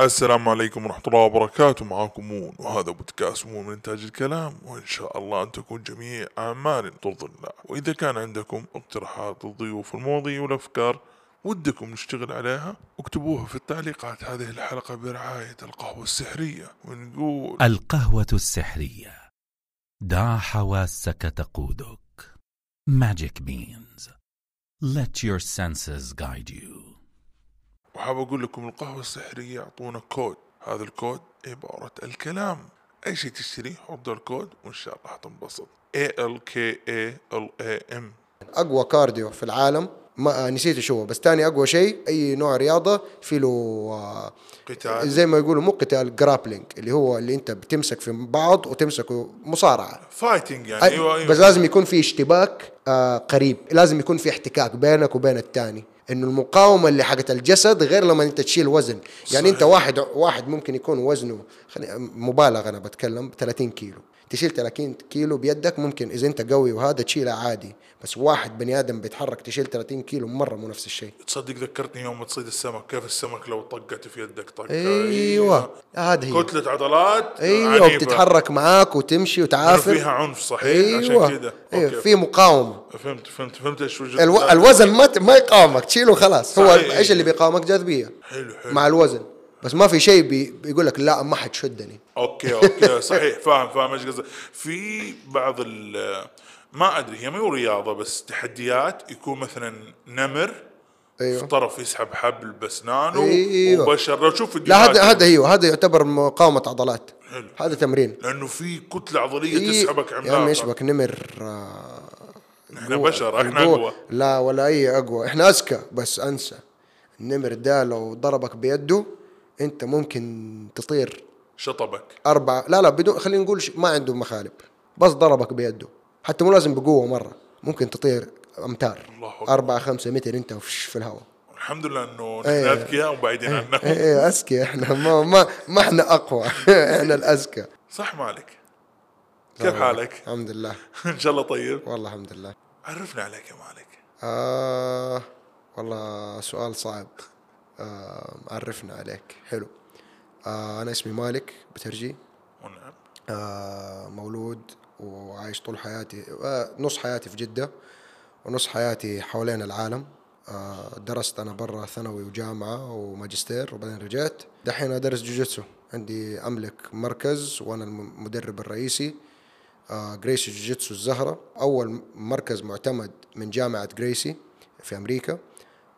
السلام عليكم ورحمة الله وبركاته. معاكم مون وهذا بودكاست مون من إنتاج الكلام وإن شاء الله أن تكون جميع أعمال ترضي الله. وإذا كان عندكم اقتراحات الضيوف المواضيع والأفكار ودكم نشتغل عليها اكتبوها في التعليقات. هذه الحلقة برعاية القهوة السحرية ونقول القهوة السحرية. دع حواسك تقودك. Magic Beans. Let your senses guide you. وحاب أقول لكم القهوة السحرية يعطونا كود. هذا الكود عبارة الكلام. أي شيء تشتريه حط الكود وإن شاء الله حتنبسط. A L K A L A M. أقوى cardio في العالم. ما آه، نسيت شو هو بس تاني أقوى شيء أي نوع رياضة في له آه، قتال. زي ما يقولوا مو قتال grappling اللي هو اللي أنت بتمسك في بعض وتمسكوا مصارعة. Fighting يعني. أي- أيوه أيوه. بس لازم يكون في اشتباك آه قريب. لازم يكون في احتكاك بينك وبين الثاني إنه المقاومة اللي حقت الجسد غير لما أنت تشيل وزن يعني أنت صحيح. واحد واحد ممكن يكون وزنه مبالغه أنا بتكلم 30 كيلو تشيل 30 كيلو بيدك ممكن إذا أنت قوي وهذا تشيله عادي. بس واحد بني آدم بيتحرك تشيل 30 كيلو مرة مو نفس الشيء. تصدق ذكرتني يوم تصيد السمك كيف السمك لو طقت في يدك؟ طقة. أيوه هذه هي. كتلة عضلات أيوه عنيفة. وبتتحرك معاك وتمشي وتعافر. فيها عنف صحيح أيوه عشان كذا. أيوه أوكي. في مقاومة. فهمت فهمت فهمت إيش ألو... الوزن ما. ما يقاومك تشيله خلاص هو. إيش اللي بيقاومك؟ جاذبية. حلو حلو. مع الوزن. بس ما في شيء بي... بيقول لك لا ما حتشدني. Okay okay صحيح فاهم فاهم إيش قصدك. في بعض ال ما أدري هي مو رياضة بس تحديات يكون مثلا نمر في أيوه طرف يسحب حبل باسنانه أيوه. وبشر. لو تشوف لا هذا هذا أيوه هذا يعتبر مقاومة عضلات. حلو. هذا تمرين. لأنه في كتلة عضلية إيه، تسحبك يا عمي عملاقة. يشبك نمر آه، إحنا. بشر إحنا. أقوى. لا ولا أي أقوى. إحنا أذكى بس أنسى. النمر ده لو ضربك بيده انت ممكن تطير شطبك. أربعة لا لا بدون خلينا نقول ما عنده مخالب. بس ضربك بيده. حتى مو لازم بقوة مرة. ممكن تطير أمتار. الله. أربعة خمسة متر أنت في الهواء. الحمد لله إنه نحن إيه. أذكياء وبعيدين عنهم. إيه إيه أذكى إحنا. ما ما ما إحنا أقوى. إحنا الأذكى. صح مالك. كيف حالك؟ الحمد لله. إن شاء الله طيب. والله الحمد لله. عرفنا عليك يا مالك. آه والله سؤال صعب. عرفنا عليك. حلو. آه أنا اسمي مالك بترجي. ونعم. آه مولود وعايش طول حياتي آه نص حياتي في جدة ونص حياتي حوالين العالم. آه درست أنا برا ثانوي وجامعة وماجستير وبعدين رجعت. دحين أدرس جوجيتسو. عندي أملك مركز وأنا المدرب الرئيسي. آه جريسي جوجيتسو الزهرة. أول مركز معتمد من جامعة جريسي في أمريكا.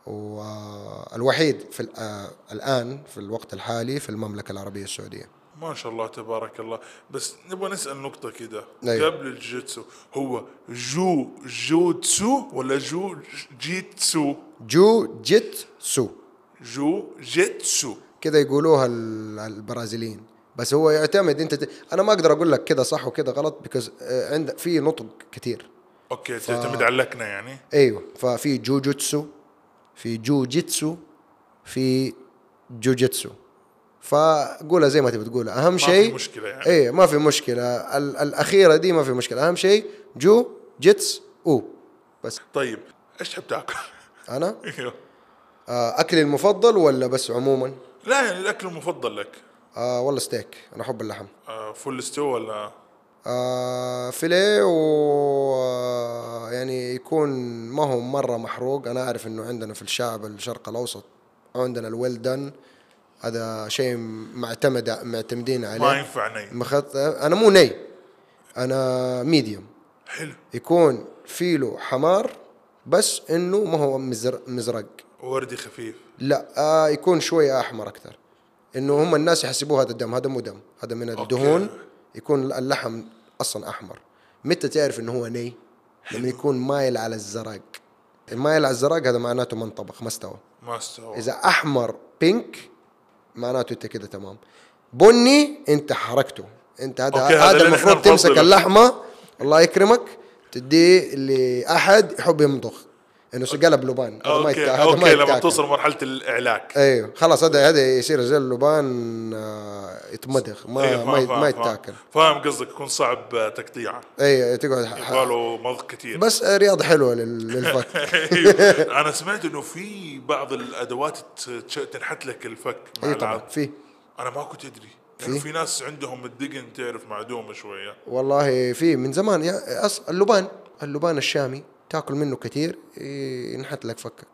والوحيد في آه الآن في الوقت الحالي في المملكة العربية السعودية. ما شاء الله تبارك الله. بس نبغى نسأل نقطة كده. أيوة. قبل الجيتسو هو جو جوتسو ولا جو جيتسو؟ جو جيتسو. جو جيتسو. كده يقولوها ال- البرازيليين. بس هو يعتمد انت ت... أنا ما أقدر أقول لك كده صح وكده غلط because عند في نطق كتير. Okay تعتمد على اللكنة يعني. أيوه ففي جوجوتسو في جوجيتسو في جوجيتسو فقولها زي ما تبي تقولها. أهم في شيء مشكلة يعني. إيه ما في مشكلة. ال- الأخيرة دي ما في مشكلة. أهم شيء جو جيتس أو بس. طيب إيش تحب تاكل؟ أنا؟ إيوه. آه، أكلي المفضل ولا بس عموما؟ لا يعني الأكل المفضل لك. آه والله ستيك. أنا أحب اللحم. آه full steak ولا آه fillet و آه، يعني يكون ما هو مرة محروق. أنا أعرف إنه عندنا في الشعب الشرق الأوسط عندنا ال well done هذا شيء معتمد معتمدين عليه. ما ينفع ني. مخط... أنا مو ني أنا medium. حلو. يكون فيه الحمار بس إنه ما هو مزر... مزرق. وردي خفيف. لا آه يكون شوية أحمر أكثر. إنه هم الناس يحسبوه هذا دم هذا مو دم هذا من الدهون. يكون اللحم أصلا أحمر. متى تعرف إنه هو ني؟ لما يكون مايل على الزرق. المايل على الزرق هذا معناته ما انطبخ ما استوى. ما استوى. إذا أحمر pink معناته أنت كده تمام. بني أنت حركته. أنت هذا هذا المفروض تمسك. اللحمة. الله يكرمك. تديه لأحد يحب يمضغ. إنه قلب لبان هذا ما أوكي. يتا- هذا ما أوكي لما يتاكل. توصل مرحلة الإعلاك. أيوه خلاص هذا هذا يصير زي اللبان آه، يتمضغ ما أيوة، ما, فاهم- ما. يتاكل فاهم قصدك يكون صعب تقطيعه. اي تقعد يبغى مضغ كثير بس رياضة حلوة لل- للفك. أيوة. أنا سمعت إنه في بعض الأدوات تنحت لك الفك اي طبعا. في. أنا ما كنت أدري. يعني في؟ ناس عندهم الدقن تعرف معدومة شوية. والله في من زمان أص... اللبان اللبان الشامي. تاكل منه كثير ينحت لك فكك.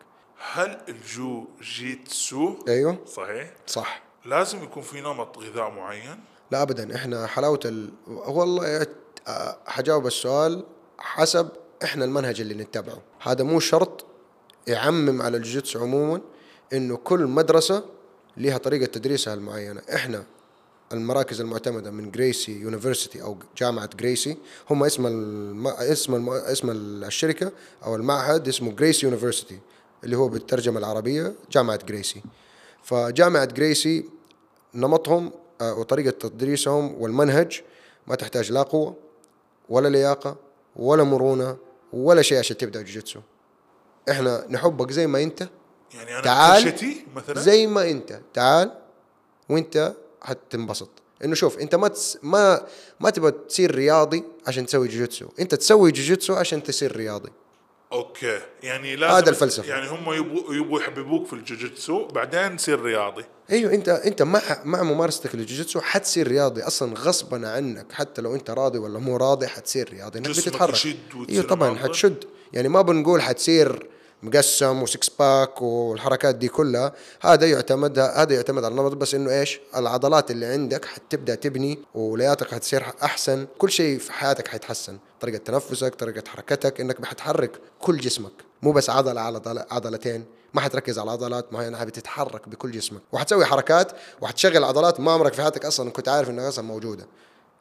هل الجو جيتسو أيوه. صحيح. صح. لازم يكون في نمط غذاء معين؟ لا ابدا. إحنا حلاوة ال... والله حجاوب السؤال حسب إحنا المنهج اللي نتبعه. هذا مو شرط يعمم على الجوجيتسو عموما إنه كل مدرسة لها طريقة تدريسها المعينة. إحنا المراكز المعتمدة من Gracie University أو جامعة جريسي هم اسم الم... اسم الم... اسم الشركة أو المعهد اسمه Gracie University اللي هو بالترجمة العربية جامعة جريسي فجامعة جريسي نمطهم آه، وطريقة تدريسهم والمنهج ما تحتاج لا قوة ولا لياقة ولا مرونة ولا شيء عشان تبدأ جوجيتسو. إحنا نحبك زي ما أنت. يعني أنا تعال مثلا؟ زي ما أنت. تعال وأنت حتنبسط. إنه شوف أنت ما تس ما ما تبغى تصير رياضي عشان تسوي جوجيتسو. أنت تسوي جوجيتسو عشان تصير رياضي. أوكي. يعني لازم هذا الفلسفة. يعني هم يبغوا يبغوا يحببوك في الجوجيتسو بعدين تصير رياضي. أيوه أنت أنت مع مع ممارستك للجوجيتسو حتصير رياضي. أصلا غصبا عنك حتى لو أنت راضي ولا مو راضي حتصير رياضي. إنك بتتحرك. أيوه طبعا. حتشد. يعني ما بنقول حتصير مقسم وسكس باك والحركات دي كلها هذا يعتمد هذا يعتمد على النمط بس إنه إيش؟ العضلات اللي عندك حتبدأ تبني ولياقتك حتصير أحسن. كل شيء في حياتك حيتحسن. طريقة تنفسك طريقة حركتك إنك حتحرك كل جسمك. مو بس عضلة على عضلتين. ما حتركز على عضلات معينه بتتحرك بكل جسمك. وحتسوي حركات وحتشغل عضلات ما عمرك في حياتك أصلا كنت عارف إنها أصلا موجودة.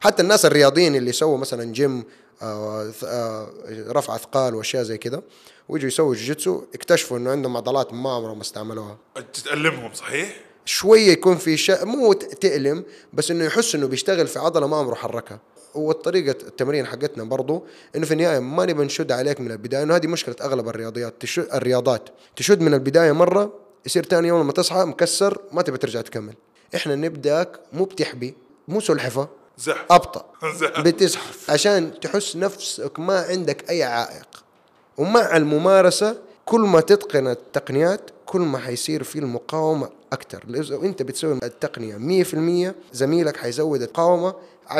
حتى الناس الرياضيين اللي يسووا مثلا جيم آه، آه، رفع أثقال وأشياء زي كذا ويجوا يسووا جوجيتسو اكتشفوا إنه عندهم عضلات ما عمرهم ما استعملوها. تتألمهم صحيح؟ شوية يكون في شيء مو تألم بس إنه يحس إنه بيشتغل في عضلة ما عمره حركها. والطريقة التمرين حقتنا برضو إنه في النهاية ما نبي نشد عليك من البداية إنه هذه مشكلة أغلب الرياضيات تشد الرياضات. تشد من البداية مرة يصير تاني يوم لما تصحى مكسر ما تبي ترجع تكمل. إحنا نبدأك مو بتحبي مو سلحفة زحف أبطأ. زحف. بتزحف عشان تحس نفسك ما عندك أي عائق. ومع الممارسة كل ما تتقن التقنيات كل ما حيصير في المقاومة أكثر لو أنت بتسوي التقنية 100% زميلك حيزود المقاومة 10%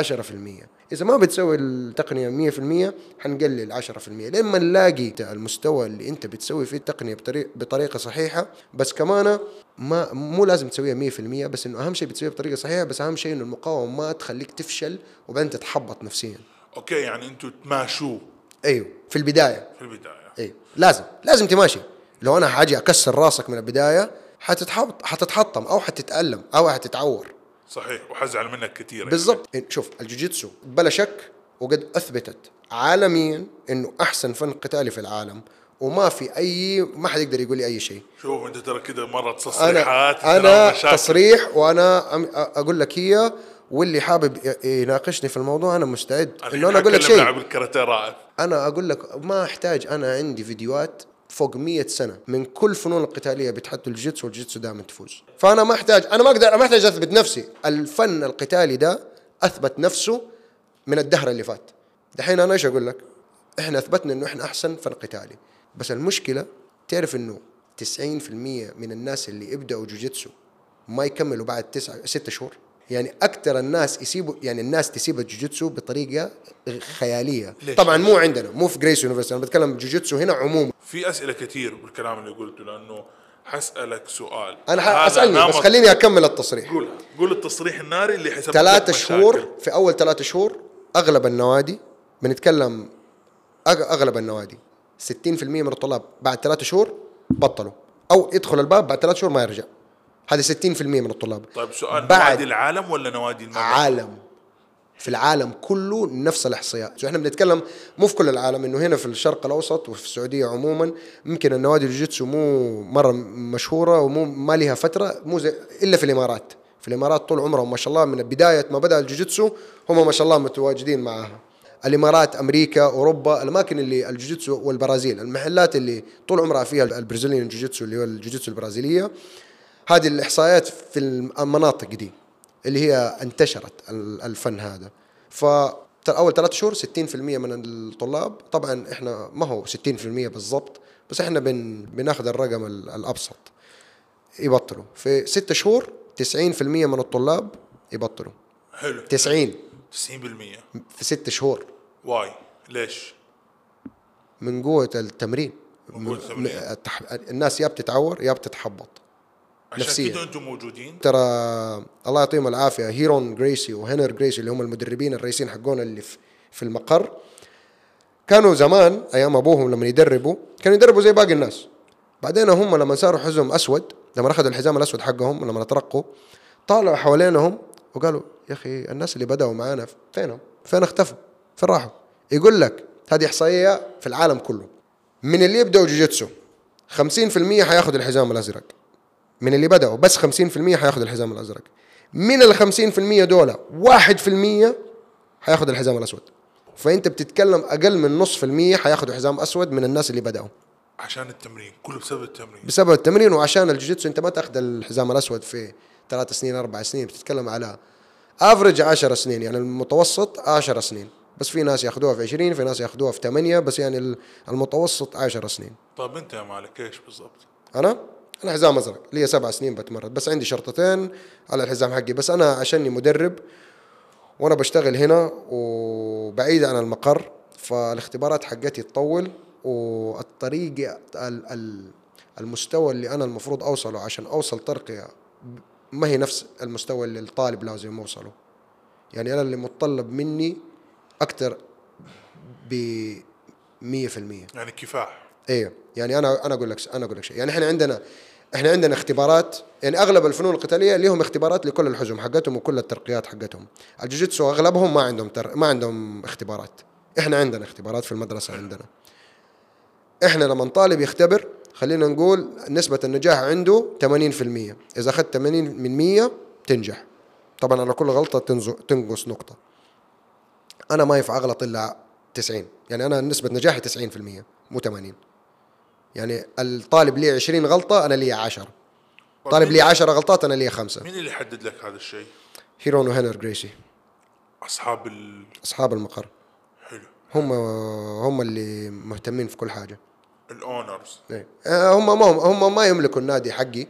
إذا ما بتسوي التقنية 100% حنقلل 10% لما نلاقي المستوى اللي أنت بتسوي فيه التقنية بطريقة, بطريقة صحيحة بس كمان ما مو لازم تسويها 100% بس إنه أهم شيء بتسويها بطريقة صحيحة بس أهم شيء إنه المقاومة ما تخليك تفشل وبعدين تتحبط نفسيا. أوكي يعني أنتم تماشوه. أيوه في البداية. في البداية. اي لازم لازم تماشي. لو أنا حاجي أكسر راسك من البداية حتتحط حتتحطم أو حتتألم أو حتتعور. صحيح وحزعل منك كثير بالضبط. إن- شوف الجوجيتسو بلا شك وقد أثبتت عالميا إنه أحسن فن قتالي في العالم وما في أي ما حد يقدر يقول لي أي شيء. شوف أنت ترى كده مرة تصريحات أنا مشاكل. تصريح وأنا أقول لك هي واللي حابب يناقشني في الموضوع أنا مستعد. إنه أنا أقول لك شيء. لاعب الكاراتيه رائع أنا أقول لك ما أحتاج أنا عندي فيديوهات فوق مية سنة من كل فنون القتالية بيتحدوا الجيتسو والجيتسو دائما تفوز. فأنا ما أحتاج أنا ما أقدر ما أحتاج أثبت نفسي. الفن القتالي ده أثبت نفسه من الدهر اللي فات. دحين أنا إيش أقول لك؟ إحنا أثبتنا إنه إحنا أحسن فن قتالي. بس المشكلة تعرف إنه 90% من الناس اللي يبدأوا جوجيتسو ما يكملوا بعد تسعة ستة شهور. يعني أكثر الناس يسيبوا يعني الناس تسيب الجوجيتسو بطريقة خيالية. ليش؟ طبعا مو عندنا مو في Gracie University أنا بتكلم جوجيتسو هنا عموما. في أسئلة كثير بالكلام اللي قلته لأنه حسألك سؤال. أنا هذا حأسألني بس خليني أكمل التصريح. قول قول التصريح الناري اللي لك ثلاثة. شهور في أول ثلاثة شهور أغلب النوادي بنتكلم أغلب النوادي 60% من الطلاب بعد ثلاثة شهور بطلوا. أو يدخل الباب بعد ثلاثة شهور ما يرجع. هذه 60% من الطلاب. طيب سؤال بعد نوادي العالم ولا نوادي المملكة؟ عالم. في العالم كله نفس الأحصائيات. إحنا بنتكلم مو في كل العالم إنه هنا في الشرق الأوسط وفي السعودية عموما ممكن النوادي الجوجيتسو مو مرة مشهورة ومو ما لها فترة مو زي إلا في الإمارات. في الإمارات طول عمرهم ما شاء الله من بدايه ما بدأ الجوجيتسو هم ما شاء الله متواجدين معها. الإمارات أمريكا أوروبا الأماكن اللي الجوجيتسو والبرازيل المحلات اللي طول عمرها فيها ال Brazilian jiu-jitsu اللي هو الجوجيتسو البرازيلية. هذه الإحصائيات في المناطق دي اللي هي انتشرت ال- الفن هذا. ف أول ثلاث شهور 60% من الطلاب طبعا إحنا ما هو 60% بالضبط بس إحنا بن بناخذ الرقم ال- الأبسط يبطلوا. في ست شهور 90% من الطلاب يبطلوا. حلو. 90 90% في ست شهور. واي؟ ليش؟ من قوة التمرين. من قوة التمرين. الناس يا بتتعور يا بتتحبط. عشان نفسياً. كده أنتم موجودين ترى الله يعطيهم العافية هيرون جريسي وهنر جريسي اللي هم المدربين الرئيسيين حقونا اللي في, في المقر كانوا زمان أيام أبوهم لما يدربوا كانوا يدربوا زي باقي الناس بعدين هم لما صاروا حزم أسود لما أخذوا الحزام الأسود حقهم لما ترقوا طالعوا حوالينهم وقالوا يا أخي الناس اللي بدأوا معانا فينهم؟ فين اختفوا؟ فين راحوا؟ يقول لك هذه إحصائية في العالم كله من اللي يبدأوا جوجيتسو 50% حياخذ الحزام الأزرق من اللي بدأوا. بس 50% حياخذ الحزام الأزرق. من ال 50% دول 1% حياخذ الحزام الأسود. فأنت بتتكلم أقل من نص في المية حياخذوا حزام أسود من الناس اللي بدأوا. عشان التمرين. كله بسبب التمرين. بسبب التمرين وعشان الجوجيتسو. أنت ما تأخذ الحزام الأسود في ثلاث سنين أربع سنين. بتتكلم على افرج 10 سنين. يعني المتوسط 10 سنين. بس في ناس يأخذوها في 20 في ناس يأخذوها في 8 بس يعني المتوسط 10 سنين. طيب أنت يا مالك إيش بالضبط؟ أنا؟ أنا حزام أزرق لي سبع سنين بتمرن بس عندي شرطتين على الحزام حقي بس أنا عشاني مدرب وأنا بشتغل هنا وبعيد عن المقر فالاختبارات حقتي تطول ال- المستوى اللي أنا المفروض أوصله عشان أوصل ترقيه ما هي نفس المستوى اللي الطالب لازم يوصله. يعني أنا اللي متطلب مني أكثر ب 100% يعني كفاح. أيوه يعني أنا أنا أقول لك أنا أقول لك شيء يعني إحنا عندنا إحنا عندنا اختبارات يعني أغلب الفنون القتالية لهم اختبارات لكل الحزم حقتهم وكل الترقيات حقتهم. الجوجيتسو أغلبهم ما عندهم تر... ما عندهم اختبارات. إحنا عندنا اختبارات في المدرسة عندنا. إحنا لما طالب يختبر خلينا نقول نسبة النجاح عنده 80% إذا أخذت 80 من 100 تنجح. طبعا على كل غلطة تنقص نقطة. أنا ما ينفع أغلط إلا 90 يعني أنا نسبة نجاحي 90% مو 80 يعني الطالب لي 20 غلطة أنا لي 10 طالب لي 10 غلطات أنا لي خمسة. مين اللي يحدد لك هذا الشيء؟ هيرون وهنر جريسي. أصحاب ال أصحاب المقر. حلو. هم هم اللي مهتمين في كل حاجة. الأونرز. إيه. آه، هم ما هم ما يملكوا النادي حقي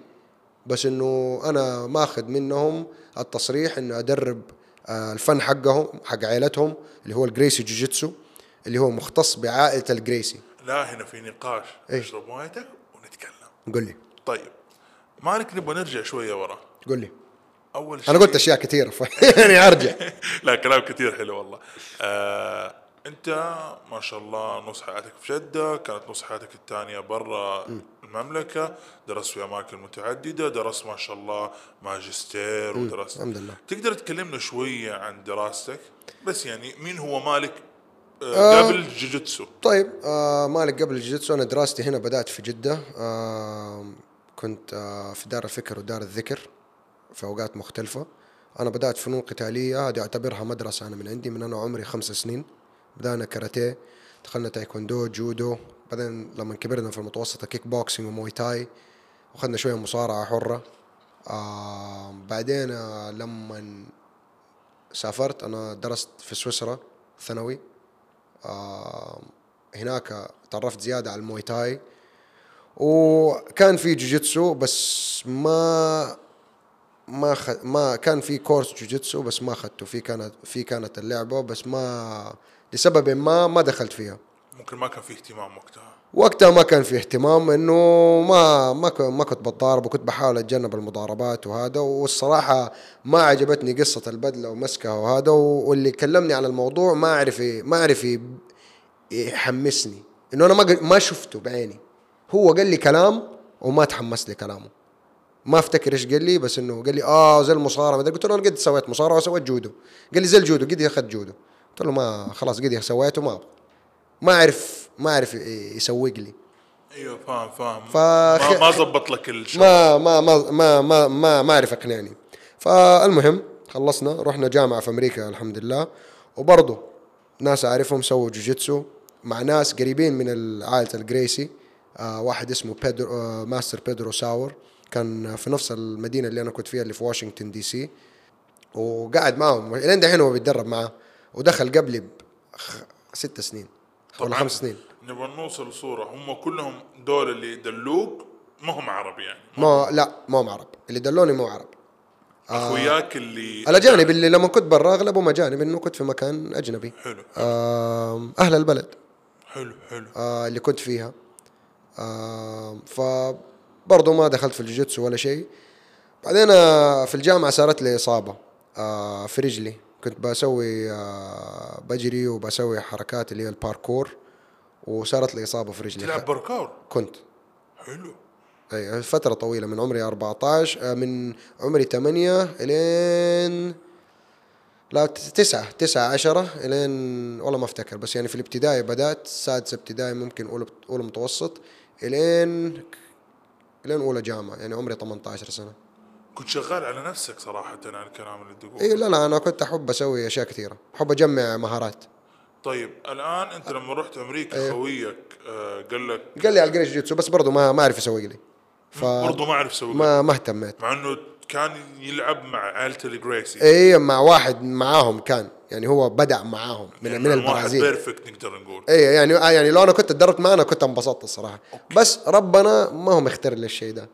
بس إنه أنا ماخذ منهم التصريح إنه أدرب آه، الفن حقهم حق عائلتهم اللي هو الجريسي جوجيتسو اللي هو مختص بعائلة الجريسي. لا هنا في نقاش. إيش؟ اشرب مويتك ونتكلم. قل لي. طيب. مالك نبغى نرجع شوية ورا. قل لي. أول شيء أنا قلت أشياء كثيرة. يعني أرجع. لا كلام كثير حلو والله. آه أنت ما شاء الله نص حياتك في جدة كانت نص حياتك الثانية برا المملكة. درست في أماكن متعددة درست ما شاء الله ماجستير ودرست. الحمد لله. تقدر تكلمنا شوية عن دراستك؟ بس يعني مين هو مالك؟ قبل جوجيتسو طيب آه مالك قبل الجيتسو أنا دراستي هنا بدأت في جدة آه كنت آه في دار الفكر ودار الذكر في أوقات مختلفة. أنا بدأت فنون قتالية هذه أعتبرها مدرسة أنا من عندي من أنا عمري خمس سنين. بدأنا كاراتيه دخلنا تايكوندو جودو بعدين لما كبرنا في المتوسطة كيك بوكسينج وموي تاي وأخذنا شوية مصارعة حرة. آه بعدين آه لما سافرت أنا درست في سويسرا ثانوي. آه هناك تعرفت زيادة على الموي تاي. وكان في جوجيتسو بس ما ما خ... ما كان في course جوجيتسو بس ما أخذته. في كانت في كانت اللعبة بس ما لسبب ما ما دخلت فيها. ممكن ما كان في اهتمام وقتها. وقتها ما كان في اهتمام إنه ما ما ما كنت بتضارب وكنت بحاول أتجنب المضاربات وهذا والصراحة ما عجبتني قصة البدلة ومسكها وهذا واللي كلمني عن الموضوع ما عرف ي- ما عرف ي- يحمسني. إنه أنا ما ما شفته بعيني. هو قال لي كلام وما تحمست لكلامه ما أفتكر إيش قال لي بس إنه قال لي آه زي المصارعه قلت له أنا قد سويت مصارعة وسويت جودو. قال لي زي الجودو قد أخذت جودو. قلت له ما خلاص قد سويته ما ما أعرف ما أعرف ي- يسوق لي. أيوه فاهم فاهم. ف- ما زبط لك الشغل. ما ما ما ما ما ما, ما أعرف أقنعني. فالمهم خلصنا رحنا جامعة في أمريكا الحمد لله. وبرضه ناس أعرفهم سووا جوجيتسو مع ناس قريبين من عائله الجريسي. آه واحد اسمه بيدرو آه ماستر بيدرو ساور. كان في نفس المدينة اللي أنا كنت فيها اللي في واشنطن دي سي. وقعد معهم إلين دحين هو بيتدرب معاه. ودخل قبلي بخ- ست سنين. طبعاً خمس سنين. نبغى نوصل صورة. هم كلهم دول اللي دلوك ما هم عرب يعني. ما لا ما هم عرب. اللي دلوني مو عرب. أخوياك اللي الاجانب اللي لما كنت برا اغلبهم اجانب إنه كنت في مكان أجنبي. حلو. آم، أهل البلد. حلو حلو. آه، اللي كنت فيها. آه، فبرضه ما دخلت في الجوجيتسو ولا شيء. بعدين آه، في الجامعة صارت لي إصابة آه، في رجلي. كنت بسوي آه، بجري وبسوي حركات اللي هي الباركور وصارت لي إصابة في رجلي. تلعب بركور كنت. حلو. أي فترة طويلة من عمري 14 آه، من عمري 8 إلين لا تسعة تسعة عشرة إلين والله ما أفتكر بس يعني في الابتدائي بدأت سادسة ابتدائي ممكن أولى أولى متوسط إلين إلين أولى جامعة يعني عمري 18 سنة. كنت شغال على نفسك صراحة على الكلام اللي تقوله. إي لا لا أنا كنت أحب أسوي أشياء كثيرة. أحب أجمع مهارات. طيب الآن أنت لما رحت أمريكا خويك آه قال لك قال لي على الجريسي جوجيتسو بس برضه ما ما أعرف أسوي لي. ف برضه ما أعرف أسوي ما ما اهتميت. مع إنه كان يلعب مع عائلة الجريسي اي مع واحد معاهم كان. يعني هو بدأ معاهم من من واحد البرازيل. perfect نقدر نقول. اي يعني آه يعني لو أنا كنت تدربت معاه أنا كنت انبسطت الصراحة. بس ربنا ما هو مختار لي الشيء ده.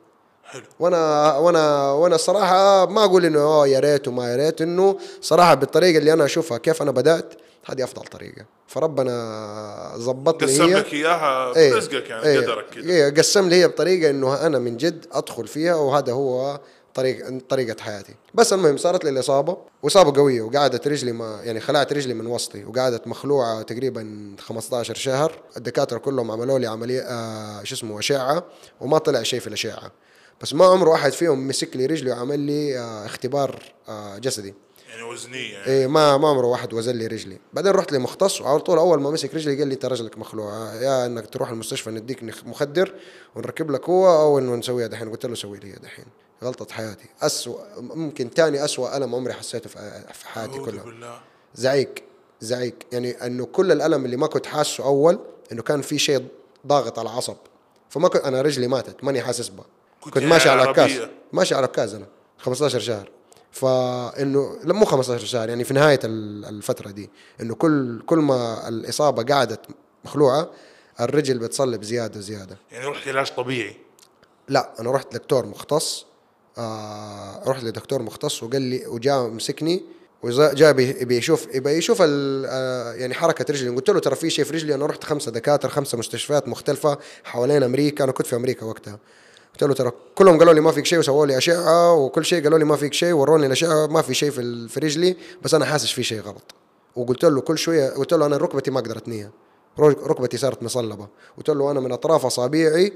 حلو. وأنا وأنا وأنا الصراحه ما أقول إنه آه يا ريت وما يا ريت. إنه صراحة بالطريقة اللي أنا أشوفها كيف أنا بدأت هذه أفضل طريقة. فربنا ظبطني قسم لك إياها إيه، برزقك يعني إيه، قدرك كذا إيه قسم لي هي بطريقة إنه أنا من جد أدخل فيها وهذا هو طريق طريقة حياتي. بس المهم صارت لي الإصابة وإصابة قوية وقعدت رجلي ما يعني خلعت رجلي من وسطي وقعدت مخلوعة تقريبا 15 شهر. الدكاترة كلهم عملوا لي عملية آه شو اسمه أشعة وما طلع شيء في الأشعة. بس ما عمره أحد فيهم مسك لي رجلي وعمل لي آه اختبار آه جسدي. يعني وزنية يعني. إيه ما ما عمره واحد وزن لي رجلي. بعدين رحت لمختص وعلى طول أول ما مسك رجلي قال لي انت رجلك مخلوعة يا إنك تروح المستشفى نديك مخدر ونركب لك هو أو إنه نسويها دحين. قلت له سوي لي دحين. غلطة حياتي. أسوأ ممكن تاني أسوأ ألم عمري حسيته في حياتي كلها. بالله. زعيق زعيق. يعني إنه كل الألم اللي ما كنت حاسه أول إنه كان في شيء ضاغط على العصب. فما كنت أنا رجلي ماتت ماني حاسس بها. كنت كنت ماشي على عكاز عربية. ماشي على عكاز أنا. 15 شهر. فانه لا مو 15 شهر يعني في نهاية ال- الفترة دي. إنه كل كل ما الإصابة قعدت مخلوعة الرجل بتصلب زياده زياده يعني رحت علاج طبيعي؟ لا أنا رحت دكتور مختص آه رحت لدكتور مختص وقال لي وجاء مسكني وجاء بي- بيشوف يبي يشوف ال- آه يعني حركة رجلي. قلت له ترى في شيء في رجلي؟ أنا رحت خمسة دكاترة خمسة مستشفيات مختلفة حوالين أمريكا. أنا كنت في أمريكا وقتها. قلت له ترى كلهم قالوا لي ما فيك شيء وسووا لي اشعه وكل شيء قالوا لي ما فيك شيء وروني الاشعه ما في شيء في رجلي بس أنا حاسس في شيء غلط. وقلت له كل شوية قلت له أنا ركبتي ما أقدر اتنيها رك- ركبتي صارت مصلبة. قلت له أنا من أطراف أصابعي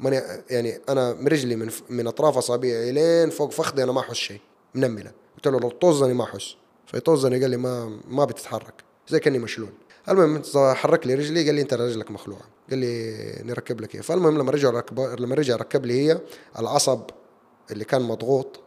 ماني يعني أنا من رجلي من من أطراف أصابعي لين فوق فخذي أنا ما أحس شيء منملة. قلت له لو طزني ما أحس. فيطزني قال لي ما ما بتتحرك. زي كأني مشلول. المهم حرك لي رجلي قال لي انت رجلك مخلوعة. قال لي نركب لك هي فالمهم لما رجع ركب لما رجع ركب لي هي العصب اللي كان مضغوط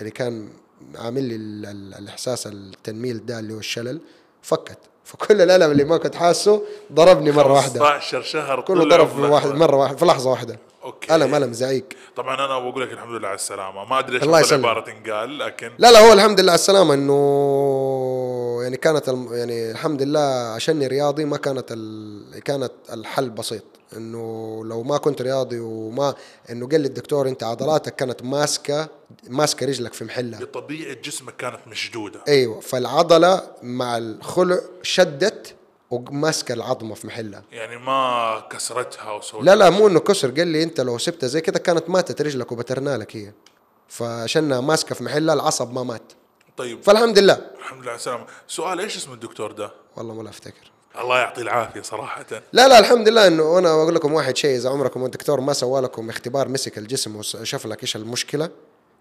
اللي كان عامل لي ال- ال- الإحساس التنميل ده اللي هو الشلل فكت. فكل الألم اللي ما كنت حاسه ضربني مرة واحدة. 15 شهر كله ضرب واحد. مرة واحدة في لحظة واحدة. أوكي. ألم ألم زعيق. طبعا أنا بقول لك الحمد لله على السلامة. ما أدري إيش الله أفضل يسلمك. عباره تنقال لكن لا لا هو الحمد لله على السلامة إنه يعني كانت الم يعني الحمد لله عشاني رياضي ما كانت ال... كانت الحل بسيط. إنه لو ما كنت رياضي وما إنه قال لي الدكتور أنت عضلاتك كانت ماسكة ماسكة رجلك في محلها. بطبيعة جسمك كانت مشدودة. أيوه فالعضلة مع الخلع شدت وماسكة العظمة في محلها. يعني ما كسرتها وسوت لا لا مو إنه كسر قال لي أنت لو سبتها زي كده كانت ماتت رجلك وبترنا لك هي. فعشانها ماسكة في محلها العصب ما مات. طيب. فالحمد لله. الحمد لله على السلامه سؤال إيش اسم الدكتور ده؟ والله ما أفتكر. الله يعطيه العافية صراحة. لا لا الحمد لله إنه أنا أقول لكم واحد شيء إذا عمركم الدكتور ما سوى لكم اختبار مسك الجسم وشاف لك إيش المشكلة.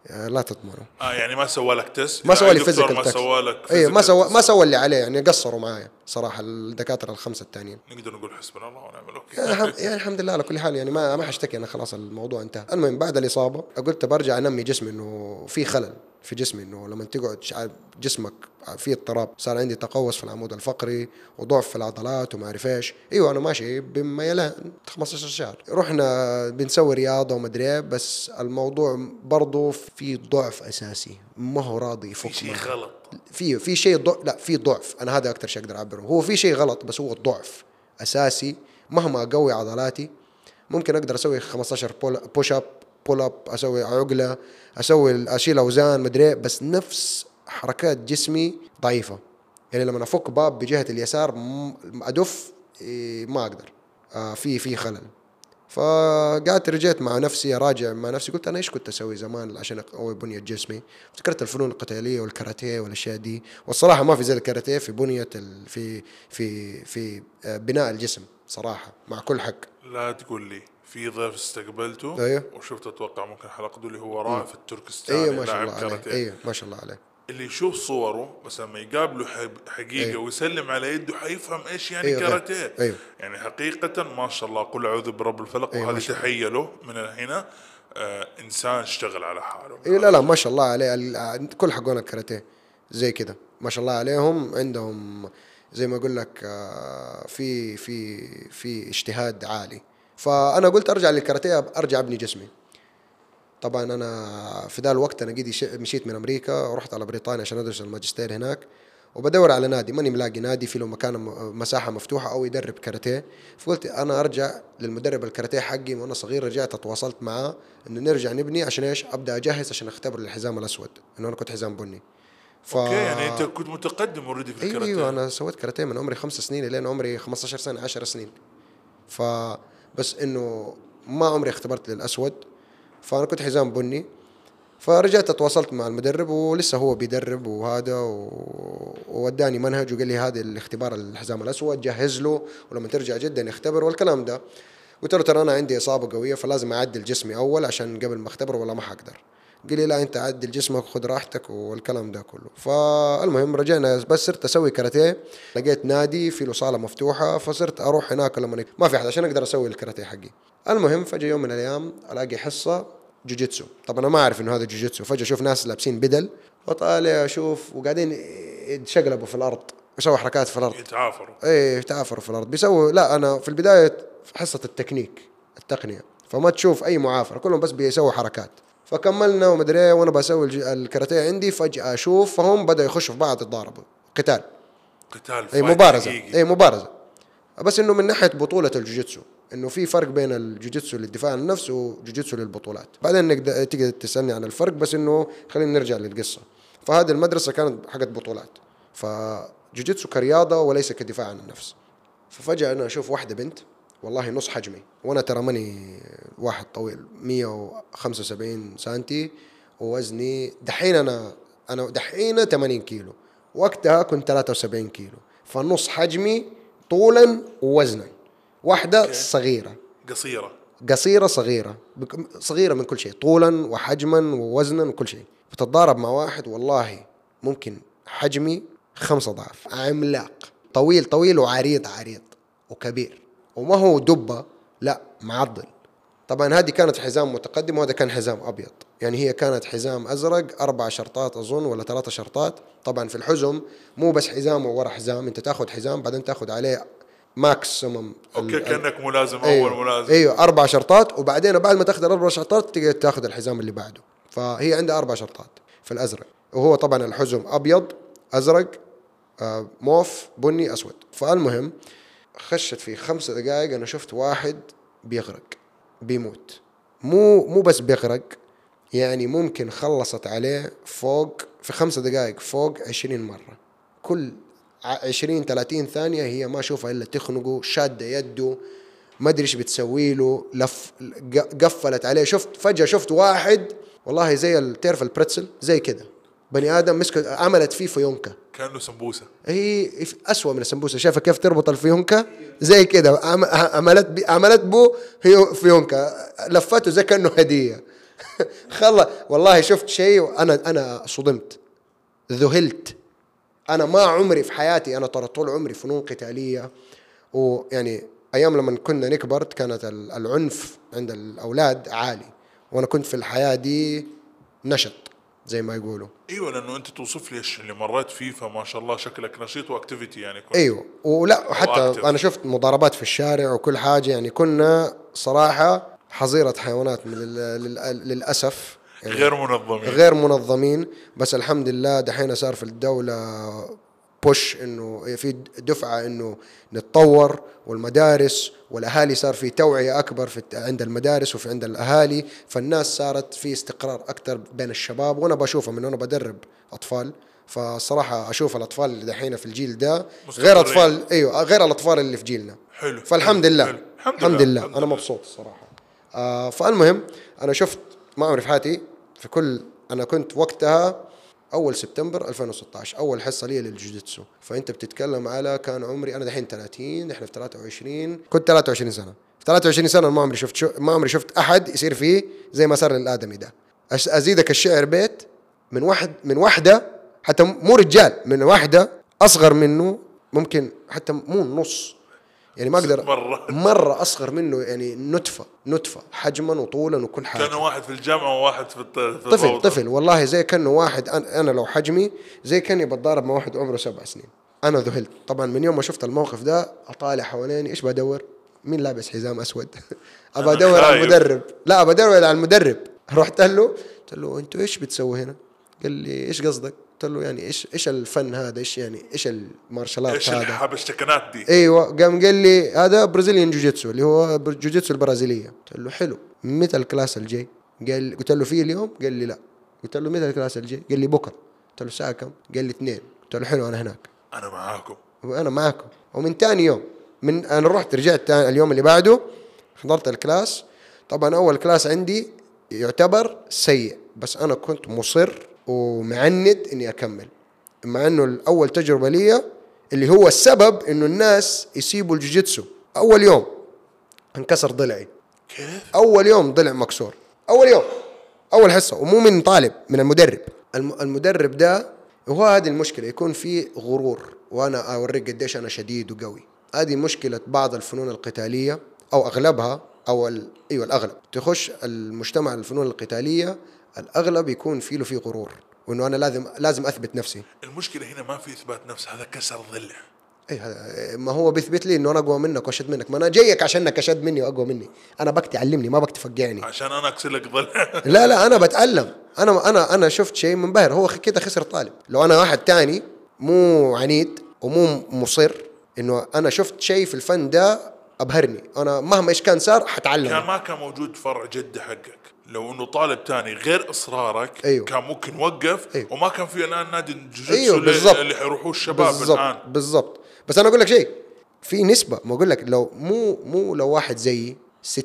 لا تضمنوا آه يعني ما سوى لك test؟ ما سوى لي physical ما سوى لك اي ما سوى. ما سوى اللي عليه يعني قصروا معايا صراحة الدكاترة الخمسة الثانيين نقدر نقول حسبنا الله ونعم يعني الوكيل الحمد- يعني الحمد لله على كل حال يعني ما ما حشتكي أنا خلاص الموضوع انتهى. المهم بعد الإصابة قلت برجع أنمي جسمي إنه في خلل. في جسمي إنه لما تقعد جسمك فيه اضطراب صار عندي تقوس في العمود الفقري وضعف في العضلات وما أعرف إيش. أيوه أنا ماشي بميلان 15 شهر رحنا بنسوي رياضة ومدري إيه بس الموضوع برضه في ضعف أساسي. ما هو راضي يفك في شيء. غلط. في في شيء ضع... لا في ضعف. أنا هذا أكثر شيء أقدر أعبره. هو في شيء غلط بس هو ضعف أساسي. مهما أقوي عضلاتي ممكن أقدر أسوي 15 pull... push up pull up أسوي عقله أسوي أشيل أوزان مدري إيه، بس نفس حركات جسمي ضعيفة. يعني لما أفك باب بجهة اليسار أدف إيه، ما أقدر. آه في في خلل. فقعدت رجعت مع نفسي أراجع مع نفسي قلت أنا إيش كنت أسوي زمان عشان أقوي بنية جسمي؟ افتكرت الفنون القتالية والكاراتيه والأشياء دي. والصراحة ما في زي الكاراتيه في بنية ال... في في في آه، بناء الجسم صراحة مع كل حق. لا تقول لي. في ضيف استقبلته أيوه. وشفت أتوقع ممكن حلقته اللي هو رائع في التركستان أيوه ما شاء الله عليه. أيوه ما شاء الله عليه. اللي يشوف صوره بس لما يقابله حقيقة أيوه. ويسلم على يده حيفهم إيش يعني أيوه، كاراتيه. أيوه. يعني حقيقة ما شاء الله قل أعوذ برب الفلق أيوه، وهذه تحية له من هنا. آه إنسان اشتغل على حاله. أيوه لا لا ما شاء الله عليه. كل حقون الكاراتيه زي كده. ما شاء الله عليهم. عندهم زي ما أقول لك آه، في في في اجتهاد عالي. فأنا قلت أرجع للكاراتيه أرجع أبني جسمي. طبعا أنا في ذا الوقت أنا قيدي ش- مشيت من أمريكا ورحت على بريطانيا عشان أدرس الماجستير هناك. وبدور على نادي ماني ملاقي نادي في له مكان مساحة مفتوحة أو يدرب كاراتيه. فقلت أنا أرجع للمدرب الكاراتيه حقي وأنا صغير رجعت تواصلت معاه انه نرجع نبني عشان إيش؟ أبدأ أجهز عشان أختبر الحزام الأسود إنه أنا كنت حزام بني. ف... أوكي يعني أنت كنت متقدم already في الكاراتيه. أيوه أنا سويت كاراتيه من عمري خمس سنين لين عمري 15 سنة 10 سنين. ف بس إنه ما عمري اختبرت للأسود فأنا كنت حزام بني فرجعت تواصلت مع المدرب ولسه هو بيدرب وهذا. ووداني منهج وقال لي هذا الاختبار الحزام الأسود جهز له ولما ترجع جدا نختبر والكلام ده قلت له ترى أنا عندي إصابة قوية فلازم أعدل جسمي أول عشان قبل ما أختبر ولا ما حقدر قال لي لا أنت عدل جسمك خذ راحتك والكلام ده كله. فالمهم رجعنا بس صرت أسوي كاراتيه. لقيت نادي في له صاله مفتوحة فصرت أروح هناك لما ما في أحد عشان أقدر أسوي الكاراتيه حقي. المهم فجأة يوم من الأيام ألاقي حصة جوجيتسو. طبعا أنا ما أعرف إنه هذا جوجيتسو. فجأة أشوف ناس لابسين بدل. وطالع أشوف وقاعدين يتشقلبوا في الأرض. يسووا حركات في الأرض. يتعافروا. إيه تعافروا في الأرض. بيسووا لا أنا في البداية في حصة التكنيك التقنية. فما تشوف أي معافرة كلهم بس بيسووا حركات. فكملنا ومدري إيه وأنا بسوي الكاراتيه عندي فجأة أشوف فهم بدأوا يخشوا في بعض يتضاربوا قتال. قتال أي مبارزة. أي مبارزة. بس إنه من ناحية بطولة الجوجيتسو إنه في فرق بين الجوجيتسو للدفاع عن النفس وجوجيتسو للبطولات. بعدين نقدر تقدر تسألني عن الفرق بس إنه خلينا نرجع للقصة. فهذه المدرسة كانت حقت بطولات. فجوجيتسو كرياضة وليس كدفاع عن النفس. ففجأة أنا أشوف واحدة بنت والله نص حجمي. وأنا ترى ماني واحد طويل 175 سنتي ووزني دحين أنا أنا دحين 80 كيلو. وقتها كنت 73 كيلو. فنص حجمي طولا ووزنا. واحدة صغيرة. قصيرة. قصيرة صغيرة. بك- صغيرة من كل شيء. طولا وحجما ووزنا وكل شيء. بتتضارب مع واحد والله ممكن حجمي خمسة ضعف عملاق. طويل طويل وعريض عريض وكبير. وما هو دبة لا معضل. طبعا هذه كانت حزام متقدم وهذا كان حزام أبيض. يعني هي كانت حزام أزرق أربع شرطات أظن ولا ثلاثة شرطات. طبعا في الحزم مو بس حزام ورا حزام أنت تأخذ حزام بعدين تأخذ عليه maximum أوكي كأنك ملازم أيوه أول ملازم. أيوه أربع شرطات. وبعدين بعد ما تأخذ الأربع شرطات تقدر تأخذ الحزام اللي بعده. فهي عندها أربع شرطات في الأزرق. وهو طبعا الحزم أبيض أزرق آه، موف بني أسود. فالمهم خشت في خمسة دقائق أنا شفت واحد بيغرق بيموت. مو مو بس بيغرق يعني ممكن خلصت عليه فوق في خمسة دقائق فوق عشرين مرة. كل عشرين ثلاثين ثانية هي ما أشوفها إلا تخنقه شادة يده ما أدري إيش بتسوي له لف قفلت عليه. شفت فجأة شفت واحد والله زي ال- تعرف البريتزل زي كده. بني آدم مسك عملت فيه فيونكة. كأنه سمبوسة. هي أسوأ من السمبوسة. شايفة كيف تربط الفيونكة؟ زي كده. عم- عملت بي عملت بو هي فيونكة. لفته زي كأنه هدية. خلا والله شفت شيء وأنا أنا صدمت. ذهلت. أنا ما عمري في حياتي أنا ترى طول عمري فنون قتالية. ويعني أيام لما كنا نكبر كانت ال- العنف عند الأولاد عالي. وأنا كنت في الحياة دي نشط. زي ما يقولوا. أيوه لأنه أنت توصف لي اللي مريت فيه فما شاء الله شكلك نشيط واكتيفيتي يعني كنت أيوه. ولا حتى active. أنا شفت مضاربات في الشارع وكل حاجة يعني كنا صراحة حظيرة حيوانات من لل- لل- للأسف. يعني غير منظمين. غير منظمين. بس الحمد لله دحين صار في الدولة بوش إنه في دفعة إنه نتطور والمدارس والأهالي صار في توعية أكبر في عند المدارس وفي عند الأهالي فالناس صارت في استقرار أكثر بين الشباب وأنا بشوفها من وأنا بدرب أطفال. فصراحة أشوف الأطفال اللي دحين في الجيل ده غير. أطفال أيوه غير الأطفال اللي في جيلنا. حلو. فالحمد لله. حلو. الحمد لله. أنا مبسوط الصراحه آه فالمهم أنا شفت ما عمري في حياتي في كل أنا كنت وقتها أول سبتمبر 2016 أول حصة لي للجوجيتسو. فأنت بتتكلم على كان عمري أنا دحين 30 إحنا في 23 كنت 23 سنة. في 23 سنة ما عمري شفت شو ما عمري شفت أحد يصير فيه زي ما صار للآدمي ده. أزيدك الشعر بيت من واحد من واحدة حتى مو رجال من واحدة أصغر منه ممكن حتى مو نص. يعني ما أقدر مرات. مرة أصغر منه يعني نتفه نتفه حجما وطولا وكل حاجة. كان واحد في الجامعة وواحد في في طفل الروضة. طفل. والله زي كأنه واحد أنا لو حجمي زي كأني بتضارب مع واحد عمره سبع سنين. أنا ذهلت. طبعا من يوم ما شفت الموقف ده أطالع حواليني إيش بدور؟ مين لابس حزام أسود؟ ابى أدور على. المدرب. لا ابى أدور على المدرب. رحت له قلت له أنتوا إيش بتسووا هنا؟ قال لي إيش قصدك؟ قلت له يعني إيش إيش الفن هذا؟ إيش يعني إيش ال martial art إيش هذا؟ الحبشتكنات دي؟ أيوه قام قال لي هذا Brazilian jiu-jitsu اللي هو جوجيتسو البرازيلية. قلت له حلو متى ال class الجاي؟ قال قلت له في اليوم؟ قال لي لا. قلت له متى ال class الجاي؟ قال لي بكرة. قلت له الساعة كم؟ قال لي اثنين. قلت له حلو أنا هناك. أنا معاكم. وأنا معاكم. ومن ثاني يوم من أنا رحت رجعت تاني اليوم اللي بعده حضرت ال class. طبعا أول class عندي يعتبر سيء بس أنا كنت مصر ومعند إني أكمل. مع إنه الأول تجربة لي اللي هو السبب إنه الناس يسيبوا الجوجيتسو. أول يوم انكسر ضلعي. كيف؟ أول يوم ضلع مكسور. أول يوم. أول حصة. ومو من طالب من المدرب. الم- المدرب ده هو هذه المشكلة. يكون في غرور. وأنا أوريك قديش أنا شديد وقوي. هذه مشكلة بعض الفنون القتالية أو أغلبها أو. أيوه الأغلب. تخش المجتمع الفنون القتالية الأغلب يكون فيه له فيه غرور وإنه أنا لازم لازم أثبت نفسي. المشكلة هنا ما في إثبات نفس هذا كسر ضلع. اي هذا ما هو بيثبت لي إنه أنا أقوى منك وأشد منك. ما أنا جايك عشانك أشد مني وأقوى مني. أنا بكتي علمني ما بكتي فقعني عشان أنا أكسر لك ضلع. لا لا أنا بتعلم أنا أنا أنا شفت شيء منبهر هو كده خسر طالب. لو أنا واحد تاني مو عنيد ومو مصر إنه أنا شفت شيء في الفن ده أبهرني. أنا مهما إيش كان صار كان حتعلم ما كان موجود فرع جده حقك. لو إنه طالب تاني غير إصرارك أيوه. كان ممكن وقف أيوه. وما كان في الآن نادي الجوجيتسو أيوه اللي, بالضبط. اللي حيروحوه الشباب بالضبط. الآن. بالضبط. بس أنا أقول لك شيء في نسبة ما أقول لك لو مو مو لو واحد زيي 60%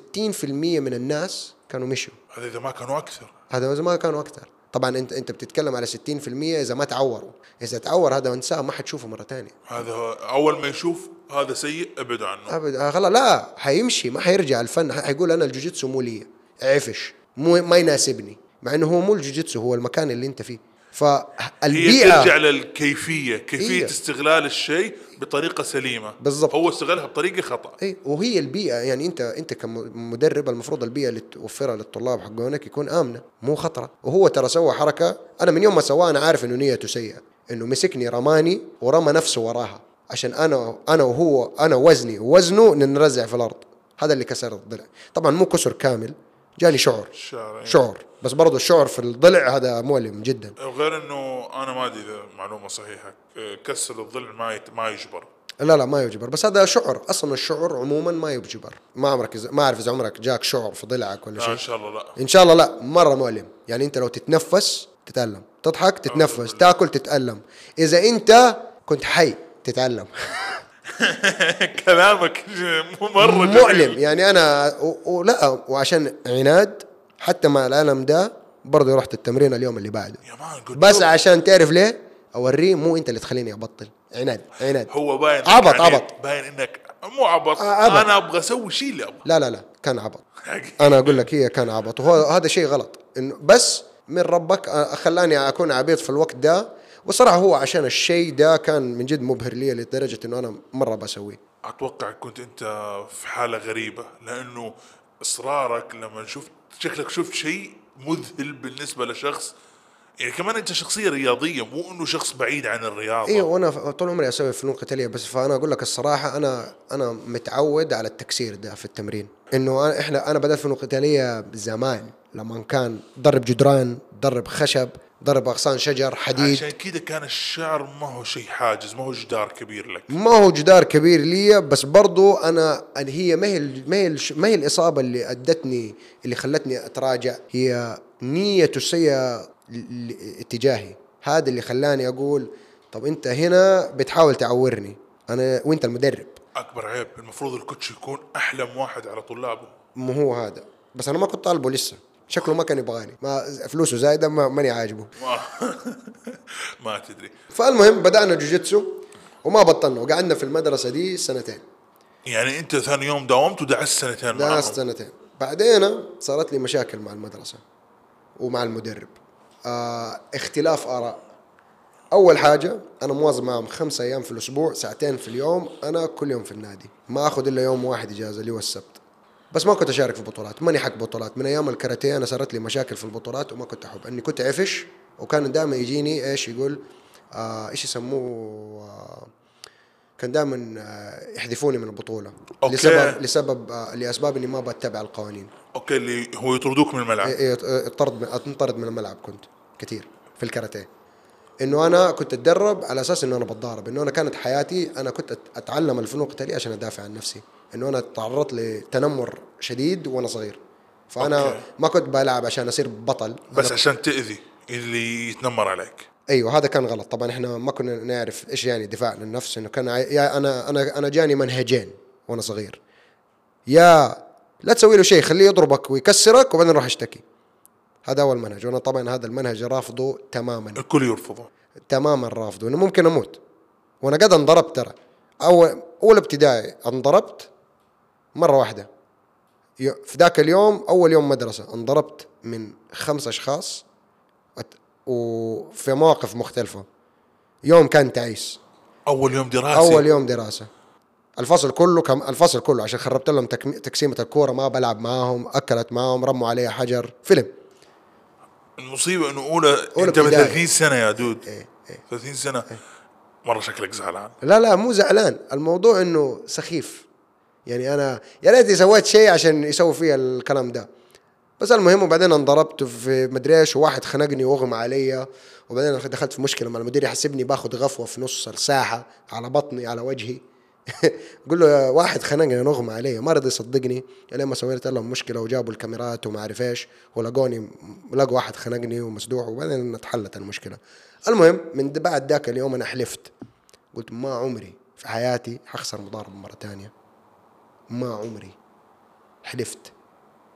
من الناس كانوا مشوا. هذا إذا ما كانوا أكثر. هذا زمان كانوا أكثر. طبعا أنت أنت بتتكلم على 60% إذا ما تعوروا. إذا تعور هذا انساه ما حتشوفه مرة ثانية هذا أول ما يشوف هذا سيء أبعد عنه. ابدا خلاص لا حيمشي ما حيرجع الفن. حيقول أنا الجوجيتسو مو لي عفش. مو ما يناسبني مع إنه هو مو الجوجيتسو هو المكان اللي أنت فيه. هي فالبيئة ترجع للكيفية كيفية هي. استغلال الشيء بطريقة سليمة. بالضبط. هو استغلها بطريقة خطأ. إي وهي البيئة يعني أنت أنت كمدرب المفروض البيئة اللي توفرها للطلاب حقونك يكون آمنة مو خطرة. وهو ترى سوى حركة أنا من يوم ما سواها أنا عارف إنه نيته سيئة إنه مسكني رماني ورمى نفسه وراها عشان أنا أنا وهو أنا وزني ووزنه ننرزع في الأرض. هذا اللي كسر الضلع. طبعا مو كسر كامل جاني شعر الشعر شعر بس برضه الشعر في الضلع هذا مؤلم جدا. وغير إنه أنا ما أدري إذا معلومة صحيحة كسر الضلع ما يت- ما يجبر. لا لا ما يجبر. بس هذا شعر. أصلا الشعر عموما ما يجبر. ما عمرك ما أعرف إذا عمرك جاك شعر في ضلعك ولا لا شيء. إن شاء الله لا. إن شاء الله لا. مرة مؤلم. يعني أنت لو تتنفس تتألم. تضحك تتنفس. تاكل تتألم. إذا أنت كنت حي تتألم. كلامك مو مرة جميل. مؤلم يعني أنا ولا وعشان عناد حتى مع الالم ده برضه رحت التمرين اليوم اللي بعده. بس عشان تعرف ليه أوريه مو أنت اللي تخليني أبطل. عناد عناد. هو باين عبط- يعني عبط. باين إنك مو عبط. آه، عبط. أنا أبغى أسوي شيء اللي أبغى. لا لا لا كان عبط. أنا أقول لك هي كان عبط. وهو هذا شيء غلط. انه بس من ربك آه، خلاني أكون عبيط في الوقت ده وصراحة هو عشان الشيء ده كان من جد مبهر لي لدرجة إنه أنا مرة بسويه. أتوقع كنت أنت في حالة غريبة لأنه إصرارك لما شفت شكلك شفت شيء مذهل بالنسبة لشخص. يعني كمان أنت شخصية رياضية مو إنه شخص بعيد عن الرياضة. أيوه وأنا طول عمري أسوي فنون قتاليه بس فأنا أقول لك الصراحة أنا أنا متعود على التكسير ده في التمرين. إنه إحنا أنا بدأت فنون قتاليه زمان لما كان ضرب جدران ضرب خشب ضرب أغصان شجر حديد. عشان كذا كان الشعر ما هو شيء حاجز ما هو جدار كبير لك. ما هو جدار كبير لي بس برضو أنا أن هي ما هي ما هي ما هي الإصابة اللي أدتني اللي خلتني أتراجع. هي نية السيئه اتجاهي هذا اللي خلاني أقول طب أنت هنا بتحاول تعورني. أنا وأنت المدرب. أكبر عيب المفروض الكوتش يكون أحلم واحد على طلابه. مو هو هذا. بس أنا ما كنت طالبه لسه. شكله ما كان يبغاني. ما فلوسه زايدة ما ماني عاجبه. ما, تدري. فالمهم بدأنا جوجيتسو وما بطلنا. وقعدنا في المدرسة دي سنتين. يعني انت ثاني يوم داومت ودعست سنتين معاهم. سنتين. بعدين صارت لي مشاكل مع المدرسة ومع المدرب. آه اختلاف آراء. أول حاجة أنا مواظب معهم خمسة أيام في الأسبوع ساعتين في اليوم أنا كل يوم في النادي. ما أخذ إلا يوم واحد إجازة اللي هو السبت. بس ما كنت أشارك في بطولات ماني حق بطولات. من أيام الكاراتيه أنا صارت لي مشاكل في البطولات وما كنت أحب إني كنت عفش وكان دائما يجيني إيش يقول آه إيش يسموه آه كان دائما آه يحذفوني من البطولة أوكي. لسبب لسبب آه لأسباب إني ما بتبع القوانين. أوكي اللي هو يطردوك من الملعب. إيه، إيه، من انطرد من الملعب كنت كثير في الكاراتيه. إنه أنا كنت أتدرب على أساس إنه أنا بتضارب إنه أنا كانت حياتي أنا كنت أتعلم الفنون القتالية عشان أدافع عن نفسي. انه أنا تعرضت لتنمر شديد وأنا صغير. فأنا أوكي. ما كنت بلعب عشان أصير بطل. بس أنا عشان تأذي اللي يتنمر عليك. أيوه هذا كان غلط. طبعا إحنا ما كنا نعرف إيش يعني دفاع عن النفس إنه كان يا أنا أنا أنا جاني منهجين وأنا صغير. يا لا تسوي له شيء خليه يضربك ويكسرك وبعدين روح اشتكي هذا أول منهج. وأنا طبعا هذا المنهج رافضه تماما. الكل يرفضه. تماما رافضه. إنه ممكن أموت. وأنا قد انضربت ترى. أول أول ابتدائي انضربت. مرة واحدة. في ذاك اليوم أول يوم مدرسة انضربت من خمس أشخاص وفي مواقف مختلفة. يوم كان تعيس. أول يوم دراسي أول يوم دراسة. الفصل كله كم الفصل كله عشان خربت لهم تكم- تقسيمة الكورة ما بلعب معاهم أكلت معاهم رموا علي حجر فيلم. المصيبة إنه أولى, أولى أنت ابتدائي. 30 سنة يا دود. إيه إيه. 30 سنة. مرة شكلك زعلان. لا لا مو زعلان. الموضوع إنه سخيف. يعني أنا يا ريتني سويت شيء عشان يسوي فيها الكلام ده. بس المهم وبعدين انضربت في مدري إيش وواحد خنقني وأغمى علي وبعدين دخلت في مشكلة مع المدير يحسبني باخذ غفوة في نص الساحه على بطني على وجهي. قول له واحد خنقني أنا أغمى علي ما رضي يصدقني. لين ما سويت لهم مشكلة وجابوا الكاميرات وما أعرف إيش ولقوني لقوا واحد خنقني ومسدوح وبعدين اتحلت المشكلة. المهم من بعد ذاك اليوم أنا حلفت. قلت ما عمري في حياتي حخسر مضاربه مرة ثانية ما عمري حلفت.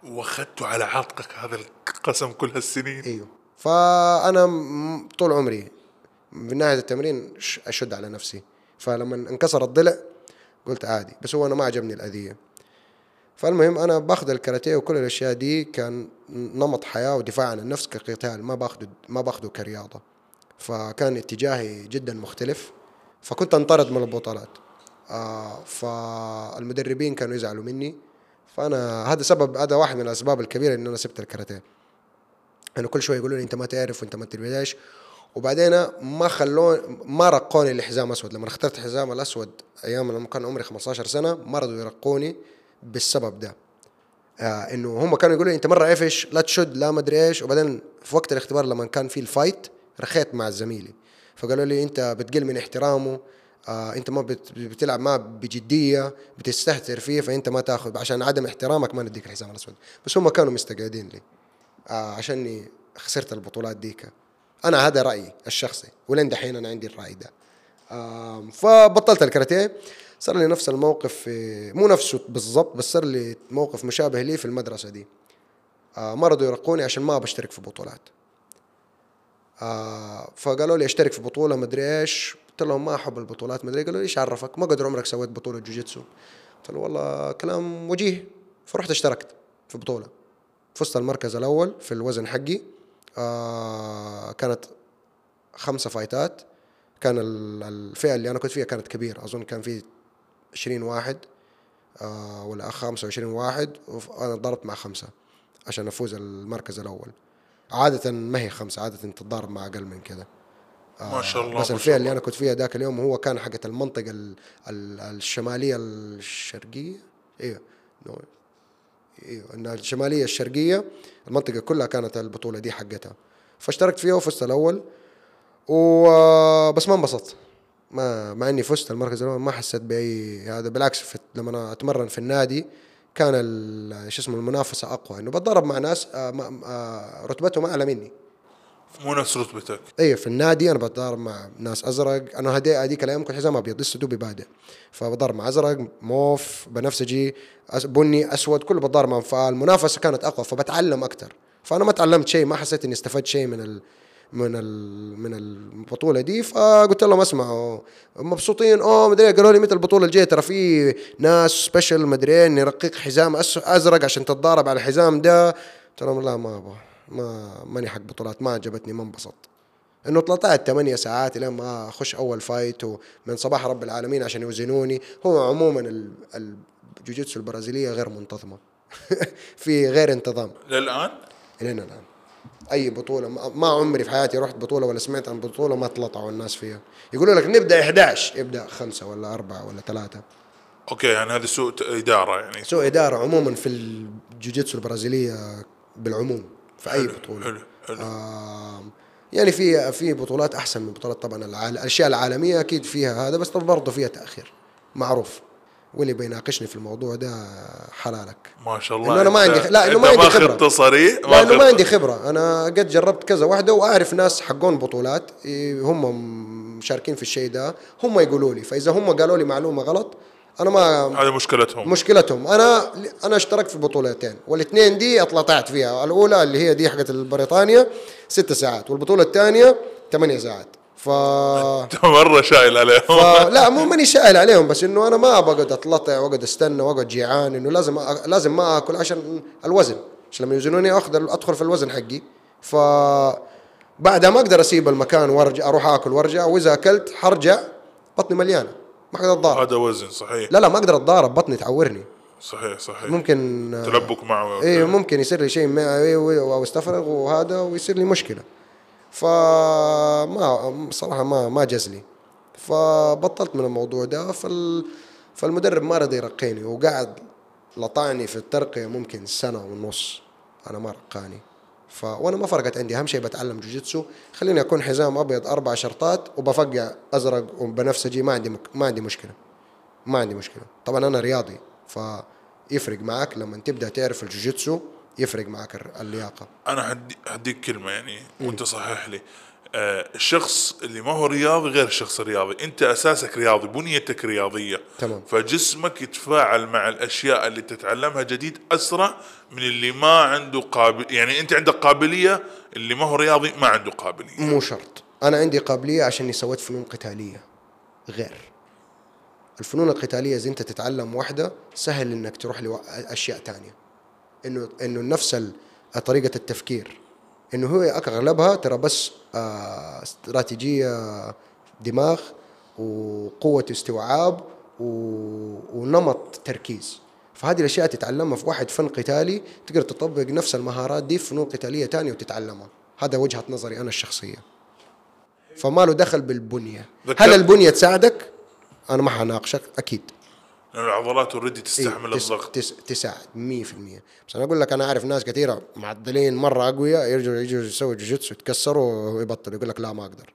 واخذته على عاتقك هذا القسم كل هالسنين. إيوه. فأنا طول عمري من ناحية التمرين أشد على نفسي. فلما انكسر الضلع قلت عادي بس هو أنا ما عجبني الأذية. فالمهم أنا باخذ الكاراتيه وكل الأشياء دي كان نمط حياة ودفاع عن النفس كقتال ما باخذه ما باخذه كرياضة. فكان اتجاهي جدا مختلف فكنت أنطرد من البطولات. آه فالمدربين كانوا يزعلوا مني. فأنا هذا سبب هذا واحد من الأسباب الكبيرة إن أنا سبت الكاراتيه. انه كل شوية يقولوا لي أنت ما تعرف وأنت ما تدري إيش وبعدين ما خلون ما رقوني لحزام أسود. لما اخترت الحزام الأسود أيام لما كان عمري 15 سنة ما رضوا يرقوني بالسبب ده. آه إنه هم كانوا يقولوا لي أنت مرة عفش لا تشد لا مدري إيش. وبعدين في وقت الاختبار لما كان في الفايت رخيت مع زميلي فقالوا لي أنت بتقل من احترامه. آه انت ما بت- بتلعب معه بجدية بتستهتر فيه فانت ما تاخذ عشان عدم احترامك ما نديك الحزام الأسود. بس هم كانوا مستقعدين لي آه عشاني خسرت البطولات ديك. أنا هذا رأيي الشخصي ولين دحين أنا عندي الرأي ده. آم، فبطلت الكاراتيه. صار لي نفس الموقف في مو نفسه بالضبط بس صار لي موقف مشابه لي في المدرسة دي. آه ما رضوا يرقوني عشان ما بشترك في بطولات. آه فقالوا لي اشترك في بطولة مدري إيش. قلت لهم ما أحب البطولات مدري قالوا لي إيش عرفك؟ ما قدر عمرك سويت بطولة جوجيتسو. قلت له والله كلام وجيه. فرحت اشتركت في بطولة. فزت المركز الأول في الوزن حقي. آه كانت خمسة فايتات. كان ال- الفئة اللي أنا كنت فيها كانت كبيرة. أظن كان في 20 واحد آه ولا 25 واحد وأنا ضربت مع خمسة عشان أفوز المركز الأول. عادة ما هي خمسة عادة تتضارب مع أقل من كذا ما شاء الله بس ما الفئه اللي. أنا كنت فيها ذاك اليوم هو كان حقة المنطقة ال ال الشمالية الشرقية. أيوه أيوه انها الشمالية الشرقية المنطقة كلها كانت البطولة دي حقتها. فاشتركت فيها وفزت الأول. و بس ما انبسطت. ما مع إني فزت المركز الأول ما حسيت بأي هذا بالعكس في لما أنا أتمرن في النادي كان شو اسمه المنافسة أقوى. إنه بتضارب مع ناس آه، آه، رتبتهم أعلى مني. مو نفس رتبتك. إيه في النادي أنا بتضارب مع ناس أزرق. أنا هدي هذيك الأيام كنت حزام أبيض لسه دوبي بادئ. فبضارب مع أزرق موف بنفسجي بني أسود كله بتضارب مع فالمنافسه كانت أقوى فبتعلم أكثر فأنا ما تعلمت شيء ما حسيت إني استفدت شيء من ال من ال من البطولة دي. فقلت لهم اسمعوا مبسوطين. أوه مدري قالوا لي متى البطولة الجاية؟ ترى في ناس سبيشل مدري نرقيك حزام أزرق عشان تتضارب على الحزام ده. قلت لهم لا ما أبغى. ما ماني حق بطولات ما عجبتني ما انبسطت. إنه طلعت ثمانية ساعات لين ما أخش أول fight ومن صباح رب العالمين عشان يوزنوني. هو عموما ال- الجوجيتسو البرازيلية غير منتظمة. في غير انتظام. للآن؟ الين الآن. أي بطولة ما عمري في حياتي رحت بطولة ولا سمعت عن بطولة ما تلطعوا الناس فيها. يقولوا لك نبدأ 11 ابدا خمسة ولا أربعة ولا ثلاثة. أوكي يعني هذه سوء إدارة يعني. سوء إدارة عموما في الجوجيتسو البرازيلية بالعموم. في أي بطولة. حلو حلو. آم، يعني في في بطولات أحسن من بطولات طبعا الأشياء العالمية أكيد فيها هذا بس برضه فيها تأخير. معروف. واللي بيناقشني في الموضوع ده حلالك. ما شاء الله. إنه أنا ما عندي- لا، أنت ما عندي ماخذ خبرة. تصريح لأنه ما عندي خبرة. أنا قد جربت كذا واحدة وأعرف ناس حقون بطولات إيه، هم مشاركين في الشيء ده. هم يقولوا لي فإذا هم قالوا لي معلومة غلط أنا ما هذه مشكلتهم. مشكلتهم. أنا أنا اشتركت في بطولتين والاثنين دي اطلعت فيها. الأولى اللي هي دي حقت بريطانيا ست ساعات والبطولة الثانية ثمانية ساعات. ف مرة شايل عليهم. فلا مو ماني شايل عليهم بس إنه أنا ما بقعد اتلطع واقعد أستنى واقعد جيعان إنه لازم أ... لازم ما آكل عشان الوزن. عشان لما يوزنوني أخذ أدخل في الوزن حقي. ف بعدها ما أقدر أسيب المكان وأرجع أروح آكل وأرجع وإذا أكلت حرجع بطني مليانة. ما أقدر أتضارب. هذا وزن صحيح. لا لا ما أقدر أتضارب بطني تعورني. صحيح صحيح. ممكن تلبك معه. إيه ممكن يصير لي شيء معوي أو استفرغ وهذا ويصير لي مشكلة. فما صراحة ما ما جاز لي. فبطلت من الموضوع ده. فال فالمدرب ما رضى يرقيني وقعد لطعني في الترقية ممكن سنة ونص. أنا ما رقاني. ف وأنا ما فرقت عندي. أهم شيء بتعلم جوجيتسو. خليني أكون حزام أبيض أربع شرطات وبفقع أزرق وبنفسجي. ما عندي مك... ما عندي مشكلة. ما عندي مشكلة. طبعا أنا رياضي فيفرق معك لما تبدأ تعرف الجوجيتسو يفرق معك اللياقة. أنا حدي هديك كلمة يعني وأنت صحح لي. الشخص اللي ما هو رياضي غير الشخص الرياضي انت اساسك رياضي بنيتك رياضية. تمام. فجسمك يتفاعل مع الأشياء اللي تتعلمها جديد أسرع من اللي ما عنده قابل يعني انت عندك قابلية اللي ما هو رياضي ما عنده قابلية. مو شرط. أنا عندي قابلية عشان سويت فنون قتالية. غير. الفنون القتالية إذا أنت تتعلم واحدة سهل إنك تروح لاشياء تانية. انه إنه نفس طريقة التفكير. إنه هو أغلبها ترى بس آه، استراتيجية دماغ وقوة استوعاب ونمط تركيز. فهذه الأشياء تتعلمها في واحد فن قتالي تقدر تطبق نفس المهارات دي في فنون قتالية تانية وتتعلمها. هذا وجهة نظري أنا الشخصية. فما له دخل بالبنية. هل البنية تساعدك؟ أنا ما حناقشك أكيد. لأن العضلات already تستحمل إيه، تس- الضغط. تس تساعد 100% بس أنا أقول لك أنا أعرف ناس كثيرة معدلين مرة أقوياء يرجعوا يجوا يسووا جوجيتسو يتكسروا ويبطلوا يقول لك لا ما أقدر.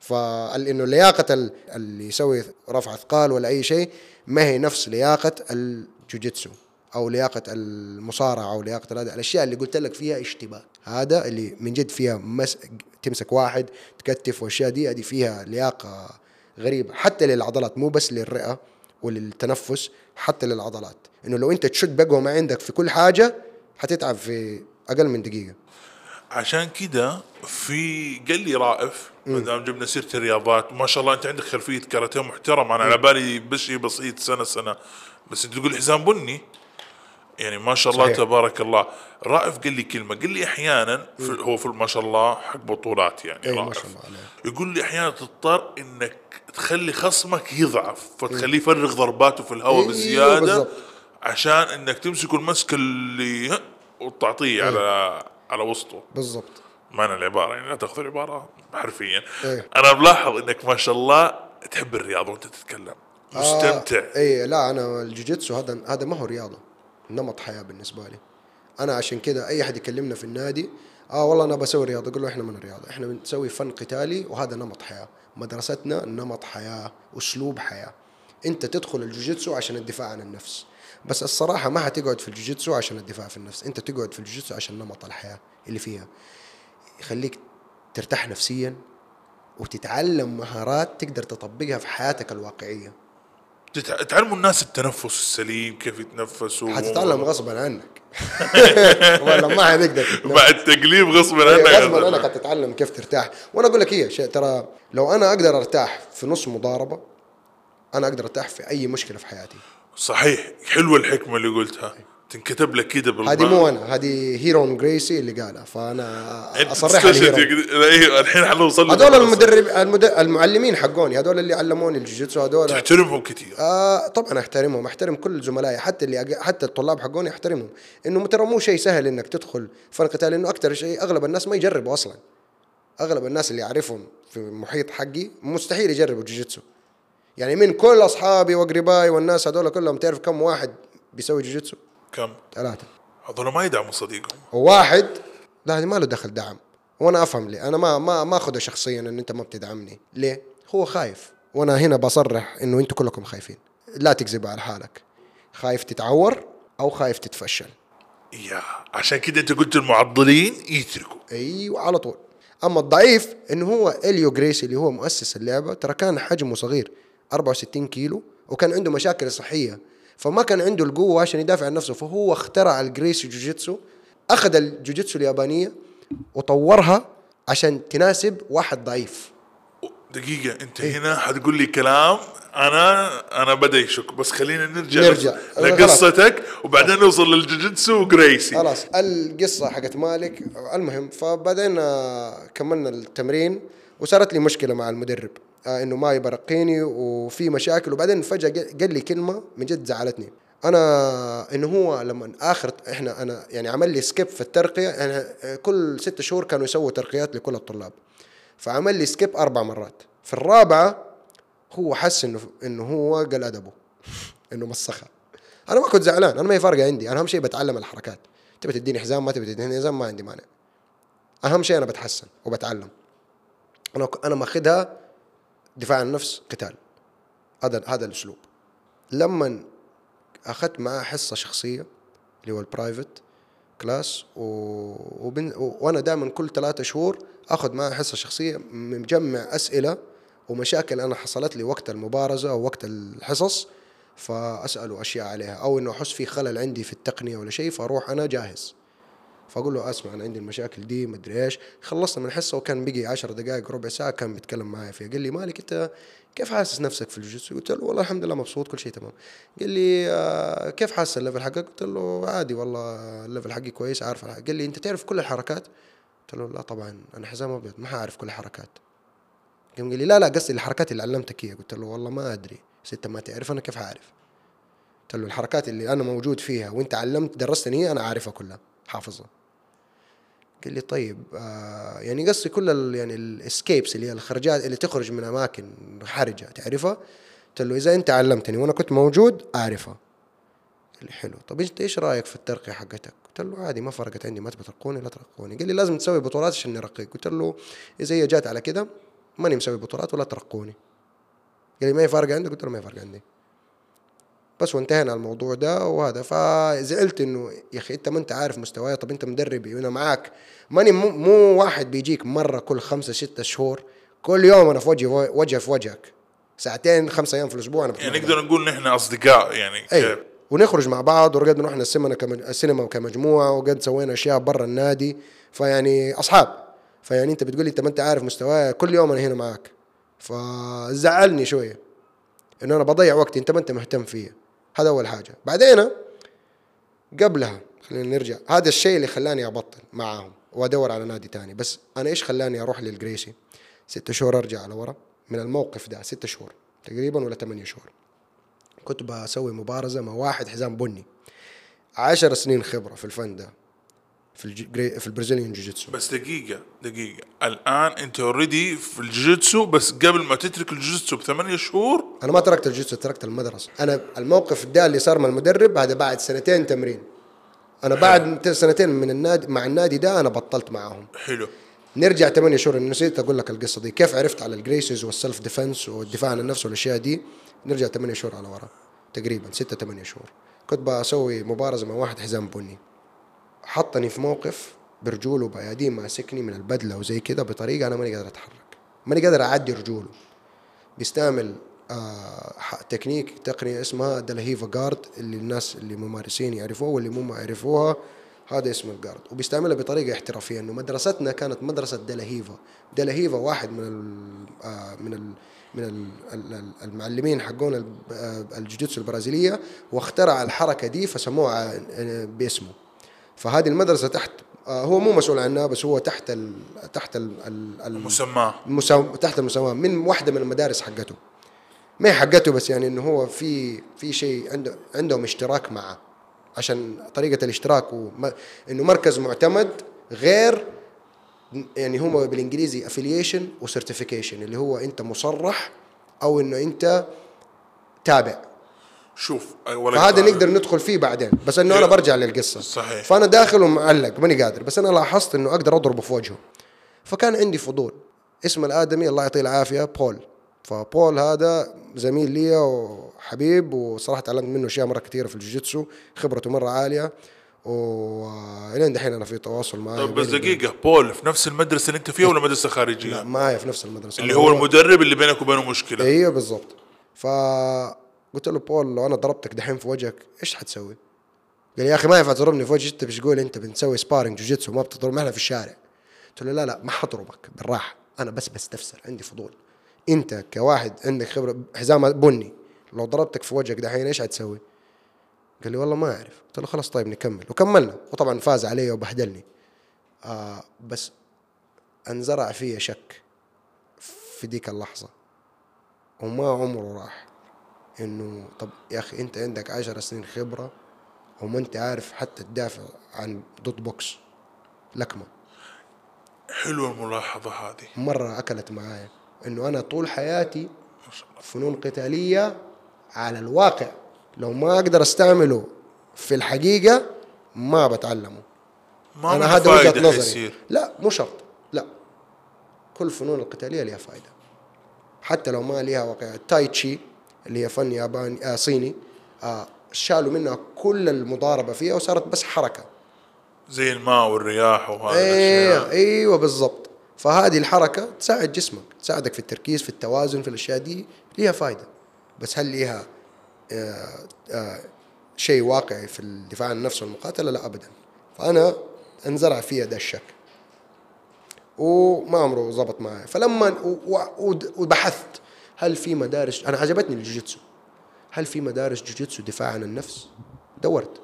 فانه لياقة ال- اللي يسوي رفع أثقال ولا أي شيء ما هي نفس لياقة الجوجيتسو أو لياقة المصارعة أو لياقة هذا الأشياء اللي قلت لك فيها اشتباك. هذا اللي من جد فيها مس... تمسك واحد تكتف والأشياء دي هذه فيها لياقة غريبة حتى للعضلات مو بس للرئة. وللتنفس حتى للعضلات. إنه لو أنت تشد بقوه ما عندك في كل حاجة حتتعب في أقل من دقيقة. عشان كده في قال لي رائف ما دام جبنا سيرة الرياضات ما شاء الله أنت عندك خلفية كاراتيه محترمه أنا على بالي بس شيء بسيط سنة سنة. بس أنت تقول حزام بني؟ يعني ما شاء الله صحيح. تبارك الله. رائف قال لي كلمة قال لي أحيانا في هو في ما شاء الله حق بطولات يعني إيه، ما رائف. شاء الله. يقول لي أحيانا تضطر إنك تخلي خصمك يضعف فتخليه يفرغ ضرباته في الهواء إيه، بزيادة بالضبط. عشان إنك تمسك المسك اللي وتعطيه على على وسطه. بالضبط. معنى العبارة يعني لا تأخذ العبارة حرفيا. إيه. أنا ملاحظ إنك ما شاء الله تحب الرياضة وأنت تتكلم. مستمتع. آه اي لا أنا الجوجيتسو هذا هذا ما هو رياضة. نمط حياة بالنسبة لي. أنا عشان كذا أي أحد يكلمنا في النادي آه والله أنا بسوي رياضة أقول له إحنا من الرياضة إحنا بنسوي فن قتالي وهذا نمط حياة. مدرستنا نمط حياة أسلوب حياة. أنت تدخل الجوجيتسو عشان الدفاع عن النفس. بس الصراحة ما حتقعد في الجوجيتسو عشان الدفاع في النفس أنت تقعد في الجوجيتسو عشان نمط الحياة اللي فيها. يخليك ترتاح نفسيا وتتعلم مهارات تقدر تطبقها في حياتك الواقعية. تعلموا الناس التنفس السليم كيف يتنفسوا. حتتعلم غصبا عنك. ولا ما حتقدر مع التقليب غصبا إيه، عنك غصبا عنك حتتعلم كيف ترتاح. وأنا أقول لك هي شيء ترى لو أنا أقدر أرتاح في نص مضاربة أنا أقدر أرتاح في أي مشكلة في حياتي. صحيح حلوة الحكمة اللي قلتها. تنكتب لك كده بالماء هذه مو أنا هذه هيرون جريسي اللي قالها فأنا انت أصرح يا- إيه الحين حنوصل له. هذول المدرب المد... المعلمين حقوني هذول اللي علموني الجوجيتسو هذول تحترمهم كثير آه طبعا أحترمهم أحترم كل زملائي حتى اللي أج... حتى الطلاب حقوني أحترمهم. إنه ترى مو شيء سهل إنك تدخل فن قتال إنه أكثر شيء أغلب الناس ما يجربوا أصلا. أغلب الناس اللي أعرفهم في المحيط حقي مستحيل يجربوا جوجيتسو يعني من كل أصحابي وأقربائي والناس هذول كلهم تعرف كم واحد بيسوي جوجيتسو كم؟ ثلاثة. هذول ما يدعموا صديقهم. وواحد لا ما له دخل دعم. وأنا أفهم ليه. أنا ما ما ما أخذه شخصيا إن أنت ما بتدعمني. ليه؟ هو خايف. وأنا هنا بصرح إنه أنتم كلكم خايفين. لا تكذب على حالك. خايف تتعور أو خايف تتفشل. يا عشان كده انت قلت المعضلين يتركوا. أيوه على طول. أما الضعيف إنه هو إليو جريسي اللي هو مؤسس اللعبة ترى كان حجمه صغير 64 كيلو وكان عنده مشاكل صحية. فما كان عنده القوة عشان يدافع عن نفسه فهو اخترع الجريسي جوجيتسو أخذ الجوجيتسو اليابانية وطورها عشان تناسب واحد ضعيف. دقيقة أنت إيه. هنا حتقول لي كلام أنا أنا بدأ يشك بس خلينا نرجع نرجع. لقصتك وبعدين نوصل للجوجيتسو وجريسي. خلاص القصة حقت مالك. المهم فبعدين آه، كملنا التمرين وصارت لي مشكلة مع المدرب. إنه ما يبغى يرقيني وفي مشاكل. وبعدين فجأة قال- لي كلمة من جد زعلتني. أنا إنه هو لما آخر إحنا أنا يعني عمل لي skip في الترقية. يعني آه، كل ست شهور كانوا يسووا ترقيات لكل الطلاب. فعمل لي skip أربع مرات. في الرابعة هو حس إنه إنه هو قل أدبه. إنه مسخها. أنا ما كنت زعلان. أنا ما هي فارقة عندي. أنا أهم شيء بتعلم الحركات. تبي تديني حزام؟ ما تبي تديني حزام؟ ما عندي مانع. أهم شيء أنا بتحسن وبتعلم. أنا أنا ماخذها دفاع عن النفس قتال. هذا هذا الأسلوب. لما أخذت معاه حصة شخصية اللي هو ال private class و... وبن... و... وأنا دائما كل ثلاثة شهور أخذ معاه حصة شخصية مجمع أسئلة ومشاكل أنا حصلت لي وقت المبارزة أو وقت الحصص فأسأله أشياء عليها. أو إنه أحس في خلل عندي في التقنية ولا شيء فأروح أنا جاهز. فأقول له أسمع أنا عندي المشاكل دي مدري إيش خلصنا من الحصه وكان بقي عشر دقائق ربع ساعة كان بيتكلم معايا فيها قال لي مالك أنت كيف حاسس نفسك في الجوجيتسو؟ قلت له والله الحمد لله مبسوط كل شيء تمام قال لي آه كيف حاسس ال level حقك؟ قلت له عادي والله ال level حقي كويس عارف قال لي أنت تعرف كل الحركات؟ قلت له لا طبعا أنا حزام أبيض ما حعرف كل الحركات قام قال لي لا لا قصدي الحركات اللي علمتك إياها قلت له والله ما أدري بس إنت ما تعرف أنا كيف حعرف؟ قلت له الحركات اللي أنا موجود فيها وأنت علمت درستني أنا عارفها كلها حافظها. قال لي طيب آه يعني قصدي كل ال يعني ال escapes اللي هي الخرجات اللي تخرج من أماكن حرجة تعرفها؟ قلت له إذا أنت علمتني وأنا كنت موجود أعرفها. قال لي حلو. طب إنت إيش رأيك في الترقية حقتك؟ قلت له عادي ما فرقت عندي ما ترقوني؟ لا ترقوني. قال لي لازم تسوي بطولات عشان نرقيك. قلت له إذا هي جات على كده ماني مسوي بطولات ولا ترقوني. قال لي ما هي فارقة عندك؟ قلت له ما هي فارقة عندي. بس وانتهينا الموضوع ده وهذا. فزعلت إنه يا أخي أنت ما أنت عارف مستواي. طب أنت مدربي وأنا معاك. ماني مو, مو واحد بيجيك مرة كل خمسة ستة شهور. كل يوم أنا في وجهي وجه في وجهك. ساعتين خمسة أيام في الأسبوع أنا يعني. نقدر نقول نحن أصدقاء يعني كيف؟ ونخرج مع بعض وقد رحنا السينما. السينما كمجموعة وقد سوينا أشياء برا النادي. فيعني أصحاب. فيعني أنت بتقول لي أنت ما أنت عارف مستواي. كل يوم أنا هنا معك فزعلني شوية. إنه أنا بضيع وقتي. أنت ما أنت مهتم فيا. هذا أول حاجة. بعدين قبلها خلينا نرجع. هذا الشيء اللي خلاني أبطل معاهم وأدور على نادي تاني. بس أنا إيش خلاني أروح للجريسي؟ ستة شهور أرجع لورا من الموقف ده ستة شهور تقريبا ولا ثمانية شهور. كنت بسوي مبارزة مع واحد حزام بني. عشر سنين خبرة في الفن ده. في. في ال Brazilian جوجيتسو. بس دقيقة دقيقة. الآن أنت already في الجوجيتسو بس قبل ما تترك الجوجيتسو بثمانية شهور. أنا ما تركت الجوجيتسو تركت المدرسة. أنا الموقف ده اللي صار مع المدرب هذا بعد سنتين تمرين. أنا بعد سنتين من النادي مع النادي ده أنا بطلت معاهم. حلو. نرجع ثمانية شهور أنا نسيت أقول لك القصة دي. كيف عرفت على الجريسز وال self defense والدفاع عن النفس والأشياء دي؟ نرجع ثمانية شهور على ورا تقريبا ستة ثمانية شهور. كنت بسوي مبارزه مع واحد حزام بني. حطني في موقف برجوله بأيادين ماسكني من البدلة وزي كده بطريقة أنا ماني قادر أتحرك. ماني قادر أعدي رجوله. بيستعمل آه تكنيك تقنية اسمها De La Riva guard اللي الناس اللي ممارسين يعرفوها واللي مو ما يعرفوها. هذا اسمه الجارد. وبيستعملها بطريقة احترافية إنه مدرستنا كانت مدرسة دلهيفا دلهيفا واحد من ال آه من ال من ال- ال- ال- المعلمين حقون آه، الجوجيتسو البرازيلية واخترع الحركة دي فسموها آه، باسمه. فهذه المدرسة تحت آه، هو مو مسؤول عنها بس هو تحت ال تحت ال ال- ال- مسماه المساو... تحت المساواة. من واحدة من المدارس حقته. ما هي حقته بس يعني إنه هو في في شيء عنده عندهم اشتراك معه. عشان طريقة الاشتراك وما إنه مركز معتمد غير يعني هو بالإنجليزي affiliation و certification اللي هو أنت مصرح أو إنه أنت تابع. شوف ولا فهذا نقدر ندخل فيه بعدين. بس إنه أنا برجع للقصة. صحيح. فأنا داخل ومعلق ماني قادر. بس أنا لاحظت إنه أقدر اضربه في وجهه. فكان عندي فضول. اسم الآدمي الله يعطيه العافية بول. فبول هذا زميل لي وحبيب وصراحة تعلمت منه أشياء مرة كثيرة في الجوجيتسو خبرته مرة عالية. وإلين دحين أنا في تواصل معاه طب بس دقيقة بول في نفس المدرسة اللي أنت فيها ولا مدرسة لا خارجية؟ معايا في نفس المدرسة. اللي هو المدرب اللي بينك وبينه مشكلة. أيوه بالضبط. فقلت له بول لو أنا ضربتك دحين في وجهك إيش حتسوي؟ قال يا أخي ما ينفع تضربني في وجهي أنت بتقول أنت بنسوي sparring جوجيتسو ما بتضرب إحنا في الشارع. قلت له لا لا ما حضربك بالراحة. أنا بس بستفسر عندي فضول. أنت كواحد عندك خبرة حزام بني لو ضربتك في وجهك دحين إيش حتسوي؟ قال لي والله ما أعرف. قلت له خلاص طيب نكمل. وكملنا. وطبعا فاز علي وبهدلني. آه بس انزرع فيا شك في ديك اللحظة. وما عمره راح. إنه طب يا أخي أنت عندك عشر سنين خبرة وما أنت عارف حتى تدافع عن ضد بوكس لكمة. حلوة الملاحظة هذه. مرة أكلت معايا إنه أنا طول حياتي فنون قتالية على الواقع. لو ما أقدر أستعمله في الحقيقة ما بتعلمه. ما أنا هذا وجهة نظري. حيصير. لا مو شرط. لا. كل فنون القتالية لها فائده حتى لو ما لها واقع. التاي تشي اللي هي فن ياباني آه صيني. آه شالوا منها كل المضاربة فيها وصارت بس حركة. زي الماء والرياح وهذه أيوه إيوه بالضبط. فهذه الحركة تساعد جسمك تساعدك في التركيز في التوازن في الأشياء دي ليها فائده بس هل ليها آه آه شيء واقعي في الدفاع عن النفس والمقاتلة؟ لا ابدا. فأنا انزرع فيها ده الشك. وما عمره ظبط معي. فلما وبحثت هل في مدارس أنا عجبتني الجوجيتسو. هل في مدارس جوجيتسو دفاع عن النفس؟ دورت.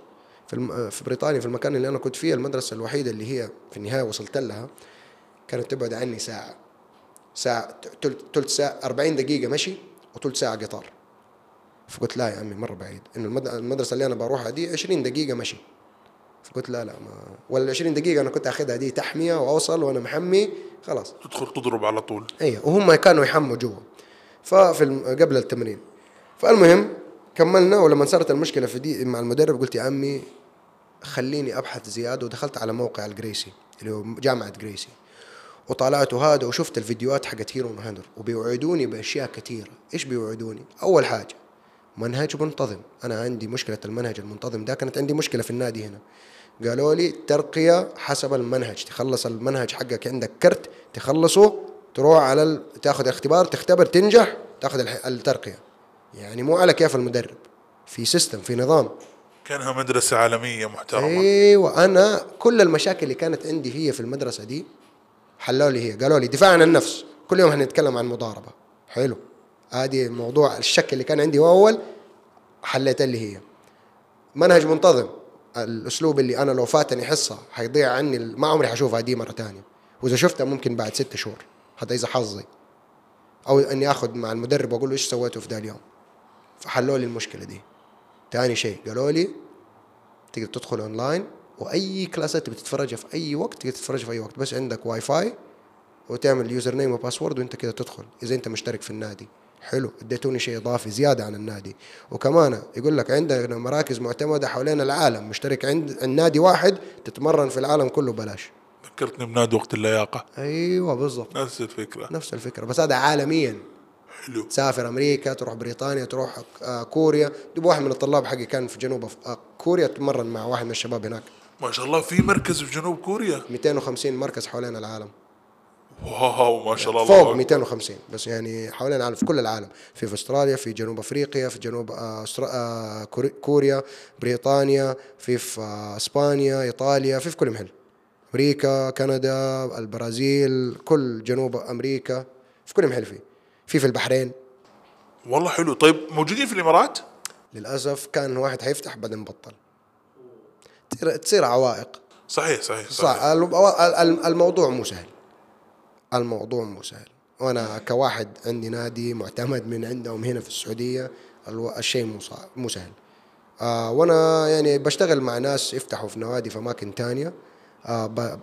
في الم... في بريطانيا في المكان اللي أنا كنت فيه المدرسة الوحيدة اللي هي في النهاية وصلت لها كانت تبعد عني ساعة. ساعة تلت ساعة 40 دقيقة مشي وثلث ساعة قطار. فقلت لا يا عمي مرة بعيد. إنه المد- المدرسة اللي أنا بروحها دي 20 دقيقة مشي. فقلت لا لا ما ولا 20 دقيقة أنا كنت أخذها دي تحمية وأوصل وأنا محمي خلاص. تدخل تضرب على طول. أيوه وهم كانوا يحموا جوا. ففي. قبل التمرين. فالمهم كملنا ولما صارت المشكلة في دي مع المدرب قلت يا عمي خليني أبحث زيادة ودخلت على موقع الجريسي اللي هو جامعة جريسي. وطلعت هذا وشفت الفيديوهات حقت هيرو هندر وبيوعدوني بأشياء كثيرة. إيش بيوعدوني؟ أول حاجة منهج منتظم. أنا عندي مشكلة المنهج المنتظم ده كانت عندي مشكلة في النادي هنا. قالوا لي ترقية حسب المنهج تخلص المنهج حقك عندك كرت تخلصه تروح على ال... تاخذ اختبار تختبر تنجح تاخذ. الترقية. يعني مو على كيف المدرب في سيستم في نظام. كأنها مدرسة عالمية محترمة. أيوه أنا كل المشاكل اللي كانت عندي هي في المدرسة دي حلوا لي هي قالوا لي دفاع عن النفس. كل يوم هنتكلم عن مضاربة. حلو. هذه موضوع الشك اللي كان عندي أول حليت لي هي. منهج منتظم. الأسلوب اللي أنا لو فاتني حصة حيضيع عني ما عمري حشوفها دي مرة تانية. وإذا شفتها ممكن بعد ست شهور. هذا إذا حظي. أو إني آخذ مع المدرب وأقول له إيش سويته في ذا اليوم؟ فحلوا لي المشكلة دي. ثاني شيء قالوا لي تقدر تدخل أونلاين وأي class ات تبي تتفرجها في أي وقت تقدر تتفرجها في أي وقت. بس عندك واي فاي وتعمل username و password وأنت كده تدخل. إذا أنت مشترك في النادي. حلو. اديتوني شيء إضافي زيادة عن النادي. وكمان يقول لك عندنا مراكز معتمدة حوالين العالم. مشترك عند النادي واحد تتمرن في العالم كله بلاش ذكرتني بنادي وقت اللياقة. أيوه بالضبط. نفس الفكرة. نفس الفكرة. بس هذا عالميا. حلو. تسافر أمريكا تروح بريطانيا تروح آه، كوريا. دوب واحد من الطلاب حقي كان في جنوب آه، كوريا تمرن مع واحد من الشباب هناك. ما شاء الله في مركز في جنوب كوريا؟ 250 مركز حوالين العالم. واو ما شاء الله. فوق الله أكبر. 250 بس يعني حوالين العالم في كل العالم. في في أستراليا في جنوب أفريقيا في جنوب آه، كوريا بريطانيا في في إسبانيا إيطاليا في في كل محل. أمريكا كندا البرازيل كل جنوب أمريكا في كل محل فيه. في في البحرين. والله حلو. طيب موجودين في الإمارات؟ للأسف كان واحد حيفتح بعدين بطل. تصير- عوائق. صحيح صحيح صح. صحيح. الم- الموضوع مو سهل. الموضوع مو سهل. وأنا كواحد عندي نادي معتمد من عندهم هنا في السعودية الشيء مو صعب مو سهل. آه وأنا يعني بشتغل مع ناس يفتحوا في نوادي في أماكن تانية. ب-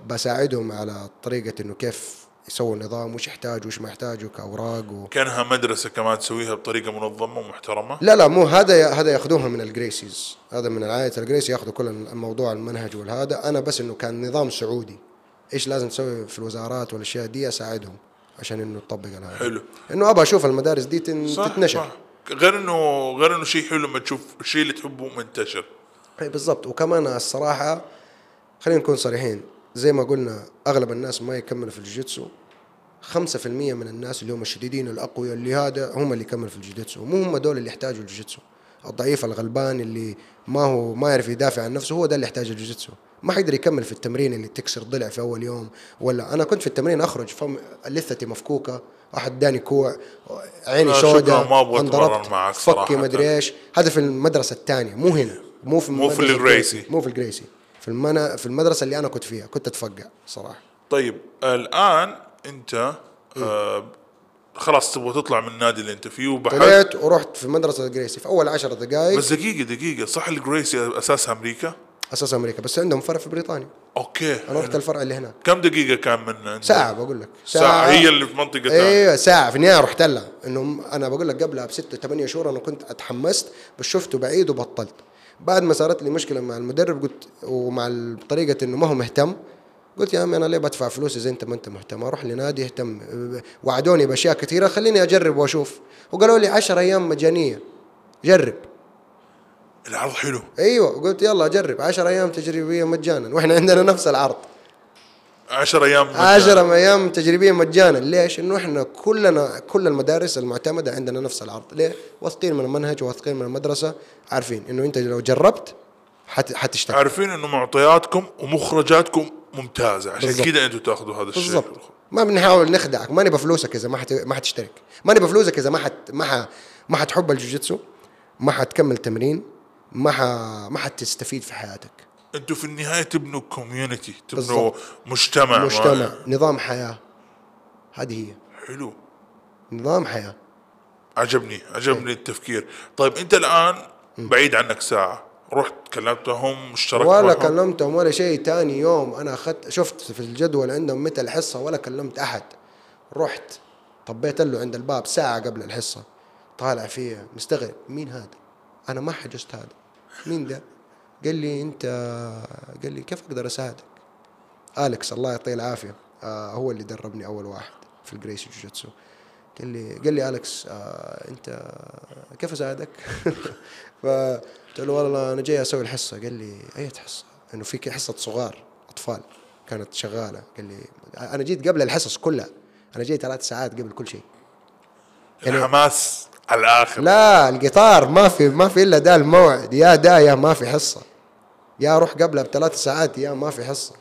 بساعدهم على طريقة إنه كيف يسووا نظام وش يحتاجوا وش ما يحتاجوا كاوراق و... كأنها مدرسة كمان تسويها بطريقة منظمة ومحترمة؟ لا لا مو هذا هذا ياخذوها من الجريسيز هذا من العائله الجريسي ياخذوا كل الموضوع المنهج والهذا. أنا بس إنه كان نظام سعودي. إيش لازم تسوي في الوزارات والأشياء دي؟ أساعدهم عشان إنه تطبق على هذا حلو. إنه أبى أشوف المدارس دي تن... صح تتنشر. صح. غير انه غير إنه شيء حلو لما تشوف الشيء اللي تحبه منتشر. إي بالضبط. وكمان الصراحة خلينا نكون صريحين. زي ما قلنا أغلب الناس ما يكملوا في الجوجيتسو 5% من الناس اللي هم الشديدين الأقوياء اللي هذا هم اللي يكملوا في الجوجيتسو مو هم دول اللي يحتاجوا الجوجيتسو الضعيف الغلبان اللي ما هو ما يعرف يدافع عن نفسه هو ده اللي يحتاج الجوجيتسو ما حيقدر يكمل في التمرين اللي تكسر ضلع في أول يوم. ولا أنا كنت في التمرين أخرج فم لثتي مفكوكة واحد اداني كوع عيني سوداء انضربت فكي. مدري إيش. هذا في المدرسة الثانية مو هنا. مو في مو في الجريسي. مو في الجريسي. في المنا في المدرسة اللي أنا كنت فيها كنت اتفقع صراحة. طيب الآن أنت آه خلاص تبغى تطلع من النادي اللي انت فيه وبحثت طلعت ورحت في مدرسة الجريسي في أول عشر دقائق بس دقيقة دقيقة. صح الجريسي أساسها أمريكا؟ أساس أمريكا بس عندهم فرع في بريطانيا. أوكي. أنا رحت الفرع اللي هناك. كم دقيقة كان من؟ ساعة بقول لك. ساعة. هي اللي في منطقة ثانية أيوه ساعة. في النهاية رحت لها. إنه أنا بقول لك قبلها بست ثمانية شهور أنا كنت أتحمست بس شفته بعيد وبطلت. بعد ما صارت لي مشكلة مع المدرب قلت ومع طريقة إنه ما هو مهتم قلت يا عمي أنا ليه بدفع فلوس اذا أنت ما أنت مهتم؟ أروح لنادي يهتم وعدوني بأشياء كثيرة خليني أجرب وأشوف. وقالوا لي 10 أيام مجانية. جرب. العرض حلو. أيوه قلت يلا جرب 10 أيام تجريبية مجانا وإحنا عندنا نفس العرض. 10 أيام مجانا. 10 أيام تجريبية مجانا. ليش؟ إنه إحنا كلنا كل المدارس المعتمدة عندنا نفس العرض. ليه؟ واثقين من المنهج واثقين من المدرسة عارفين إنه أنت لو جربت حت حتشتغل. عارفين إنه معطياتكم ومخرجاتكم ممتازة. عشان. كذا أنتم تاخذوا هذا الشيء. بالضبط. ما بنحاول نخدعك. ما نبى فلوسك إذا ما حت... ما حتشترك. ما نبى فلوسك إذا ما حت... ما ح... ما حتحب الجوجيتسو ما حتكمل تمرين ما ح... ما حتستفيد في حياتك. أنتم في النهاية تبنوا community تبنوا. مجتمع مجتمع نظام حياة. هذه هي. حلو. نظام حياة. عجبني عجبني التفكير. طيب انت الآن بعيد عنك ساعة. رحت كلمتهم اشتركت ولا معهم. كلمتهم ولا شيء. تاني يوم أنا أخذت شفت في الجدول عندهم متى الحصه ولا كلمت أحد. رحت طبيت له عند الباب ساعة قبل الحصة. طالع فيها مستغرب مين هذا؟ أنا ما حجزت هذا. مين ده؟ قال لي أنت قال لي كيف أقدر اساعدك اليكس الله يعطيه العافية آه هو اللي دربني أول واحد في الجريسي جوجيتسو قال لي قال لي أليكس آه أنت كيف اساعدك؟ فقلت له والله أنا جاي أسوي الحصة. قال لي أي حصة؟ انه في حصة صغار أطفال كانت شغالة. قال لي أنا جيت قبل الحصص كلها أنا جاي ثلاث ساعات قبل كل شيء. يعني- الحماس على الآخر. لا القطار ما في ما في إلا ده الموعد. يا ده يا ما في حصة. يا أروح قبلها بثلاث ساعات يا ما في حصة.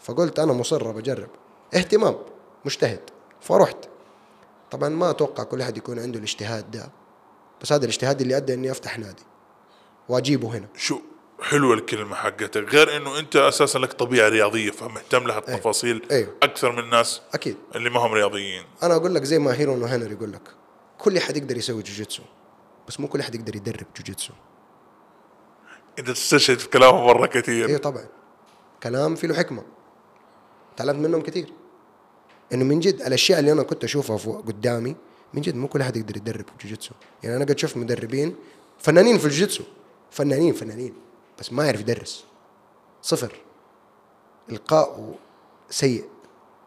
فقلت أنا مصر بجرب. اهتمام مجتهد. فرحت طبعا ما أتوقع كل أحد يكون عنده الاجتهاد ده. بس هذا الاجتهاد اللي أدى إني أفتح نادي. وأجيبه هنا. شو؟ حلوة الكلمة حقتك. غير إنه أنت أساسا لك طبيعة رياضية فمهتم لها التفاصيل أيوه. أكثر من الناس أكيد. اللي ما هم رياضيين. أنا أقول لك زي ما هيرو هنري يقول لك كل أحد يقدر يسوي جوجيتسو بس مو كل أحد يقدر يدرب جوجيتسو. انت تستشهد في كلامه مرة كثير. أيوه طبعا. كلام فيه له حكمة. تعلمت منهم كثير. إنه من جد الأشياء اللي أنا كنت أشوفها فوق قدامي من جد مو كل احد يقدر يدرب جوجيتسو يعني أنا قد شفت مدربين فنانين في الجوجيتسو. فنانين فنانين. بس ما يعرف يدرس. صفر. إلقاء سيء.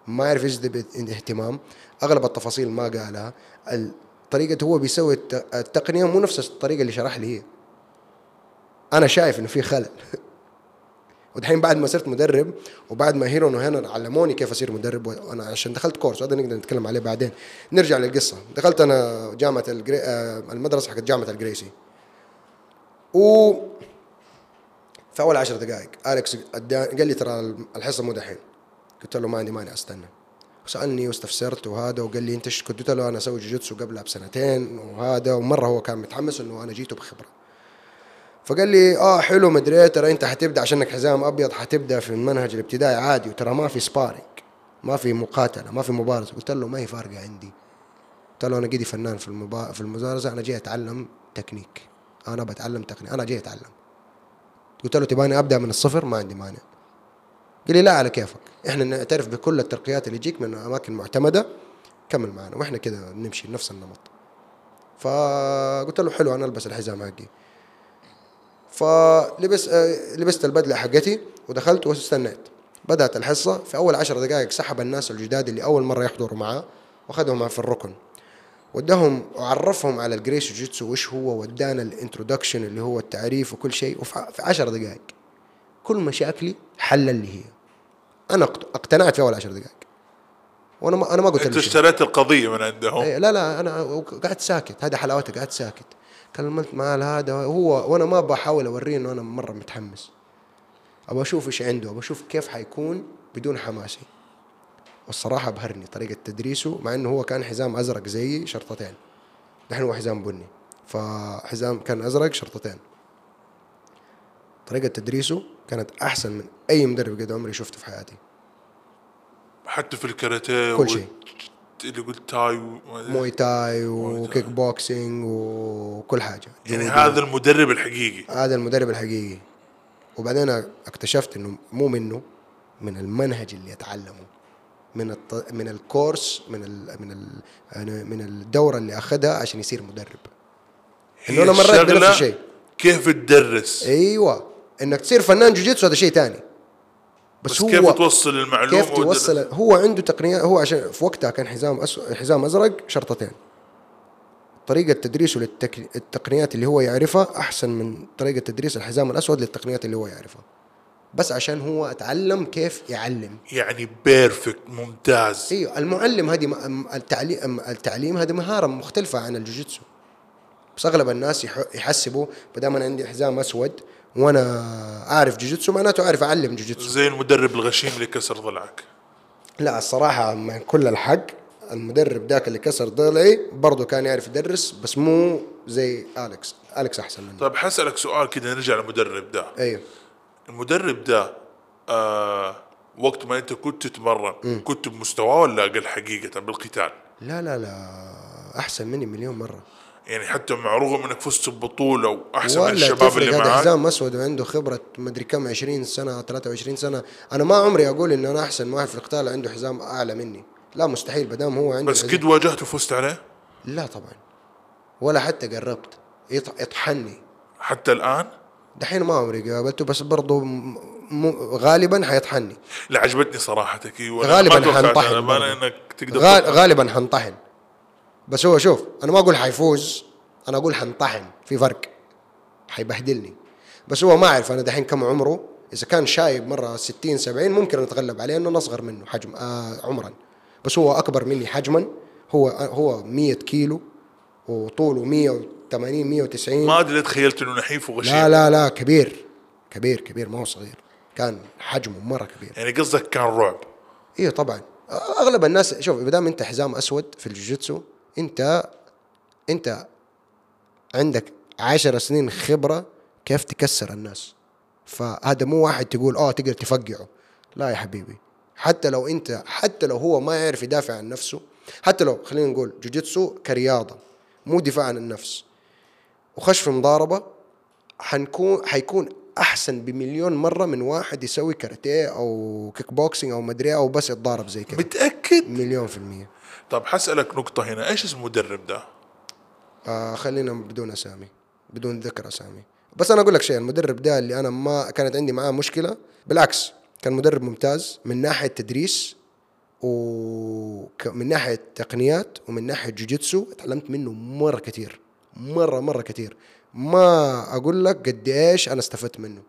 ما يعرف يجذب اهتمام. أغلب التفاصيل ما قالها. طريقة هو بيسوي الت- التقنية مو نفس الطريقة اللي شرح لي هي. أنا شايف إنه في خلل. ودحين بعد ما صرت مدرب وبعد ما هيرون وهينر علموني كيف أصير مدرب وأنا عشان دخلت كورس وهذا نقدر نتكلم عليه بعدين. نرجع للقصة. دخلت أنا جامعة الجري... آه، المدرسة حقت جامعة ال Gracie. و في أول عشر دقائق أليكس قال لي ترى الحصة مو دحين. قلت له ما عندي مانع أستنى. سالني واستفسرت وهذا وقال لي أنت إيش كنت؟ قلت له أنا أسوي جوجيتسو قبلها بسنتين وهذا ومرة هو كان متحمس إنه أنا جيته بخبرة. فقال لي آه حلو مدري إيه، ترى أنت حتبدأ عشانك حزام أبيض حتبدأ في المنهج الابتدائي عادي وترى ما في sparring ما في مقاتلة ما في مبارزه قلت له ما هي فارقة عندي. قلت له أنا قدي فنان في المبا... في المبارزه أنا جاي أتعلم تكنيك. أنا بتعلم تقنيه أنا جاي أتعلم. قلت له تباني أبدأ من الصفر؟ ما عندي مانع. قال لي لا على كيفك. إحنا نعترف بكل الترقيات اللي تجيك من أماكن معتمدة. كمل معنا وإحنا كده نمشي نفس النمط. فقلت له حلو أنا ألبس الحزام حقي. فلبس آه، لبست البدلة حقتي ودخلت واستنيت. بدأت الحصة. في أول عشر دقائق سحب الناس الجداد اللي أول مرة يحضروا معاه وأخذهم في الركن. ودهم وعرفهم على ال Gracie جوجيتسو وش هو ودانا ال introduction اللي هو التعريف وكل شيء. وفي في عشر دقائق كل مشاكلي حل اللي هي. أنا اقت- اقتنعت في أول عشر دقائق. وأنا ما أنا ما قلت أنت. اشتريت القضية من عندهم. إيه لا لا أنا قعدت ساكت. هذا حلاوته قعدت ساكت. كلمت مع هذا هو وأنا ما بحاول أوريه إنه أنا مرة متحمس. أبغى أشوف إيش عنده أبغى أشوف كيف حيكون بدون حماسي والصراحة ابهرني طريقة تدريسه مع إنه هو كان حزام أزرق زيي شرطتين. نحن هو حزام بني. فحزام كان أزرق شرطتين. طريقة تدريسه كانت أحسن من أي مدرب قد عمري شفته في حياتي. حتى في الكاراتيه كل شيء. اللي قلت تاي و... موي تاي وكيك بوكسينج وكل حاجة. يعني. هذا المدرب الحقيقي. هذا المدرب الحقيقي. وبعدين اكتشفت إنه مو منه من المنهج اللي اتعلمه من الط... من الكورس من ال... من ال... يعني من الدورة اللي أخذها عشان يصير مدرب. إنه أنا مريت بنفس الشيء. كيف تدرس؟ أيوه. إنك تصير فنان جوجيتسو هذا شيء ثاني بس, بس هو كيف توصل المعلومة كيف توصل؟ هو عنده تقنيات هو عشان في وقتها كان حزام أس... حزام أزرق شرطتين. طريقة تدريسه للتقنيات اللي هو يعرفها أحسن من طريقة تدريس الحزام الأسود للتقنيات اللي هو يعرفها. بس عشان هو اتعلم كيف يعلم. يعني perfect ممتاز. أيوه المعلم هذه م- التعليم التعليم هذه مهارة مختلفة عن الجوجيتسو. بس أغلب الناس يح- يحسبوا ما دام أنا عندي حزام أسود وأنا اعرف جوجيتسو معناته اعرف اعلم جوجيتسو. زي المدرب الغشيم اللي كسر ضلعك. لا الصراحة مع كل الحق المدرب ذاك اللي كسر ضلعي برضه كان يعرف يدرس بس مو زي أليكس. أليكس أحسن منه. طيب حسألك سؤال كده نرجع للمدرب ده. أيوه المدرب ده آه وقت ما انت كنت تتمرن كنت بمستواه ولا أقل حقيقة بالقتال؟ لا لا لا أحسن مني مليون مرة. يعني حتى مع رغم إنك فزت ببطولة وأحسن من الشباب اللي هذا معاك. حزام أسود وعنده خبرة مدري كم 20 سنة 23 سنة. أنا ما عمري أقول ان أنا أحسن واحد في القتال عنده حزام أعلى مني. لا مستحيل بدام هو عنده بس قد واجهته وفزت عليه؟ لا طبعا. ولا حتى قربت. يط- يطحني. حتى الآن؟ دحين ما عمري قابلته بس برضه غالبا حيطحني. لا عجبتني صراحتك أيوه غالباً حنطحن. غالبا حنطحن. بس هو شوف أنا ما أقول حيفوز أنا أقول حنطحن في فرق. حيبهدلني. بس هو ما أعرف أنا دحين كم عمره إذا كان شايب مرة 60 70 ممكن أتغلب عليه إنه أصغر منه حجم آه عمرا. بس هو أكبر مني حجما هو هو 100 كيلو وطوله 180 190 ما أدري تخيلت إنه نحيف وغشيم. لا لا لا كبير كبير كبير ما هو صغير. كان حجمه مرة كبير. يعني قصدك كان رعب. أيوه طبعا. أغلب الناس شوف ما دام أنت حزام أسود في الجوجيتسو انت انت عندك عشر سنين خبرة كيف تكسر الناس. فهذا مو واحد تقول آه تقدر تفقعه. لا يا حبيبي. حتى لو انت حتى لو هو ما يعرف يدافع عن نفسه حتى لو خلينا نقول جوجيتسو كرياضة مو دفاع عن النفس وخش في مضاربة حنكون حيكون أحسن بمليون مرة من واحد يسوي كاراتيه أو كيك بوكسينج أو مدري إيه أو بس يتضارب زي كذا متاكد مليون في المية. طب حسألك نقطة هنا إيش اسم المدرب ده؟ آه خلينا بدون أسامي بدون ذكر أسامي. بس أنا أقول لك شيء المدرب ده اللي أنا ما كانت عندي معاه مشكلة بالعكس كان مدرب ممتاز من ناحية تدريس ومن ناحية تقنيات ومن ناحية جوجيتسو تعلمت منه مرة كثير مرة مرة كثير ما أقول لك قد إيش أنا استفدت منه.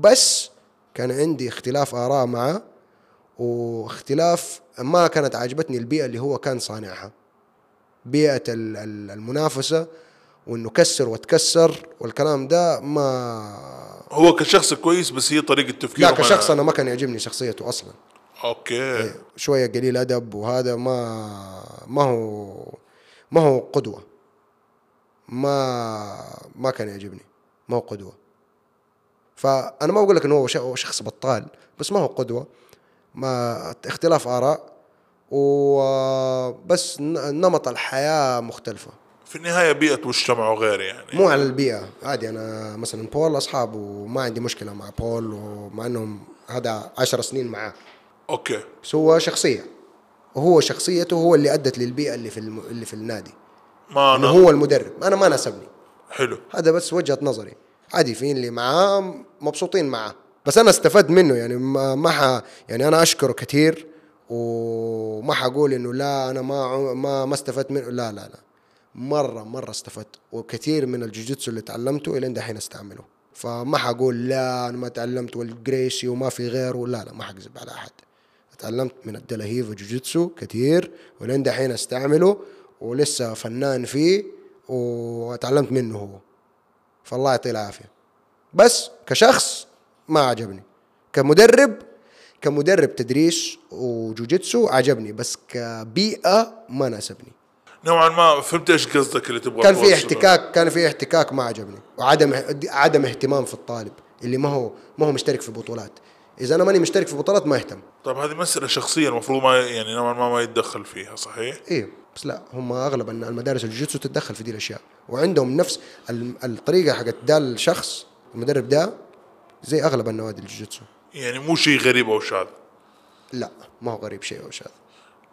بس كان عندي اختلاف آراء معه واختلاف ما كانت عاجبتني البيئة اللي هو كان صانعها. بيئة ال- ال- المنافسة وإنه كسر وتكسر والكلام ده ما هو كشخص كويس بس هي طريقة تفكيره لا كشخص أنا ما كان يعجبني شخصيته أصلا. أوكي. شوية قليل أدب وهذا ما ما هو ما هو قدوة. ما ما كان يعجبني. ما هو قدوة. فأنا ما بقول لك إنه هو شخص بطال بس ما هو قدوة. ما اختلاف آراء وبس نمط الحياة مختلفة. في النهاية بيئة مجتمع وغير يعني. مو على البيئة عادي. أنا مثلا بول أصحاب وما عندي مشكلة مع بول ومع إنهم هذا عشر سنين معاه. أوكي. بس هو شخصية. وهو شخصيته هو اللي أدت للبيئة اللي في الم... اللي في النادي. ما أنا هو المدرب. أنا ما ناسبني. حلو. هذا بس وجهة نظري. عادي في اللي معاه مبسوطين معاه. بس أنا استفدت منه يعني ما ما ح... يعني أنا أشكره كثير وما حقول إنه لا أنا ما ما ما استفدت منه لا لا لا. مرة مرة استفدت وكثير من الجوجيتسو اللي تعلمته إلى دحين استعمله. فما حقول لا أنا ما تعلمت والجريسي وما في غيره لا لا ما حكذب على أحد. تعلمت من الدلاهيفا جوجيتسو كثير ولين دحين استعمله ولسه فنان فيه وتعلمت منه هو. فالله يعطيه العافية. بس كشخص ما عجبني. كمدرب كمدرب تدريس وجوجيتسو عجبني بس كبيئة ما ناسبني. نوعا ما فهمت إيش قصدك اللي تبغى كان في. احتكاك كان في احتكاك ما عجبني. وعدم عدم اهتمام في الطالب اللي ما هو ما هو مشترك في بطولات. إذا أنا ماني مشترك في بطولات ما أهتم. طيب هذه مسألة شخصية المفروض ما يعني نوعا ما ما يتدخل فيها صحيح؟ إيه بس لا هم أغلب أن المدارس الجوجيتسو تتدخل في دي الأشياء. وعندهم نفس ال- الطريقة حقت ده الشخص المدرب ده زي أغلب النوادي الجوجيتسو. يعني مو شيء غريب أو شاذ؟ لا ما هو غريب شيء أو شيء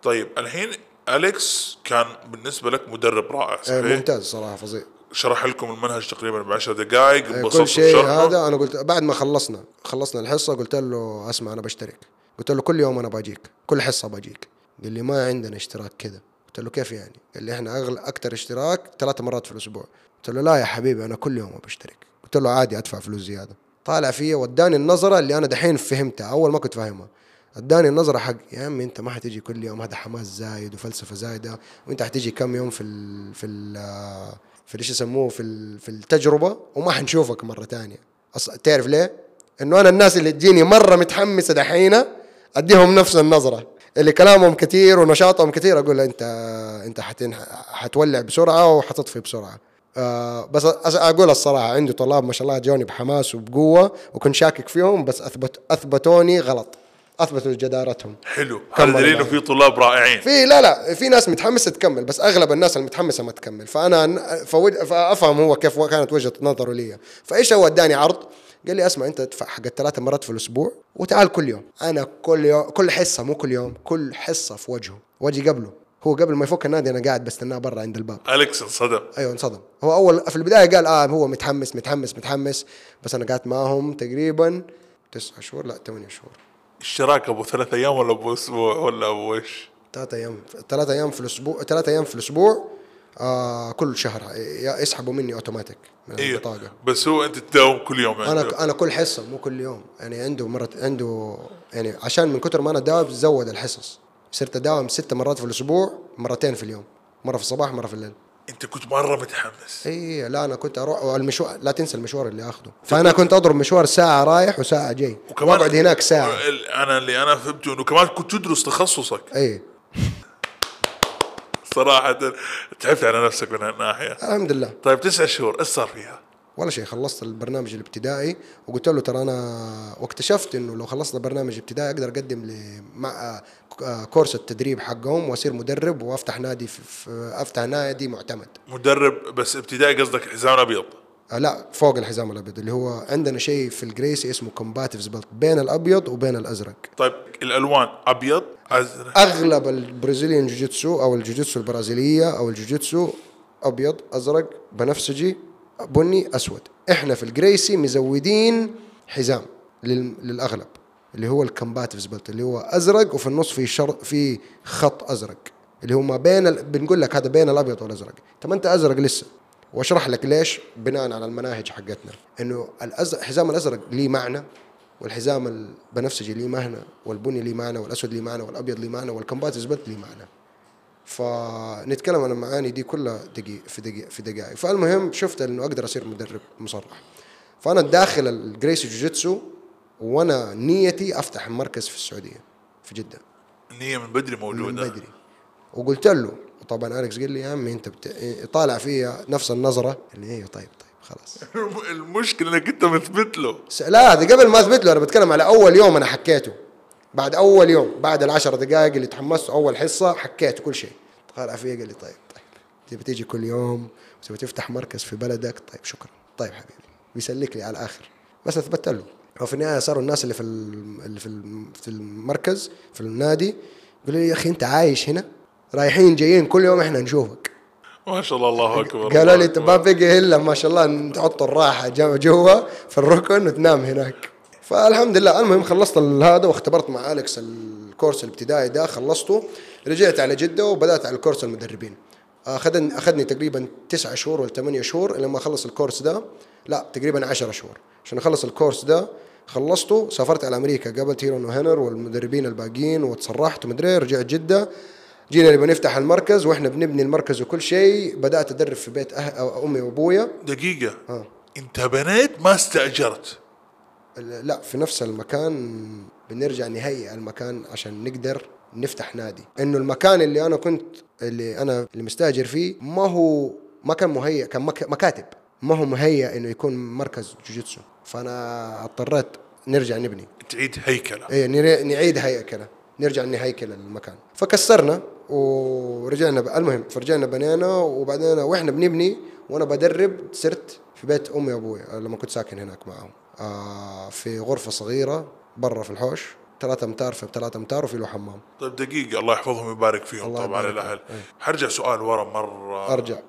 طيب الحين أليكس كان بالنسبة لك مدرب رائع إيه، صحيح؟ ممتاز صراحة فظيع. شرح لكم المنهج تقريبا ب 10 دقائق انبسطت كل شيء بشرحه. هذا أنا قلت بعد ما خلصنا خلصنا الحصة قلت له أسمع أنا بشترك. قلت له كل يوم أنا باجيك كل حصة باجيك. قال لي ما عندنا اشتراك كذا. قلت له كيف يعني؟ قال لي إحنا اغلى أكثر اشتراك ثلاث مرات في الأسبوع. قلت له لا يا حبيبي أنا كل يوم بشترك قلت له عادي أدفع فلوس زيادة. طالع فيا واداني النظرة اللي أنا دحين فهمتها أول ما كنت فاهمها اداني النظرة حق يا عمي أنت ما حتيجي كل يوم هذا حماس زايد وفلسفة زايدة وأنت حتيجي كم يوم في ال في ال في إيش يسموه في في التجربة وما حنشوفك مرة أص... تعرف ليه؟ إنه أنا الناس اللي تجيني مرة متحمسة دحين أديهم نفس النظرة اللي كلامهم كثير ونشاطهم كثير أقول له أنت أنت. حتولع بسرعة وحتطفي بسرعة آه بس أقول الصراحة عندي طلاب ما شاء الله جوني بحماس وبقوة وكنت شاكك فيهم بس اثبت أثبتوني غلط. أثبتوا جدارتهم. حلو. هذا دليل إنه. في طلاب رائعين. في لا لا في ناس متحمسة تكمل بس أغلب الناس المتحمسة ما تكمل. فأنا فوج فأفهم هو كيف كانت وجهة نظره لي. فإيش هو اداني عرض؟ قال لي أسمع أنت ادفع حق ثلاث مرات في الأسبوع وتعال كل يوم. أنا كل يوم كل حصة مو كل يوم كل حصة في وجهه. واجي قبله. هو قبل ما يفك النادي أنا قاعد بستناه برا عند الباب. أليكس انصدم. أيوه انصدم. هو أول في البداية قال آه هو متحمس متحمس متحمس. بس أنا قعدت معاهم تقريبا تسعة شهور لا ثمانية شهور. اشتراك أبو ثلاث أيام ولا أبو أسبوع ولا أبو إيش؟ ثلاثة أيام ثلاثة أيام في الأسبوع ثلاثة أيام في الأسبوع آه كل شهر. يسحبوا مني أوتوماتيك من أيوه البطاقة. بس هو أنت تداوم كل يوم عنده أنا أنا كل حصة مو كل يوم. يعني عنده مرة عنده يعني عشان من كثر ما أنا داوم زود الحصص. صرت أداوم ست مرات في الأسبوع مرتين في اليوم مرة في الصباح مرة في الليل. أنت كنت مرة متحمس. اي لا أنا كنت أروح المشوار لا تنسى المشوار اللي اخذه فأنا كنت أضرب مشوار ساعة رايح وساعة جاي واقعد هناك ساعة. ال- أنا اللي أنا فهمته إنه كمان كنت تدرس تخصصك. اي صراحة تعبت على نفسك من هالناحية. الحمد لله. طيب تسع شهور إيش صار فيها؟ ولا شيء خلصت البرنامج الابتدائي وقلت له ترى أنا واكتشفت إنه لو خلصت البرنامج الابتدائي أقدر أقدم ل مع آه، كورس التدريب حقهم وأصير مدرب وأفتح نادي في, أفتح نادي معتمد. مدرب بس ابتدائي قصدك حزام أبيض؟ آه لا فوق الحزام الأبيض اللي هو عندنا شيء في ال Gracie اسمه combative belt بين الأبيض وبين الأزرق. طيب الألوان أبيض أزرق؟ أغلب البرازيليان جوجيتسو أو الجوجيتسو البرازيلية أو الجوجيتسو أبيض أزرق بنفسجي بني أسود. إحنا في ال Gracie مزودين حزام لل- للأغلب اللي هو ال combative belt اللي هو أزرق وفي النص في شر في خط أزرق اللي هو ما بين ال... بنقول لك هذا بين الأبيض والأزرق. طب أنت أزرق لسه؟ وأشرح لك ليش؟ بناء على المناهج حقتنا. إنه الأز... الحزام الأزرق ليه معنى والحزام البنفسجي ليه معنى والبني ليه معنى والأسود ليه معنى والأبيض ليه معنى وال combative belt ليه معنى. فنتكلم عن المعاني دي كلها دقيقة في دقيقة في دقائق. فالمهم شفت إنه أقدر أصير مدرب مصرح. فأنا داخل ال Gracie جوجيتسو وأنا نيتي أفتح مركز في السعودية في جدة. النية من بدري من موجودة بدري. وقلت له وطبعا أليكس قال لي يا عمي أنت بت... طالع فيها نفس النظرة. اللي أيوه طيب طيب خلاص. المشكلة إنك أنت مثبت له. س- لا ده قبل ما أثبت له أنا بتكلم على أول يوم أنا حكيته. بعد أول يوم بعد العشر دقائق اللي تحمست أول حصة حكيت كل شيء. طالع فيها قال لي طيب طيب تبي تيجي كل يوم وتبي تفتح مركز في بلدك؟ طيب شكرا. طيب حبيبي. بيسلك لي على الآخر. بس اثبت له. وفي النهاية صاروا الناس اللي في ال- اللي في ال- في المركز في النادي يقولوا لي يا أخي أنت عايش هنا؟ رايحين جايين كل يوم إحنا نشوفك. ما شاء الله الله أكبر قالوا لي. ما بقي إلا ما شاء الله تحط الراحة جو- جوا في الركن وتنام هناك. فالحمد لله. المهم خلصت هذا واختبرت مع أليكس الكورس الابتدائي ده خلصته. رجعت على جدة وبدأت على الكورس المدربين. اخذني أخذني تقريبا تسعة شهور ولا ثمانية شهور لما اخلص الكورس ده. لا تقريبا عشرة شهور. عشان أخلص الكورس ده خلصته سافرت على أمريكا. قابلت هيرون وهنر والمدربين الباقيين وتصرحت ومدري رجعت جدة. جينا نبغى نفتح المركز وإحنا بنبني المركز وكل شيء. بدأت أدرب في بيت أه... أمي وأبويا. دقيقة. آه. أنت بنيت ما استأجرت. لا في نفس المكان بنرجع نهيئ المكان عشان نقدر نفتح نادي. إنه المكان اللي أنا كنت اللي أنا اللي مستأجر فيه ما هو ما كان مهيئ كان مك... مكاتب. ما هو مهيئ إنه يكون مركز جوجيتسو. فأنا اضطريت نرجع نبني. تعيد هيكلة. إيه نري- نعيد هيكلة. نرجع نهيكل المكان. فكسرنا ورجعنا ب... المهم فرجعنا بنينا وبعدين وإحنا بنبني وأنا بدرب صرت في بيت أمي وأبوي لما كنت ساكن هناك معهم. آه في غرفة صغيرة برا في الحوش. ثلاثة أمتار في ثلاثة أمتار وفي له حمام. طيب دقيقة الله يحفظهم ويبارك فيهم الله طبعا الأهل فيهم. أي. حرجع سؤال ورا مرة. أرجع.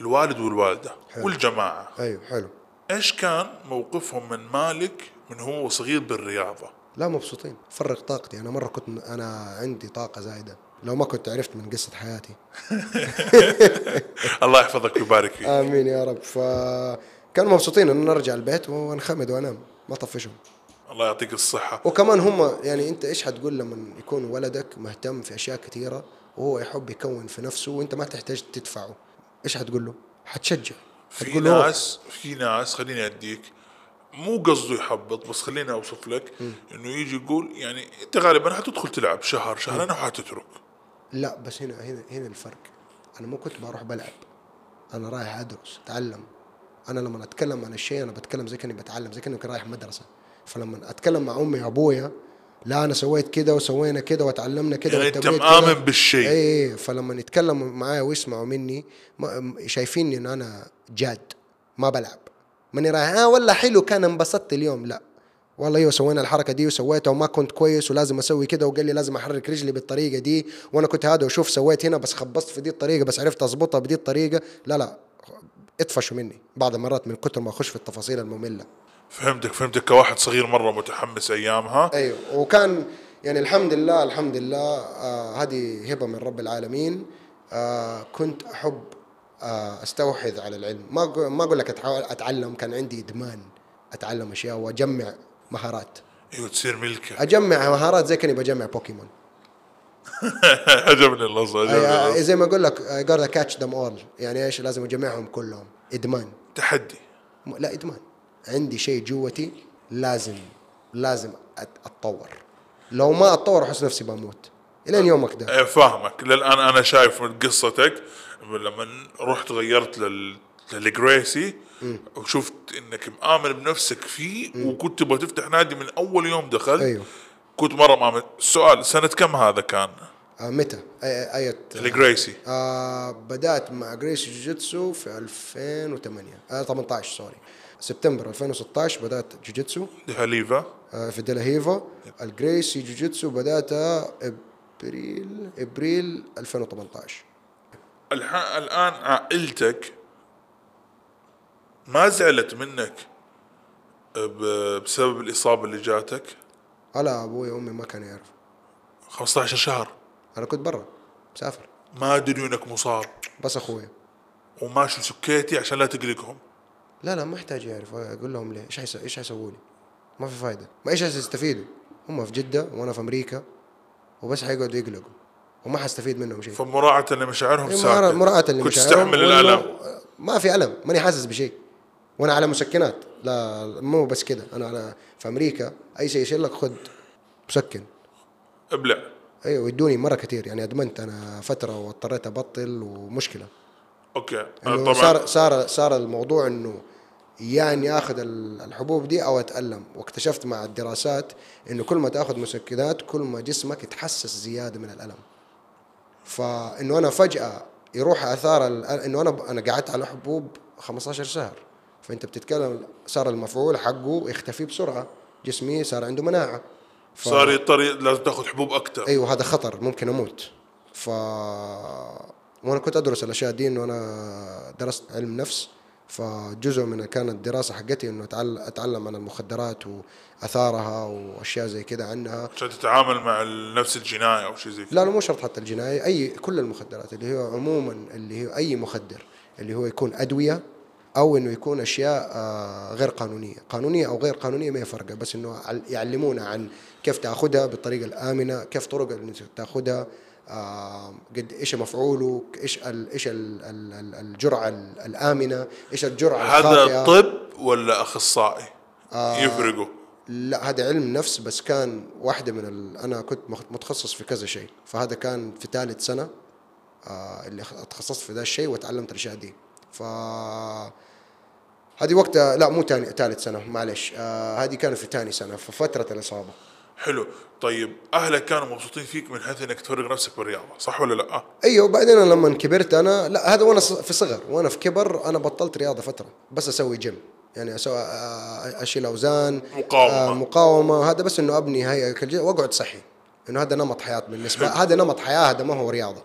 الوالد والوالدة حلو. والجماعة. أيوه حلو. إيش كان موقفهم من مالك من هو صغير بالرياضة؟ لا مبسوطين. فرغ طاقتي. أنا مرة كنت أنا عندي طاقة زايدة. لو ما كنت عرفت من قصة حياتي. الله يحفظك ويبارك فيك. آمين يا رب. فكانوا مبسوطين انه نرجع البيت ونخمد وأنام. ما طفشهم. الله يعطيك الصحة. وكمان هم يعني أنت إيش حتقول لما يكون ولدك مهتم في أشياء كثيرة وهو يحب يكون في نفسه وأنت ما تحتاج تدفعه؟ إيش حتقول له؟ حتشجع. في ناس في ناس خليني أديك مو قصده يحبط بس خليني أوصف لك إنه يجي يقول يعني أنت غالبا حتدخل تلعب شهر شهرين وحتترك. لا بس هنا هنا هنا الفرق. أنا مو كنت بروح بلعب. أنا رايح أدرس أتعلم. أنا لما أتكلم عن الشيء أنا بتكلم زي كأني بتعلم زي كاني رايح مدرسة. فلما أتكلم مع أمي وأبويا لا أنا سويت كده وسوينا كده وتعلمنا كده يعني أنت مآمن. بالشيء. اي اي فلما يتكلموا معايا ويسمعوا مني ما شايفيني إن أنا جاد ما بلعب. ماني رايح آه والله حلو كان انبسطت اليوم. لا. والله أيوه سوينا الحركة دي وسويتها وما كنت كويس ولازم أسوي كده وقال لي لازم أحرك رجلي بالطريقة دي. وأنا كنت هذا وشوف سويت هنا بس خبصت في دي الطريقة بس عرفت أضبطها بدي الطريقة. لا لا. اطفشوا مني بعض المرات من كتر ما أخش في التفاصيل المملة. فهمتك فهمتك كواحد صغير مرة متحمس أيامها. أيوه وكان يعني الحمد لله الحمد لله آه هذه هبة من رب العالمين. آه كنت أحب آه استوحذ على العلم. ما ما أقول لك أتعلم كان عندي إدمان أتعلم أشياء وأجمع مهارات. أيوه تصير ملكة. أجمع مهارات زي كأني بجمع بوكيمون. عجبني اللفظ عجبني. زي ما أقول لك I gotta catch them all يعني إيش لازم أجمعهم كلهم. إدمان. تحدي. لا إدمان. عندي شيء جواتي لازم لازم أتطور. لو ما أتطور أحس نفسي بموت. الين يومك ده إيه، فاهمك. للآن أنا شايف من قصتك. لما رحت غيرت لل لل Gracie وشفت إنك مآمن بنفسك فيه وكنت تبغى تفتح نادي من أول يوم دخلت. أيوه. كنت مرة مآمن. السؤال سنة كم هذا كان؟ آه متى؟ أي أية ال Gracie آه بدأت مع Gracie جوجيتسو في 2008 آه 18 sorry. سبتمبر 2016 بدأت جوجيتسو. دي لاهيفا. آه في ديلاهيفا الجريسي جوجيتسو بدأتها أبريل أبريل 2018 الح... الآن عائلتك ما زعلت منك. بسبب الإصابة اللي جاتك؟ لا أبوي وأمي ما كانوا يعرفوا. 15 شهر. أنا كنت برا مسافر. ما أدري انك مصاب. بس أخوي. وماشي سكيتي عشان لا تقلقهم. لا لا ما يحتاج يعرف. أقول لهم ليه؟ إيش حيس... إيش حيسووا لي ما في فايدة. ما إيش حيستفيدوا هم في جدة وأنا في أمريكا وبس حيقعدوا يقلقوا. وما حستفيد منهم شيء. فمراعاة لمشاعرهم إيه، ساكت مراعاة مراعاة اللي كنت مشاعرهم تستحمل الألم. ما في ألم. ماني حاسس بشيء. وأنا على مسكنات. لا مو بس كده. أنا على في أمريكا أي شيء يشيل لك خذ مسكن. إبلع. أيوه يدوني مرة كثير يعني أدمنت أنا فترة واضطريت أبطل ومشكلة. أوكي. انه طبعا. صار صار صار الموضوع إنه يعني آخذ ال- الحبوب دي أو أتألم. واكتشفت مع الدراسات إنه كل ما تأخذ مسكنات كل ما جسمك يتحسس زيادة من الألم. فإنه أنا فجأة يروح آثار إنه أنا أنا قعدت على حبوب 15 شهر. فأنت بتتكلم صار المفعول حقه يختفي بسرعة. جسمي صار عنده مناعة. ف... صار يضطر لازم تأخذ حبوب أكثر أيوه هذا خطر. ممكن أموت. ف وأنا كنت أدرس الأشياء دي إنه أنا درست علم نفس. فجزء من كانت الدراسة حقتي إنه أتعلم عن المخدرات وأثارها وأشياء زي كده عنها. عشان تتعامل مع نفس الجناية أو شيء زي كذا؟ لا لا مو شرط حتى الجناية أي كل المخدرات اللي هو عموما اللي هو أي مخدر اللي هو يكون أدوية أو إنه يكون أشياء آه، غير قانونية. قانونية أو غير قانونية ما هي فرقة بس عل- يعلمونا عن كيف تأخذها بالطريقة الآمنة كيف طرق اللي آه، قد إيش مفعوله إيش ال إيش ال ال ال الجرعة ال- الآمنة إيش الجرعة هذا طب ولا أخصائي؟ آه. يفرقوا. لا هذا علم نفس بس كان واحدة من ال... أنا كنت متخصص في كذا شيء فهذا كان في ثالث سنة آه اللي خ- تخصصت في ذا الشيء وتعلمت الأشياء دي. ف هذه وقتها لا مو ثالث سنة معلش آه هذه كانت في ثاني سنة في فترة الإصابة. حلو. طيب أهلك كانوا مبسوطين فيك من حيث إنك تفرغ نفسك بالرياضة صح ولا لا؟ أيوه وبعدين أنا لما كبرت أنا لا هذا وأنا في صغر وأنا في كبر أنا بطلت رياضة فترة بس أسوي جيم يعني أسوي آه، أشيل أوزان مقاومة. آه مقاومة هذا بس إنه أبني جسم وأقعد صحي. إنه هذا نمط حياة بالنسبة هذا نمط حياة هذا ما هو رياضة.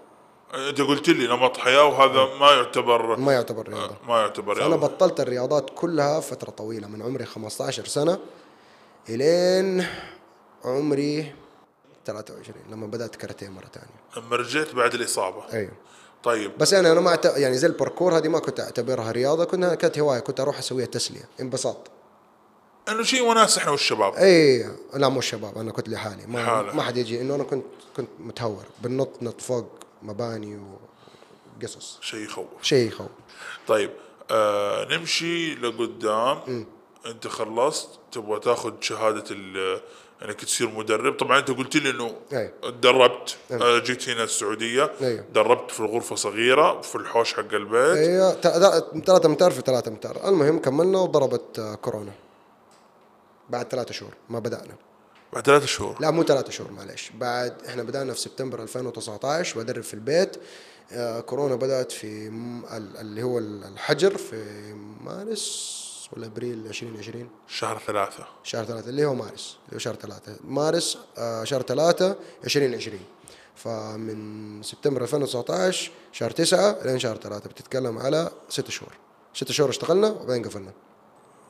أنت قلت لي نمط حياة وهذا ما يعتبر ما يعتبر رياضة. ما يعتبر رياضة. بطلت الرياضات كلها فترة طويلة من عمري 15 سنة إلين عمري 23 لما بدأت كاراتيه مرة ثانية لما رجعت بعد الإصابة. أيوه. طيب. بس يعني أنا ما أعت- يعني زي الباركور هذه ما كنت أعتبرها رياضة كنت كانت هواية كنت أروح أسويها تسلية انبساط. إنه شيء وناس إحنا والشباب. اي لا مو الشباب أنا كنت لحالي. ما لحالك. ما حد يجي إنه أنا كنت كنت متهور. بنط نط فوق مباني وقصص. شيء يخوف. شيء يخوف. طيب آه نمشي لقدام. أنت خلصت تبغى تاخذ شهادة ال انك تصير مدرب. طبعا أنت قلت لي إنه أي. تدربت. آه جيت هنا السعودية. أيوه. دربت في غرفه صغيرة في الحوش حق البيت. أيوه ثلاثة امتار في ثلاثة امتار المهم كملنا وضربت آه، كورونا. بعد ثلاثة شهور ما بدأنا. بعد ثلاثة شهور؟ لا مو ثلاثة شهور معلش بعد إحنا بدأنا في سبتمبر 2019 بدرب في البيت. آه كورونا بدأت في اللي هو ال- الحجر في مارس ولا أبريل 2020 شهر ثلاثة. شهر ثلاثة اللي هو مارس اللي هو شهر ثلاثة. مارس آه شهر ثلاثة 2020 فمن سبتمبر 2019 شهر تسعة لين شهر ثلاثة بتتكلم على ست شهور. ست شهور اشتغلنا وبعدين قفلنا.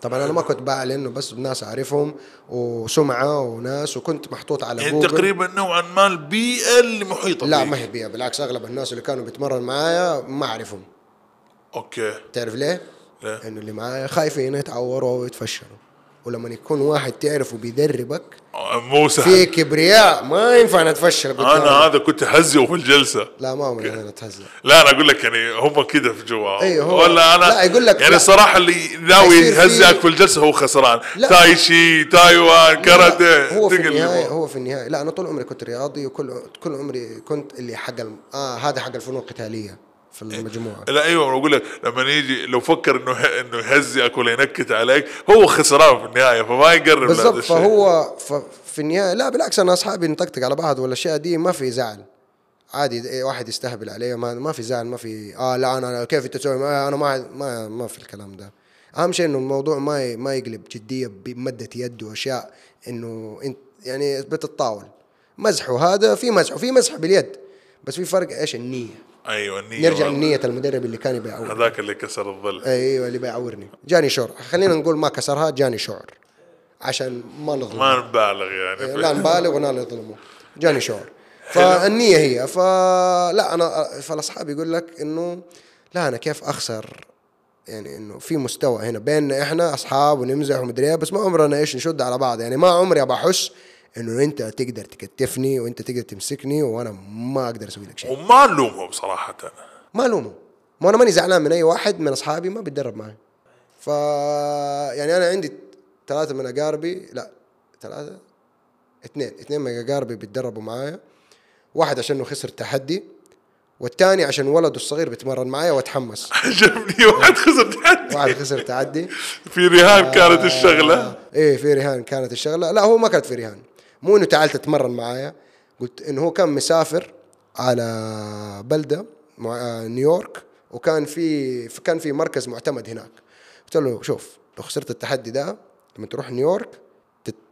طبعا أنا ما كنت بعلن انه بس ناس أعرفهم وسمعة وناس وكنت محطوط على يعني جوجل تقريبا نوعا ما البيئة اللي محيطة لا. ما هي بيئة بالعكس أغلب الناس اللي كانوا بيتمرن معايا ما أعرفهم. أوكي. تعرف ليه؟ ليه؟ انه اللي معايا خايفين يتعوروا ويتفشلوا ولما يكون واحد تعرفه بيدربك آه، مو سهل في كبرياء ما ينفع نتفشل قدامه. أنا هذا كنت أهزئه في الجلسة لا ما عمري أنا أتهزأ لا أنا أقول لك يعني هم كده في جوا هو- ولا أنا لا، يقول لك يعني. الصراحه اللي ناوي يهزئك في الجلسة هو خسران. تايشي تايوان كاراتيه هو في النهاية. هو في النهاية لا أنا طول عمري كنت رياضي وكل كل عمري كنت اللي حق الم... آه هذا حق الفنون القتالية في المجموعة. لا أيوه أقول لك لما يجي لو فكر إنه إنه يهزئك ولا ينكت عليك هو خسران في النهاية فما يقرب بالضبط. فهو. في النهاية لا بالعكس أنا أصحابي نطقطق على بعض والأشياء دي ما في زعل. عادي إيه واحد يستهبل عليه ما, ما في زعل ما في آه لا أنا كيف أنت تسوي؟ أنا ما ما ما في الكلام ده. أهم شيء إنه الموضوع ما ما يقلب جدية بمدة يد وأشياء إنه انت يعني بتتطاول مزح وهذا في مزح وفي مزح باليد بس في فرق إيش؟ النية. أيوه النية نرجع. لنية المدرب اللي كان يبي يعورني هذاك اللي كسر الظل. أيوه اللي بيعورني جاني شعور. خلينا نقول ما كسرها جاني شعور. عشان ما نظلم ما نبالغ يعني. لا نبالغ ولا نظلمه. جاني شعور. فالنية هي. فلا أنا فالأصحاب يقول لك إنه لا أنا كيف أخسر؟ يعني إنه في مستوى هنا بيننا إحنا أصحاب ونمزح ومدري إيه، بس ما عمرنا إيش نشد على بعض. يعني ما عمري أبى أحس إنه أنت تقدر تكتفني وأنت تقدر تمسكني وأنا ما أقدر أسوي لك شيء. وما نلومهم صراحة. ما الومه ما أنا ماني زعلان من أي واحد من أصحابي ما بيتدرب معي. ف يعني أنا عندي ثلاثة من أقاربي لا ثلاثة اثنين. اثنين من أقاربي بيتدربوا معايا. واحد عشان خسر تحدي والثاني عشان ولده الصغير بيتمرن معايا وأتحمس. عجبني واحد خسر تحدي. واحد خسر تعدي في رهان كانت الشغلة. إيه في رهان كانت الشغلة. لا هو ما كانت في رهان. مو إنه تعال تتمرن معايا. قلت إنه هو كان مسافر على بلدة مع نيويورك وكان في كان في مركز معتمد هناك. قلت له شوف لو خسرت التحدي ده لما تروح نيويورك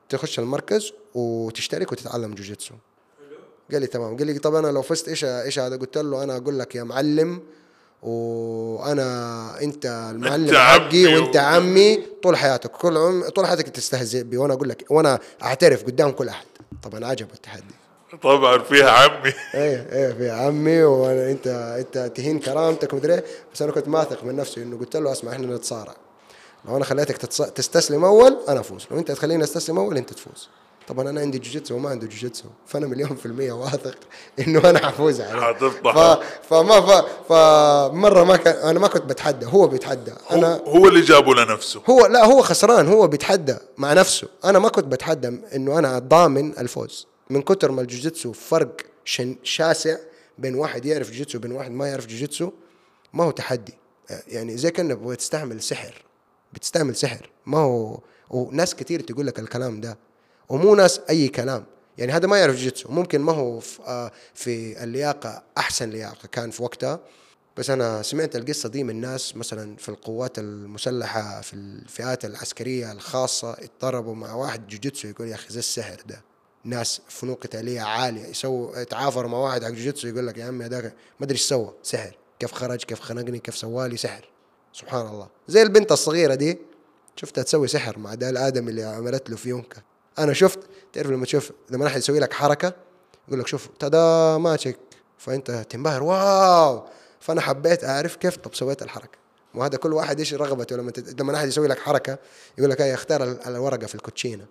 تخش المركز وتشترك وتتعلم جوجيتسو. قال لي تمام. قال لي طب أنا لو فزت إيش إيش هذا؟ قلت له أنا أقول لك يا معلم وأنا أنت المعلم حقي وأنت عمي طول حياتك. كل عم طول حياتك تستهزئ بي. وأنا أقول لك وأنا أعترف قدام كل أحد. طبعا عجبه التحدي. طبعا فيها عمي. إيه إيه في عمي. وأنا أنت أنت تهين كرامتك ومدري إيه. بس أنا كنت واثق من نفسي إنه قلت له أسمع إحنا نتصارع لو أنا خليتك تستسلم أول أنا أفوز. لو أنت تخليني أستسلم أول أنت تفوز. طبعا أنا عندي جوجيتسو وما عنده جوجيتسو فأنا مليون في المية واثق إنه أنا حفوز عليه. حتفضح. ف... فما ف... فمرة ما كان أنا ما كنت بتحدى هو بيتحدى. أنا هو اللي جابه لنفسه. هو لا هو خسران هو بيتحدى مع نفسه. أنا ما كنت بتحدى إنه أنا ضامن الفوز. من كتر ما الجوجيتسو فرق شن شاسع بين واحد يعرف جوجيتسو وبين واحد ما يعرف جوجيتسو ما هو تحدي. يعني زي كانك بتستعمل سحر بتستعمل سحر. ما هو وناس كتير تقول لك الكلام ده. ومو ناس أي كلام. يعني هذا ما يعرف جوجيتسو ممكن ما هو في, آه في اللياقة أحسن لياقة كان في وقتها. بس أنا سمعت القصة دي من ناس مثلا في القوات المسلحة في الفئات العسكرية الخاصة اتضربوا مع واحد جوجيتسو يقول يا أخي زي السحر ده. ناس فنون قتالية عالية. يسووا يتعافروا مع واحد حق جوجيتسو يقول لك يا عمي هذاك ما أدري إيش سوى. سحر. كيف خرج كيف خنقني كيف سوالي سحر. سبحان الله. زي البنت الصغيرة دي شفتها تسوي سحر مع ده الادمي اللي عملت له فيونكه أنا شفت تعرف لما تشوف لما أحد يسوي لك حركة يقول لك شوف تادا magic فأنت تنبهر wow! فأنا حبيت أعرف كيف طب سويت الحركة. وهذا كل واحد إيش رغبته لما. لما أحد يسوي لك حركة يقول لك هاي اختار ال- الورقة في الكوتشينة.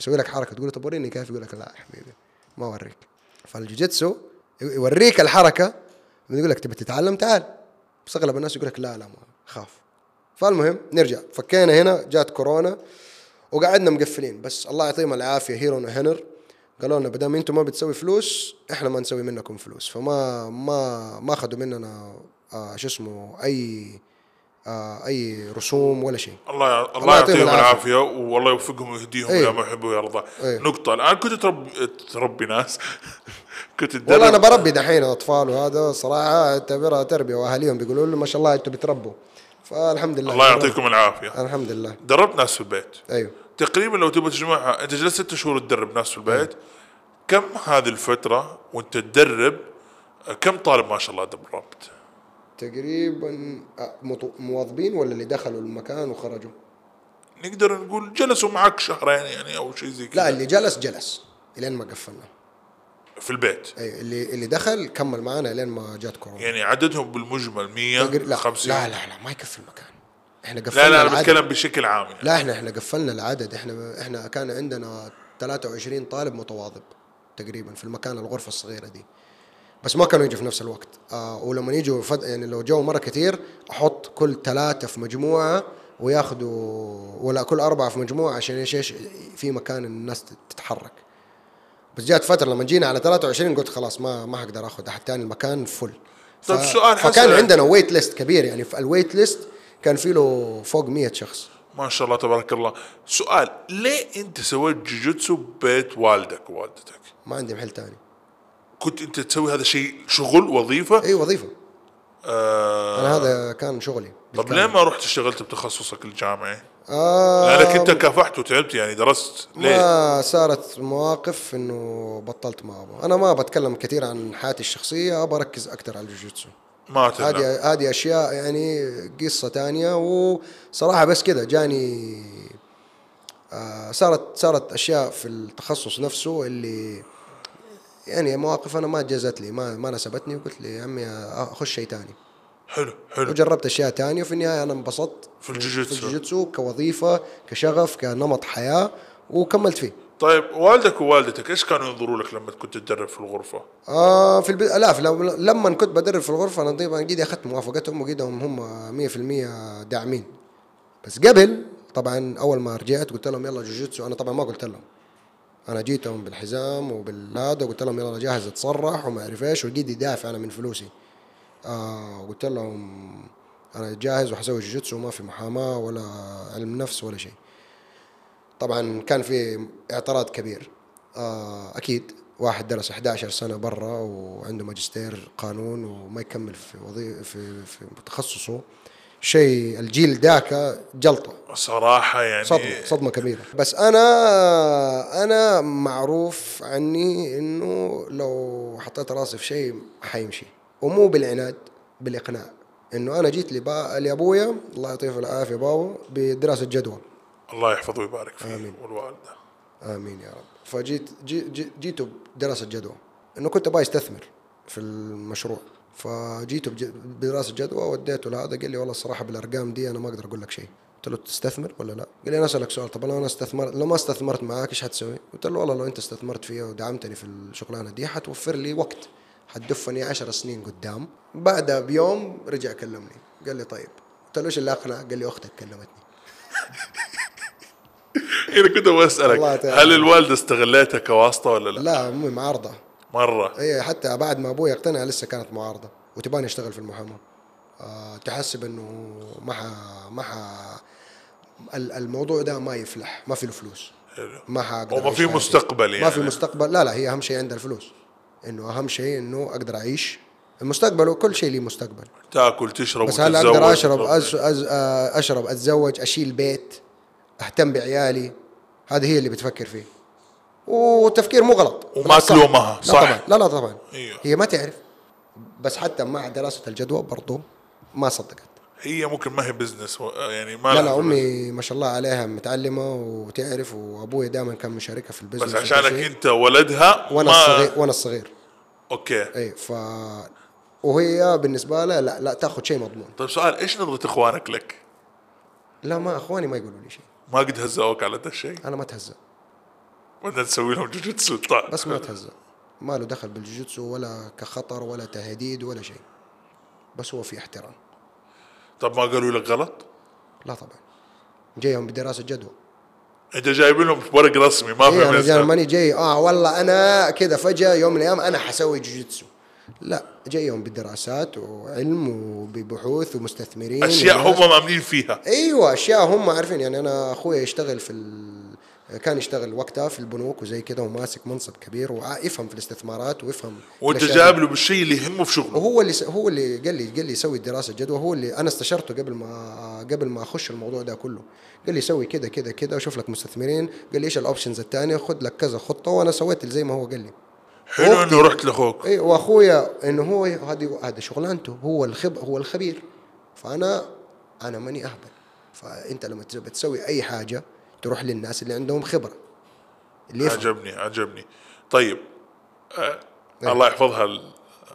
يسوي لك حركة تقول له طب وريني كيف. يقول لك لا يا حبيبي ما أوريك. فالجوجيتسو يوريك الحركة يقول لك تبي تتعلم؟ تعال. بس أغلب الناس يقول لك لا لا ما خاف فالمهم نرجع. فكينا هنا جات كورونا. وقعدنا مقفلين. بس الله يعطيهم العافية. هيرون وهنر قالوا لنا بدام أنتم ما بتسوي فلوس إحنا ما نسوي منكم فلوس. فما ما ما أخذوا مننا آه شو اسمه أي آه أي رسوم ولا شيء. الله. الله الله يعطيهم. العافية. والله يوفقهم ويهديهم أيوه. إلى ما يحب ويرضى أيوه. نقطة. الآن كنت تربي تربي ناس. كنت تدرب. والله أنا بربي دحين أطفال وهذا صراحة أعتبرها تربية. وأهاليهم بيقولوا لي ما شاء الله أنتم بتربوا. فالحمد لله. الله يعطيكم العافية. الحمد لله. دربت ناس في البيت. أيوه. تقريبا لو تبغى تجمعها أنت جلست ست شهور تدرب ناس في البيت. كم هذه الفترة وأنت تدرب كم طالب ما شاء الله دربت تقريبا مواظبين ولا اللي دخلوا المكان وخرجوا؟ نقدر نقول جلسوا معك شهرين يعني أو شيء زي كذا. لا اللي جلس جلس لين ما قفلنا. في البيت؟ أي اللي اللي دخل كمل معنا لين ما جات كورونا. يعني عددهم بالمجمل 100 تقري- لا 50 لا لا لا ما يكفي المكان. إحنا قفلنا لا لا أنا. بتكلم بشكل عام يعني. لا إحنا إحنا قفلنا العدد إحنا إحنا كان عندنا 23 طالب متواظب تقريبا في المكان الغرفة الصغيرة دي بس ما كانوا يجوا في نفس الوقت آه ولما يجوا فد يعني لو جو مرة كثير أحط كل ثلاثة في مجموعة وياخذوا ولا كل أربعة في مجموعة عشان إيش إيش في مكان الناس تتحرك بس جات فترة لما جينا على 23 قلت خلاص ما ما حقدر آخذ أحد ثاني المكان فل طب سؤال فكان حسن. عندنا wait list كبير يعني في ال wait list كان في له فوق 100 شخص. ما شاء الله تبارك الله. سؤال ليه انت سويت جوجيتسو ببيت والدك ووالدتك؟ ما عندي محل ثاني كنت انت تسوي هذا الشيء شغل وظيفة؟ اي وظيفة. آه. أنا هذا كان شغلي طب. ليه ما رحت اشتغلت بتخصصك الجامعي؟ آه. لأنك انت كافحت وتعبت يعني درست. ليه؟ ما صارت مواقف إنه بطلت ما أبغى. أنا ما بتكلم كثير عن حياتي الشخصية أبغى أركز أكثر على الجوجيتسو. ما هذه هذه أشياء يعني قصة تانية وصراحة بس كذا جاني آه صارت صارت أشياء في التخصص نفسه اللي يعني مواقف أنا ما جازت لي ما ما ناسبتني وقلت لي يا عمي أخش شيء تاني. حلو حلو. وجربت أشياء تانية وفي النهاية أنا انبسطت في الجوجيتسو. في الجوجيتسو كوظيفة كشغف كنمط حياة وكملت فيه. طيب والدك ووالدتك إيش كانوا ينظروا لك لما كنت تدرب في الغرفة؟ آه في الب... لا في لما كنت بدرب في الغرفة أنا طبعا أخذت موافقتهم وقيدهم هم 100% داعمين. بس قبل طبعا أول ما رجعت قلت لهم يلا جوجيتسو أنا طبعا ما قلت لهم. أنا جيتهم بالحزام وبالهذا وقلت لهم يلا جاهز أتصرح وما أعرف إيش وقيدي دافع أنا من فلوسي. آه قلت لهم أنا جاهز وحسوي جوجيتسو وما في محاماة ولا علم نفس ولا شيء. طبعا كان في اعتراض كبير. آه أكيد واحد درس 11 سنة برا وعنده ماجستير قانون وما يكمل في وظيفه في, في تخصصه. شيء الجيل ذاك جلطة. صراحة يعني صدمة صدمة كبيرة. بس أنا أنا معروف عني إنه لو حطيت راسي في شيء حيمشي. ومو بالعناد بالإقناع. إنه أنا جيت. لأبويا الله يعطيه العافية بابا بدراسة جدوى. الله يحفظه ويبارك فيه آمين. والوالدة. آمين يا رب. فجيت جي جي جيته بدراسة جدوى. إنه كنت أبغى استثمر في المشروع. فجيته بج- بدراسة جدوى وديته لهذا. قال لي والله الصراحة بالأرقام دي أنا ما أقدر أقول لك شيء. قلت له تستثمر ولا لا؟ قال لي أنا أسألك سؤال. طب لو أنا استثمرت لو ما استثمرت معاك إيش حتسوي؟ قلت له والله لو أنت استثمرت فيها ودعمتني في الشغلانة دي حتوفر لي وقت. حتدفني عشر سنين قدام. بعدها بيوم رجع كلمني. قال لي طيب. قلت له إيش اللي اقنع؟ قال لي أختك كلمتني. أنا كنت أبغى أسألك. هل الوالده استغلتها كواسطة ولا لا؟ لا أمي معارضة مرة هي حتى بعد ما أبوي اقتنع لسه كانت معارضة وتباني اشتغل في المحاماة آه تحسب إنه ما ح ما ح الموضوع ده ما يفلح ما في له فلوس. ما حقدر وما في. مستقبل ما يعني. في مستقبل لا لا هي أهم شيء عندها الفلوس إنه أهم شيء إنه أقدر أعيش المستقبل وكل شيء له مستقبل تاكل تشرب بس هل أقدر أشرب. as as آه، أشرب أتزوج أشيل بيت أهتم بعيالي. هذه هي اللي بتفكر فيه. وتفكير مو غلط. وما بالعكس صح. تلومها، لا؟ طبعا. لا لا طبعا. أيوه. هي ما تعرف. بس حتى مع دراسة الجدوى برضو ما صدقت. هي ممكن ما هي business يعني ما لا لا. أمي ما شاء الله عليها متعلمة وتعرف وأبوي دائما كان مشاركها في ال business بس عشانك. أنت ولدها وأنا ما الصغير وأنا الصغير. أوكي. اي ف وهي بالنسبة لها لا لا تاخذ شيء مضمون. طيب سؤال إيش نظرة إخوانك لك؟ لا ما إخواني ما يقولوا لي شيء. ما قد هزأوك على ذا الشيء؟ أنا ما اتهزأ وانت تسوي لهم جوجيتسو طيب بس ما اتهزأ ما له دخل بالجوجيتسو ولا كخطر ولا تهديد ولا شيء. بس هو في احترام. طب ما قالوا لك غلط؟ لا طبعا. جايهم بدراسة جدوى انت جايب لهم ورق رسمي ما إيه أنا. ماني جاي. آه والله أنا كذا فجأة يوم من الأيام أنا حسوي جوجيتسو لا جايهم بدراسات وعلم وببحوث ومستثمرين أشياء. هم مامنين فيها. أيوه أشياء هم عارفين. يعني أنا أخوي يشتغل في ال... كان يشتغل وقتها في البنوك وزي كذا وماسك منصب كبير ويفهم في الاستثمارات ويفهم وأنت جايب. له بالشيء اللي يهمه في شغله. وهو اللي س... هو اللي قال لي قال لي سوي دراسة جدوى. هو اللي أنا استشرته قبل ما قبل ما أخش الموضوع ده كله. قال لي سوي كذا كذا كذا وشوف لك مستثمرين. قال لي إيش ال options الثانية خذ لك كذا خطة وأنا سويت زي ما هو قال لي. حلو إنه رحت لأخوك. اي وأخويا إنه هو هذه هذه شغلانته هو الخب هو الخبير. فانا أنا ماني أهبل. فأنت لما بتسوي أي حاجة تروح للناس اللي عندهم خبرة. اللي يفهم. عجبني عجبني. طيب آه إيه. الله يحفظها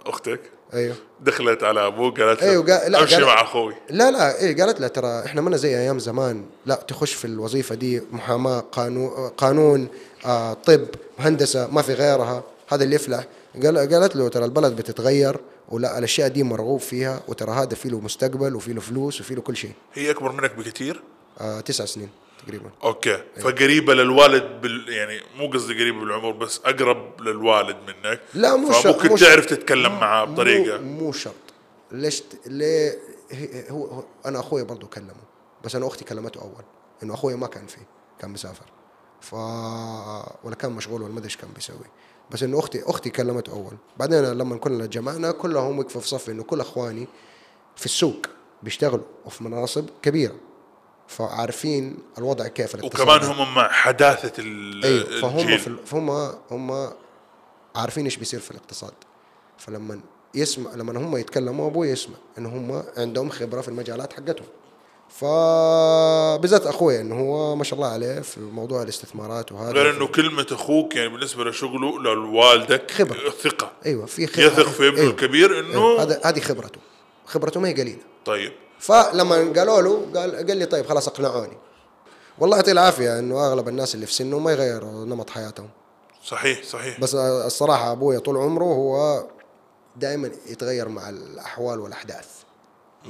أختك. أيوه. دخلت على أبوه قالت له أيوه لا أمشي مع أخوي. لا لا إيه قالت له ترى إحنا منا زي أيام زمان. لا تخش في الوظيفة دي محاماة قانون قانون آه طب هندسه ما في غيرها. هذا اللي يفلح. قال قالت له ترى البلد بتتغير ولا الأشياء دي مرغوب فيها وترى هذا في له مستقبل وفي له فلوس وفي له كل شيء. هي أكبر منك بكثير آه تسع سنين تقريبا. أوكي. فقريبة للوالد بال يعني مو قصدي قريبة بالعمر بس أقرب للوالد منك. لا مو شرط فممكن مو تعرف. تتكلم معاه مو- بطريقة. مو شرط. ليش ت- ليه هو, هو أنا أخوي برضو كلمه بس أنا أختي كلمته أول إنه أخوي ما كان فيه كان مسافر. ف ولا كان مشغول ولا ما أدري إيش كان بيسوي. بس إنه أختي أختي كلمته أول. بعدين لما كنا جمعنا كلهم وقفوا في صف إنه كل إخواني في السوق بيشتغلوا وفي مناصب كبيرة. فعارفين الوضع كيف. وكمان هم مع حداثة ال- أيوه فهم في فهم هم عارفين إيش بيصير في الاقتصاد. فلما يسمع لما هم يتكلموا أبوي يسمع انه هم عندهم خبرة في المجالات حقتهم. فبالذات أخوي إنه هو ما شاء الله عليه في موضوع الاستثمارات وهذا. غير إنه كلمة أخوك يعني بالنسبة لشغله لوالدك خبرة. ثقة. أيوه في خبرة. يثق في ابنه أيوة. الكبير إنه أيوة. هذا هذه خبرته. خبرته ما هي قليلة. طيب. فلما قالوا له قال قال لي طيب خلاص اقنعوني. والله يعطيه العافية إنه أغلب الناس اللي في سنه ما يغيروا نمط حياتهم. صحيح صحيح. بس الصراحة أبوي طول عمره هو دائما يتغير مع الأحوال والأحداث.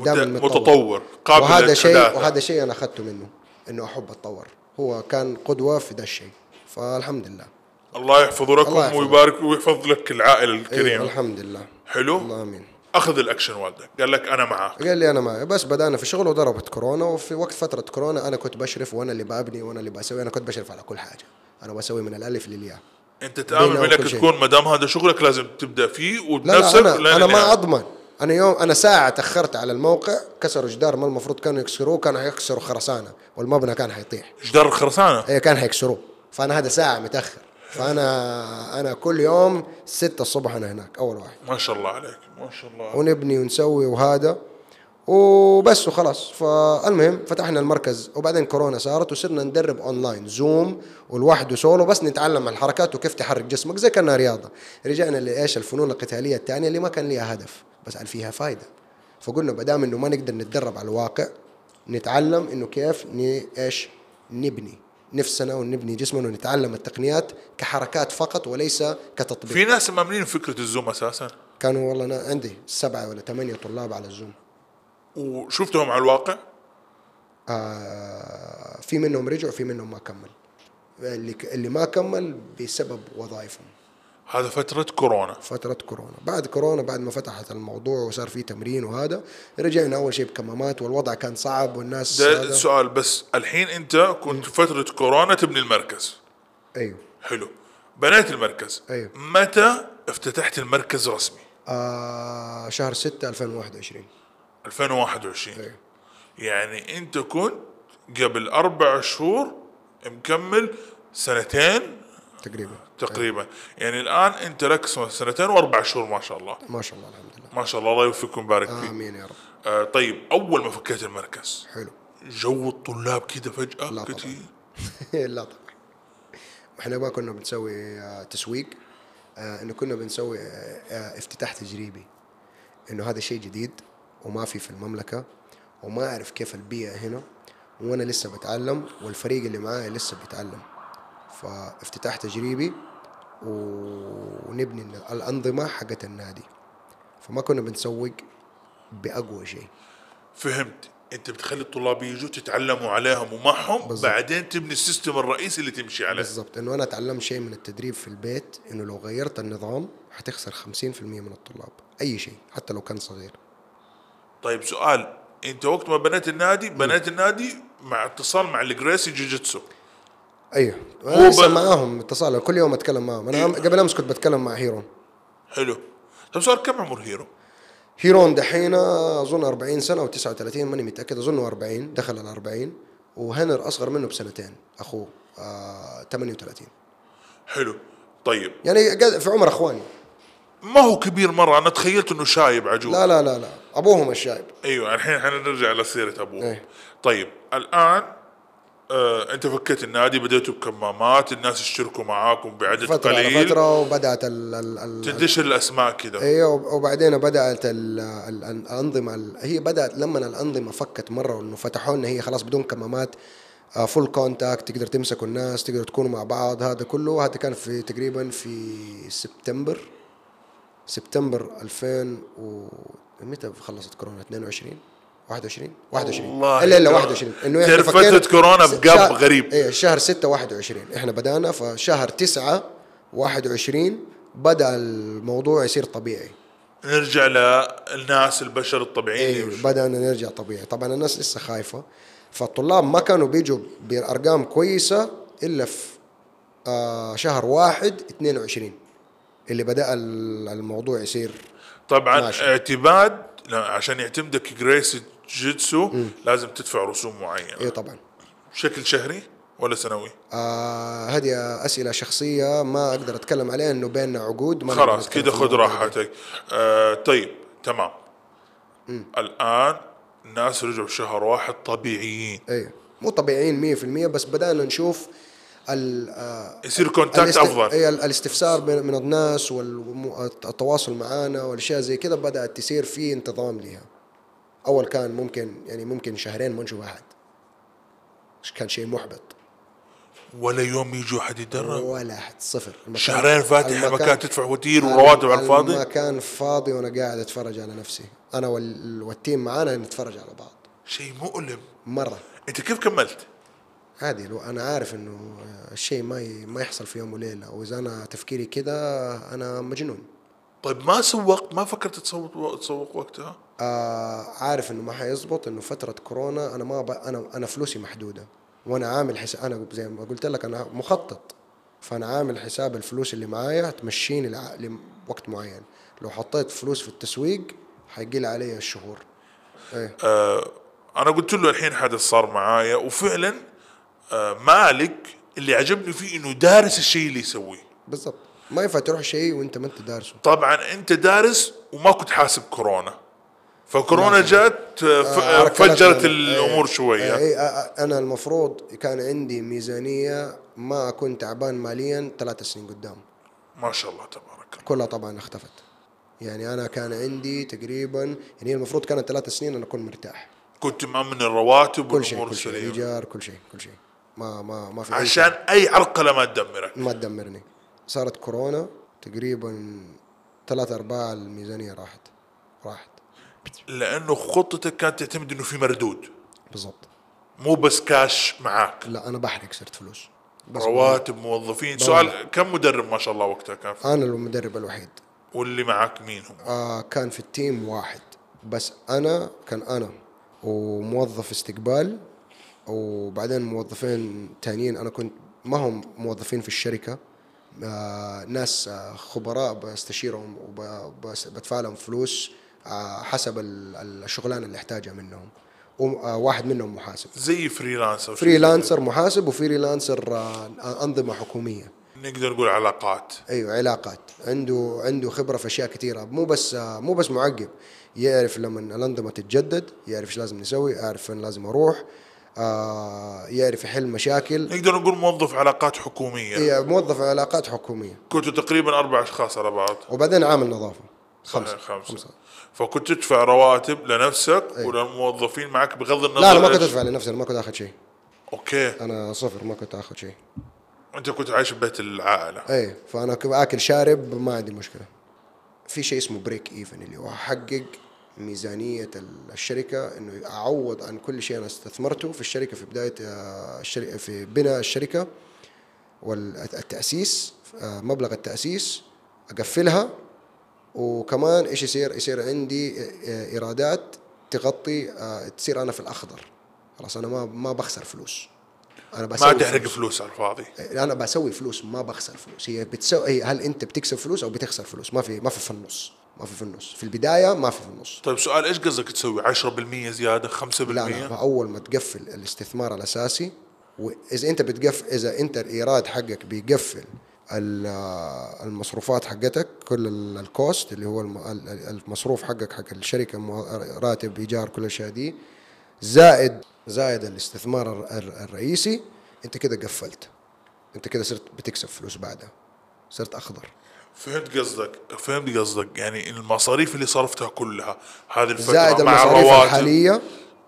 دائما مت- متطور. قابل وهذا شيء. وهذا شيء أنا أخذته منه إنه أحب اتطور هو كان قدوة في ذا الشيء. فالحمد لله الله يحفظ لكم الله. ويبارك ويحفظ لك العائلة أيوة الكريمة. الحمد لله حلو؟ الله آمين. أخذ الأكشن والدك. قال لك أنا معاك. قال لي أنا معي بس بدأنا في شغل وضربت كورونا وفي وقت فترة كورونا أنا كنت بشرف وأنا اللي ببني وأنا اللي بسوي. أنا كنت بشرف على كل حاجة. أنا بسوي من الألف للياء. أنت تأمن شيء. تكون ما دام هذا شغلك لازم تبدأ فيه لا وبنفسك لا أنا لين أنا ما النهاية. أضمن. أنا يوم أنا ساعة تأخرت على الموقع كسروا جدار ما المفروض كانوا يكسروه كانوا حيكسروا خرسانة والمبنى كان حيطيح جدار الخرسانه إيه كان حيكسروه فأنا هذا ساعة متأخر. فانا أنا كل يوم ستة الصبح أنا هناك أول واحد. ما شاء الله عليك ما شاء الله ونبني ونسوي وهذا. وبس وخلاص. فالمهم فتحنا المركز وبعدين كورونا صارت وصرنا ندرب أونلاين زوم والواحد وسولو بس نتعلم الحركات وكيف تحرك جسمك زي كأنها رياضة. رجعنا لإيش؟ الفنون القتالية الثانية اللي ما كان لها هدف. بس قال فيها فايدة. فقلنا بدام إنه ما نقدر نتدرب على الواقع نتعلم إنه كيف ن... إيش؟ نبني نفسنا ونبني جسمنا ونتعلم التقنيات كحركات فقط وليس كتطبيق. في ناس مامنين فكرة الزوم أساسا؟ كانوا والله أنا عندي سبعة ولا ثمانية طلاب على الزوم. وشفتهم على الواقع؟ آه في منهم رجعوا في منهم ما كمل. اللي اللي ما كمل بسبب وظائفهم. هذا فترة كورونا. فترة كورونا. بعد كورونا بعد ما فتحت الموضوع وصار في تمرين وهذا رجعنا أول شيء بكمامات والوضع كان صعب والناس ده هذا- سؤال بس الحين أنت كنت فترة كورونا تبني المركز. أيوه. حلو. بنيت المركز. أيوه. متى افتتحت المركز رسمي؟ آه شهر 6 2021 2021 أيوه. يعني أنت كنت قبل أربع شهور مكمل سنتين تقريبا. تقريبا. يعني الآن أنت لك سنتين وأربع شهور ما شاء الله. ما شاء الله الحمد لله. ما شاء الله الله يوفقكم ويبارك فيك. آمين يا رب. آه طيب أول ما فكيت المركز. حلو. جو الطلاب كده فجأة لا طبعاً. لا طبعا. إحنا ما كنا بنسوي آه، تسويق. آه، إنه كنا بنسوي آه، آه، افتتاح تجريبي. إنه هذا شيء جديد وما في في المملكة وما أعرف كيف البيئة هنا وأنا لسه بتعلم والفريق اللي معايا لسه بيتعلم. فافتتاح تجريبي ونبني الأنظمة حقت النادي. فما كنا بنسوق بأقوى شيء. فهمت. انت بتخلي الطلاب يجوا تتعلموا عليهم ومعهم بالضبط. بعدين تبني ال system الرئيسي اللي تمشي عليه. بالضبط. إنه أنا اتعلمت شيء من التدريب في البيت إنه لو غيرت النظام حتخسر 50% من الطلاب. أي شيء حتى لو كان صغير. طيب سؤال. أنت وقت ما بنيت النادي بنيت النادي مع اتصال مع الجريسي جوجيتسو. أيوه. أنا لسه ب- معاهم اتصال كل يوم اتكلم معاهم. أنا قبل أمس كنت بتكلم مع هيرون. حلو. طيب سؤال كم عمر هيرو؟ هيرون دحين أظن 40 سنة أو 39 ماني متأكد اظنه 40 دخل ال 40 وهنر أصغر منه بسنتين أخوه آه 38 حلو. طيب. يعني في عمر أخواني. ما هو كبير مرة؟ أنا تخيلت إنه شايب عجوز. لا لا لا لا. أبوهم الشايب. أيوه الحين حنرجع لسيرة أبوه. إيه. طيب الآن آه أنت فكيت النادي بديتوا بكمامات الناس اشتركوا معاكم بعدد على قليل. فتره وبدأت ال ال ال تنتشر الأسماء كذا أيوه وبعدين بدأت ال- ال- الأنظمة ال- هي بدأت لما الأنظمة فكت مرة انه فتحوا لنا هي خلاص بدون كمامات full contact تقدر تمسكوا الناس تقدروا تكونوا مع بعض هذا كله. هذا كان في تقريبا في سبتمبر سبتمبر 2000 و متى خلصت كورونا؟ 22 21 21 والله إلا إلا كورونا. 21 إنه إحنا فترة كورونا شهر- غريب. إيه شهر 6 21 إحنا بدأنا فشهر 9 21 بدأ الموضوع يصير طبيعي نرجع للناس البشر الطبيعيين إيه. بدأنا نرجع طبيعي طبعا الناس لسه خايفة فالطلاب ما كانوا بيجوا بأرقام كويسة إلا في آه شهر واحد 22 اللي بدأ ال- الموضوع يصير طبعا ماشي. اعتماد لا، عشان يعتمدك جريس جيتسو لازم تدفع رسوم معينة. إيه طبعا. بشكل شهري ولا سنوي؟ آه هذه أسئلة شخصية ما أقدر أتكلم عليها إنه بيننا عقود ما خلاص كده خذ. راحتك. آه طيب تمام. الآن الناس رجعوا شهر واحد طبيعيين. إيه. مو طبيعيين 100% بس بدأنا نشوف ال آه، يصير كونتاكت أفضل. ال- الاستفسار من من الناس والتواصل معانا والأشياء زي كذا بدأت تصير في انتظام لها أول كان ممكن يعني ممكن شهرين ما نشوف أحد. كان شيء محبط. ولا يوم يجي واحد يتدرب؟ ولا أحد صفر. شهرين فاتح المكان- المكان تدفع وتير ورواتب على الفاضي؟ المكان فاضي وأنا قاعد أتفرج على نفسي. أنا وال- والتيم معانا نتفرج على بعض. شيء مؤلم. مرة. أنت كيف كملت؟ عادي لو أنا عارف إنه الشيء ما ي- ما يحصل في يوم وليلة. وإذا أنا تفكيري كده أنا مجنون. طيب ما سوقت ما فكرت تسوق تسوق وقتها؟ آه عارف إنه ما حيزبط إنه فترة كورونا أنا ما ب... أنا أنا فلوسي محدودة وأنا عامل حساب أنا زي ما قلت لك أنا مخطط. فأنا عامل حساب الفلوس اللي معايا تمشيني لع... لوقت معين. لو حطيت فلوس في التسويق حيقل علي الشهور. إيه. آه أنا قلت له الحين حدث صار معايا وفعلا آه مالك اللي عجبني فيه إنه دارس الشيء اللي يسويه. بالضبط. ما ينفع تروح شيء وانت ما انت دارسه. طبعا انت دارس وما كنت حاسب كورونا. فكورونا جات آه، ف- آه،. فجرت الأمور إيه، شوية. إيه، آه، أنا المفروض كان عندي ميزانية ما اكون تعبان ماليا ثلاث سنين قدام. ما شاء الله تبارك الله. كلها طبعا اختفت. يعني أنا كان عندي تقريبا يعني المفروض كانت ثلاث سنين أنا أكون مرتاح. كنت مأمن الرواتب كل شيء كل شيء السليمه إيجار كل شيء كل شيء. ما ما ما في عشان أي عرقله ما تدمرك. ما تدمرني. صارت كورونا تقريبا ثلاث أرباع الميزانية راحت. راحت. لأنه خطتك كانت تعتمد إنه في مردود. بالضبط. مو بس كاش معاك. لا أنا بحرق صرت فلوس. بس رواتب موظفين. سؤال كم مدرب ما شاء الله وقتها كان في؟ أنا المدرب الوحيد. واللي معك مين هم؟ آه كان في التيم واحد. بس أنا كان أنا وموظف استقبال وبعدين موظفين تانيين. أنا كنت ما هم موظفين في الشركة. ناس آه خبراء بستشيرهم وبدفع لهم فلوس آه حسب ال- ال- الشغلانه اللي احتاجها منهم. وواحد منهم محاسب. زي freelancer freelancer محاسب و freelancer آه أنظمة حكومية. نقدر نقول علاقات. أيوه علاقات. عنده عنده خبرة في أشياء كثيرة. مو بس مو بس معقب. يعرف لما الأنظمة تتجدد يعرف إيش لازم نسوي يعرف فين لازم أروح. آه يعرف يحل مشاكل. نقدر نقول موظف علاقات حكومية. هي موظف علاقات حكومية. كنتوا تقريبا أربع أشخاص على بعض. وبعدين عامل نظافة. خمسة. خمسة. خمسة. فكنت تدفع رواتب لنفسك وللموظفين معك بغض النظر لا أنا ما كنت أدفع لنفسي أنا ما كنت آخذ شيء. أوكي. أنا صفر ما كنت آخذ شيء. أنت كنت عايش ببيت العائلة. اي فأنا كنت آكل شارب ما عندي مشكلة. في شيء اسمه break even اللي هو أحقق ميزانية ال- الشركة إنه أعوض عن كل شيء أنا استثمرته في الشركة في بداية آه، الشركة في بناء الشركة والتأسيس آه، مبلغ التأسيس أقفلها وكمان إيش يصير؟ يصير عندي آه، إيرادات تغطي تصير أنا في الأخضر. خلاص أنا ما ما بخسر فلوس. أنا ما بسوي تحرق فلوس. فلوس على الفاضي. أنا بسوي فلوس ما بخسر فلوس. هي بتسوي هل أنت بتكسب فلوس أو بتخسر فلوس؟ ما في ما في في النص. ما في في النص. في البداية ما في في النص. طيب سؤال إيش قصدك تسوي؟ 10% زيادة 5% لا لا أول ما تقفل الاستثمار الأساسي وإذا أنت بتقفل إذا انت الايراد حقك بيقفل ال- المصروفات حقتك كل ال- الكوست اللي هو الم- ال- ال- المصروف حقك حق الشركة راتب إيجار كل الأشياء دي زائد زائد الاستثمار الر- الر- الرئيسي أنت كده قفلت. أنت كده صرت بتكسب فلوس بعدها صرت أخضر. فهمت قصدك فهمت قصدك. يعني المصاريف اللي صرفتها كلها هذه الفترة زائد مع المصاريف الرواتب الحالية.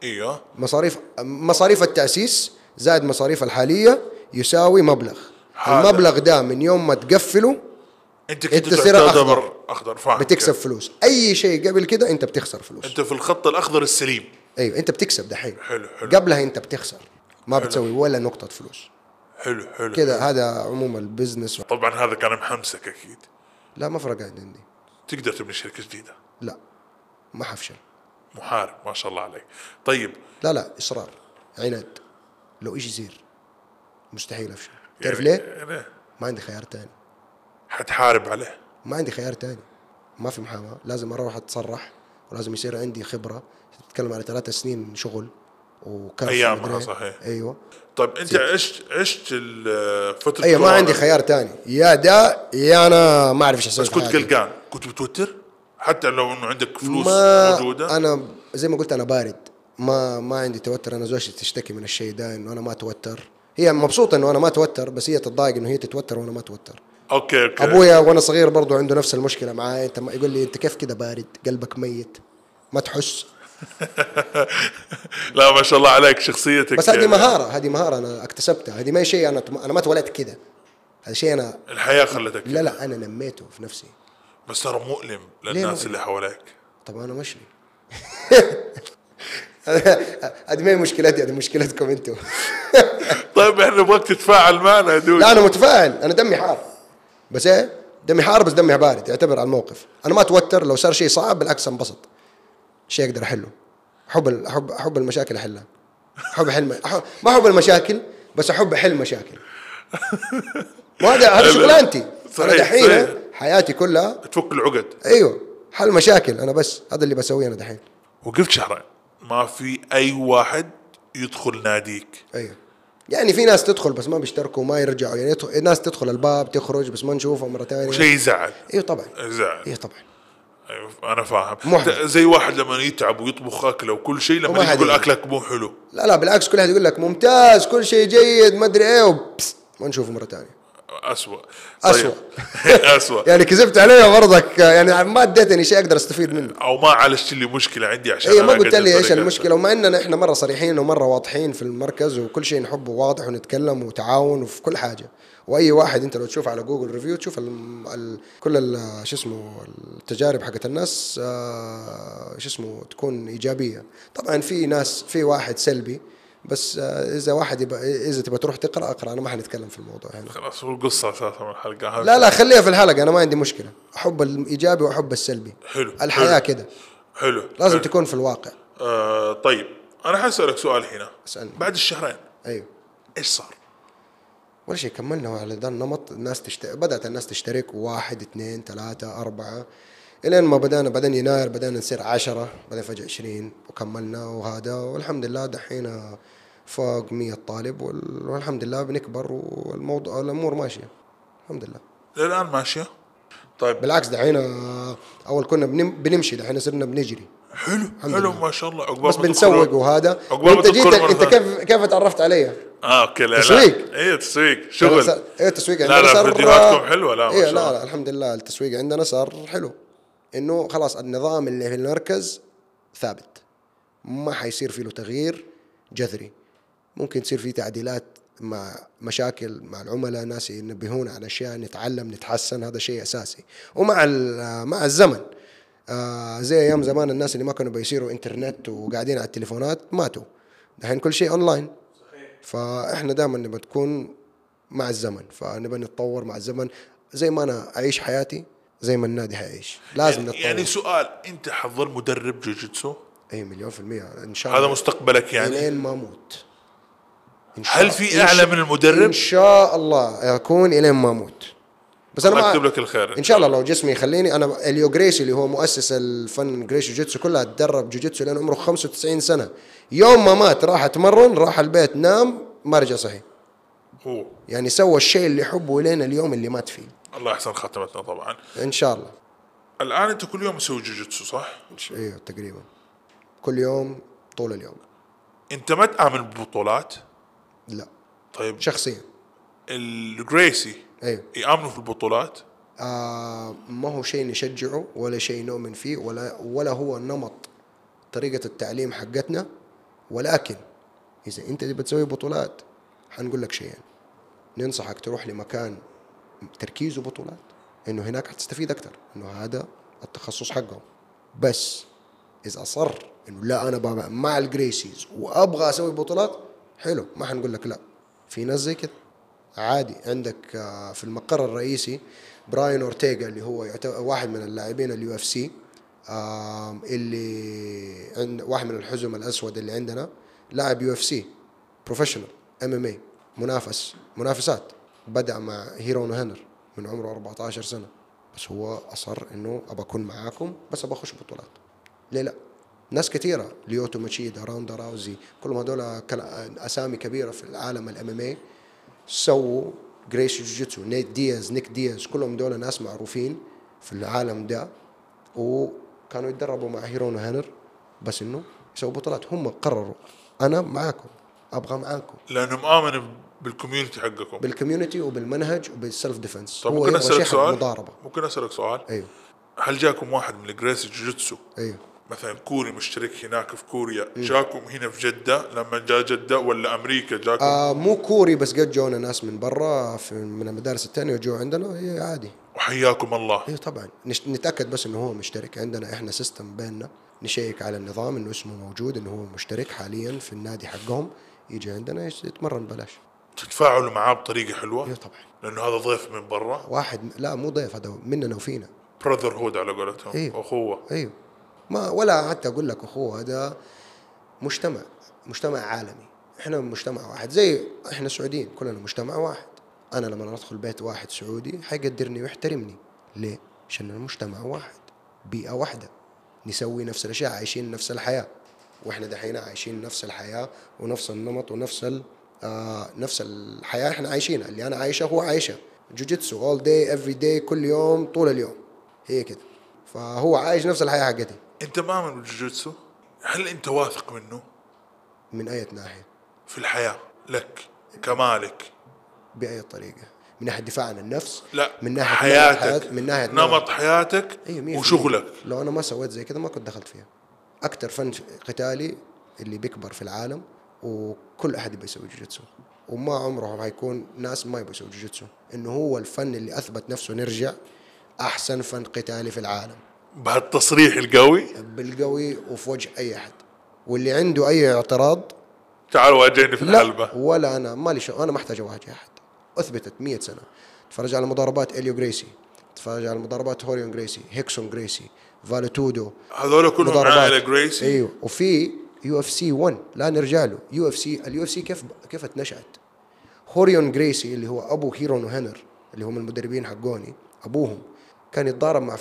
إيوه. مصاريف مصاريف التأسيس زائد مصاريف الحالية يساوي مبلغ. هذا. المبلغ ده من يوم ما تقفله أنت كنت تعتبر أخضر. أخضر. فاهم. بتكسب كيف. فلوس. أي شيء قبل كده أنت بتخسر فلوس. أنت في الخط الأخضر السليم. أيوه أنت بتكسب دحين. حلو حلو. قبلها أنت بتخسر. ما بتسوي ولا نقطة فلوس. حلو حلو كده هذا عموم البزنس. طبعا هذا كان محمسك أكيد. لا ما فرق عندي. تقدر تبني شركة جديدة؟ لا ما حفشل محارب ما شاء الله عليك. طيب. لا لا إصرار عناد. لو إيش يصير؟ مستحيل أفشل. تعرف ليه؟ يعني ما عندي خيار تاني. حتحارب عليه؟ ما عندي خيار تاني. ما في محاماه لازم أروح أتصرح ولازم يصير عندي خبرة. تتكلم على ثلاث سنين شغل. ومدري إيه. صحيح. أيوه. طيب أنت عشت عشت ال- فترة أيوه ما عندي خيار تاني. يا ده يا أنا ما أعرف إيش أسوي بس كنت. قلقان. كنت متوتر حتى لو إنه عندك فلوس ما موجودة؟ أنا زي ما قلت أنا بارد. ما ما عندي توتر. أنا زوجتي تشتكي من الشيء ده إنه أنا ما أتوتر. هي مبسوطة إنه أنا ما أتوتر بس هي تتضايق إنه هي تتوتر وأنا ما أتوتر. أوكي أوكي. أبويا وأنا صغير برضو عنده نفس المشكلة معاي أنت يقول لي أنت كيف كده بارد؟ قلبك ميت. ما تحس. لا ما شاء الله عليك شخصيتك. بس هذه مهارة هذه مهارة أنا اكتسبتها. هذه ما هي شيء أنا أنا ما اتولدت كده. هذا شيء أنا الحياة خلتك لا لا أنا نميته في نفسي. بس ترى مؤلم للناس؟ اللي حواليك. طب أنا مشلي هذه ما هي مشكلتي هذه مشكلتكم أنتم طيب إحنا نبغاك تتفاعل معنا يا دود. لا أنا متفائل أنا دمي حار. بس إيه؟ دمي حار بس دمي بارد يعتبر على الموقف. أنا ما أتوتر لو صار شيء صعب بالعكس أنبسط. شيء أقدر أحله. احب احب احب المشاكل أحلها. احب احل ما احب المشاكل بس أحب أحل مشاكل. وهذا هذا شغلانتي. أنا صحيح، دحين. حياتي كلها تفك العقد. أيوه. حل مشاكل أنا بس. هذا اللي بسويه أنا دحين. وقفت شهرين. ما في أي واحد يدخل ناديك. أيوه. يعني في ناس تدخل بس ما بيشتركوا ما يرجعوا. يعني ناس تدخل الباب تخرج بس ما نشوفها مرة ثانية. وشيء يزعل. أيوه طبعا. يزعل. أيوه طبعا. أيوة أنا فاهم محبط. زي واحد لما يتعب ويطبخ أكلة وكل شيء لما يقول. أكلك مو حلو لا لا بالعكس كل واحد يقول لك ممتاز كل شيء جيد ما أدري إيه وبس ما نشوفه مرة ثانية اسوء أسوأ. اسوء يعني كذبت علي برضك يعني ما اديتني شيء أقدر أستفيد منه. أو ما عالجت لي مشكلة عندي عشان اي ما قلت لي إيش. المشكلة؟ ومع إننا إحنا مرة صريحين ومرة واضحين في المركز وكل شيء نحبه واضح ونتكلم وتعاون وفي كل حاجة. وأي واحد أنت لو تشوف على جوجل review تشوف ال ال كل ال- شو اسمه التجارب حقت الناس آه شو اسمه تكون إيجابية. طبعا في ناس في واحد سلبي بس آه إذا واحد يبقى إذا تبغى تروح تقرأ اقرأ. أنا ما حنتكلم في الموضوع هنا. خلاص هو القصة أساسا من الحلقة. لا لا خليها في الحلقة. أنا ما عندي مشكلة. أحب الإيجابي وأحب السلبي. حلو، الحياة. كده. حلو لازم حلو. تكون في الواقع. آه طيب. أنا حسألك سؤال هنا. اسألني. بعد الشهرين. أيوه. إيش صار؟ ولا شيء كملنا على ذا النمط. الناس تشت... بدأت الناس تشترك. واحد اثنين ثلاثة أربعة. إلين ما بدأنا بعدين يناير بدأنا نصير عشرة بعدين فجأة عشرين وكملنا وهذا والحمد لله دحين فوق مية طالب وال... والحمد لله بنكبر والموضوع الأمور ماشية. الحمد لله. للآن ماشية؟ طيب. بالعكس دحين أول كنا بنم... بنمشي دحين صرنا بنجري. حلو حلو. ما شاء الله. عقبال بس بنسوق وهذا. وأنت جيت أنت. كيف كيف تعرفت علي؟ آه أوكي لا تسويق. إيه تسويق. شغل. إيه التسويق لا عندنا لا صار فيديوهاتكم حلوة. لا ما إيه شاء لا الله. لا الحمد لله التسويق عندنا صار حلو. إنه خلاص النظام اللي في المركز ثابت. ما حيصير فيه له تغيير جذري. ممكن تصير فيه تعديلات مع مشاكل مع العملاء ناس ينبهونا على أشياء نتعلم نتحسن هذا شيء أساسي. ومع مع الزمن. آه زي أيام زمان الناس اللي ما كانوا بيصيروا إنترنت وقاعدين على التليفونات ماتوا. دحين كل شيء اونلاين فإحنا دائما نبغى تكون مع الزمن. فنبغى نتطور مع الزمن. زي ما أنا أعيش حياتي زي ما النادي حيعيش لازم نتطور. يعني سؤال أنت حتظل مدرب جوجيتسو؟ إي مليون في المية. إن شاء الله. هذا مستقبلك يعني. إلين ما أموت. إن شاء- هل في أعلى من المدرب؟ إن شاء الله أكون إلين ما أموت. بس أنا يكتب لك الخير. إن شاء الله لو جسمي يخليني أنا هيليو جريسي اللي هو مؤسس الفن جريسي جوجيتسو كلها تدرب جوجيتسو لين عمره 95 سنة. يوم ما مات راح أتمرن راح البيت نام ما رجع صحي. هو. يعني سوى الشيء اللي يحبه لين اليوم اللي مات فيه. الله يحسن ختمتنا طبعا. إن شاء الله. الآن أنت كل يوم تسوي جوجيتسو صح؟ أيوه تقريبا. كل يوم طول اليوم. أنت ما تآمن ببطولات لا. طيب. شخصيا. الجريسي أيوه يآمنوا في البطولات؟ آه ما هو شيء نشجعه ولا شيء نؤمن فيه ولا ولا هو نمط طريقة التعليم حقتنا ولكن إذا أنت تبي تسوي بطولات حنقول لك شيئين ننصحك تروح لمكان تركيزه بطولات إنه هناك حتستفيد أكثر إنه هذا التخصص حقه بس إذا أصر إنه لا بقى مع الجريسيز وأبغى أسوي بطولات حلو ما حنقول لك لا. في ناس زي كده. عادي عندك آه، في المقر الرئيسي براين اورتيغا اللي هو واحد من اللاعبين اليو إف سي اللي عند واحد من الحزم الأسود اللي عندنا لاعب يو إف سي professional MMA منافس منافسات. بدأ مع هيرون وهنر من عمره 14 سنة. بس هو أصر إنه أبى أكون معاكم بس أبى أخش بطولات. ليه لا؟ ناس كثيره ليوتو ماتشيدا روندا راوزي كلهم هذول أسامي كبيرة في العالم ال MMA سووا جريسي جوجيتسو نيت دياز نيك دياز كلهم دول ناس معروفين في العالم ده. وكانوا يتدربوا مع هيرون وهنر بس إنه يسووا بطولات. هم قرروا أنا معاكم أبغى معاكم. لأنه مآمن بال community حقكم. بال community وبالمنهج وبال self defense طب ممكن أسألك سؤال؟ مضاربه ممكن أسألك سؤال؟ أيوه. هل جاكم واحد من الجريسي جوجيتسو أيوه. مثلا كوري مشترك هناك في كوريا جاكم هنا في جدة؟ لما جاء جدة ولا أمريكا جاكم؟ آه مو كوري بس قد جونا ناس من برا في من المدارس الثانية وجو عندنا هي عادي. وحياكم الله. أيوه طبعا. نش- نتأكد بس إنه هو مشترك. عندنا إحنا system بيننا. نشيك على النظام إنه اسمه موجود إنه هو مشترك حاليا في النادي حقهم. يجي عندنا يتمرن بلاش تتفاعلوا معاه بطريقة حلوة؟ أيوه طبعا. لأنه هذا ضيف من برا. واحد لا مو ضيف هذا مننا وفينا. براذر هود على قولتهم. أيوه. أخوة. أيوه ما ولا حتى أقول لك أخوة هذا مجتمع مجتمع عالمي. إحنا مجتمع واحد. زي إحنا سعوديين كلنا مجتمع واحد. أنا لما ادخل بيت واحد سعودي حيقدرني ويحترمني. ليه؟ عشان المجتمع واحد بيئة واحدة. نسوي نفس الأشياء عايشين نفس الحياة. وإحنا دحين عايشين نفس الحياة ونفس النمط ونفس ال نفس الحياة إحنا عايشينها اللي أنا عايشة هو عايشة. جوجيتسو all day every day كل يوم طول اليوم. هي كده. فهو عايش نفس الحياة حقتي. أنت مؤمن بالجوجيتسو هل أنت واثق منه؟ من أي ناحية؟ في الحياة لك كمالك؟ بأي طريقة؟ من ناحية دفاع عن النفس؟ لا من ناحية حياتك نمط- من ناحية نمط. حياتك أيوة، وشغلك. لو أنا ما سويت زي كذا ما كنت دخلت فيها. أكثر فن قتالي اللي بيكبر في العالم وكل أحد يبي يسوي جوجيتسو. وما عمره حيكون ناس ما يبغوا يسوي جوجيتسو. إنه هو الفن اللي أثبت نفسه نرجع أحسن فن قتالي في العالم. بهالتصريح القوي؟ بالقوي وفي وجه أي أحد. واللي عنده أي اعتراض تعال واجهني في الحلبة. ولا أنا. مالي شغل. أنا ما أحتاج أواجه أحد. أثبتت 100 سنة. تفرج على مضاربات إليو جريسي. تفرج على مضاربات هوريون جريسي هيكسون جريسي Vale Tudo هذول كلهم عائلة جريسي؟ إيوه. وفي UFC 1 لا نرجع له. UFC ال UFC كيف كيف اتنشأت؟ هوريون جريسي اللي هو أبو هيرون وهنر اللي هم المدربين حقوني أبوهم كان يتضارب مع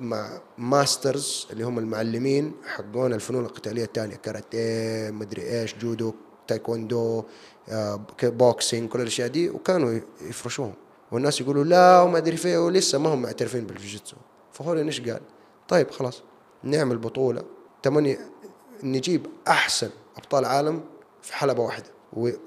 مع masters اللي هم المعلمين حقون الفنون القتالية الثانية كاراتيه مدري إيش جودو تايكوندو آه، boxing كل الأشياء دي وكانوا يفرشوهم. والناس يقولوا لا وما أدري فيه ولسه ما هم معترفين بالجوجيتسو. فهوريون إيش قال؟ طيب خلاص نعمل بطولة. تمن نجيب أحسن أبطال عالم في حلبة واحدة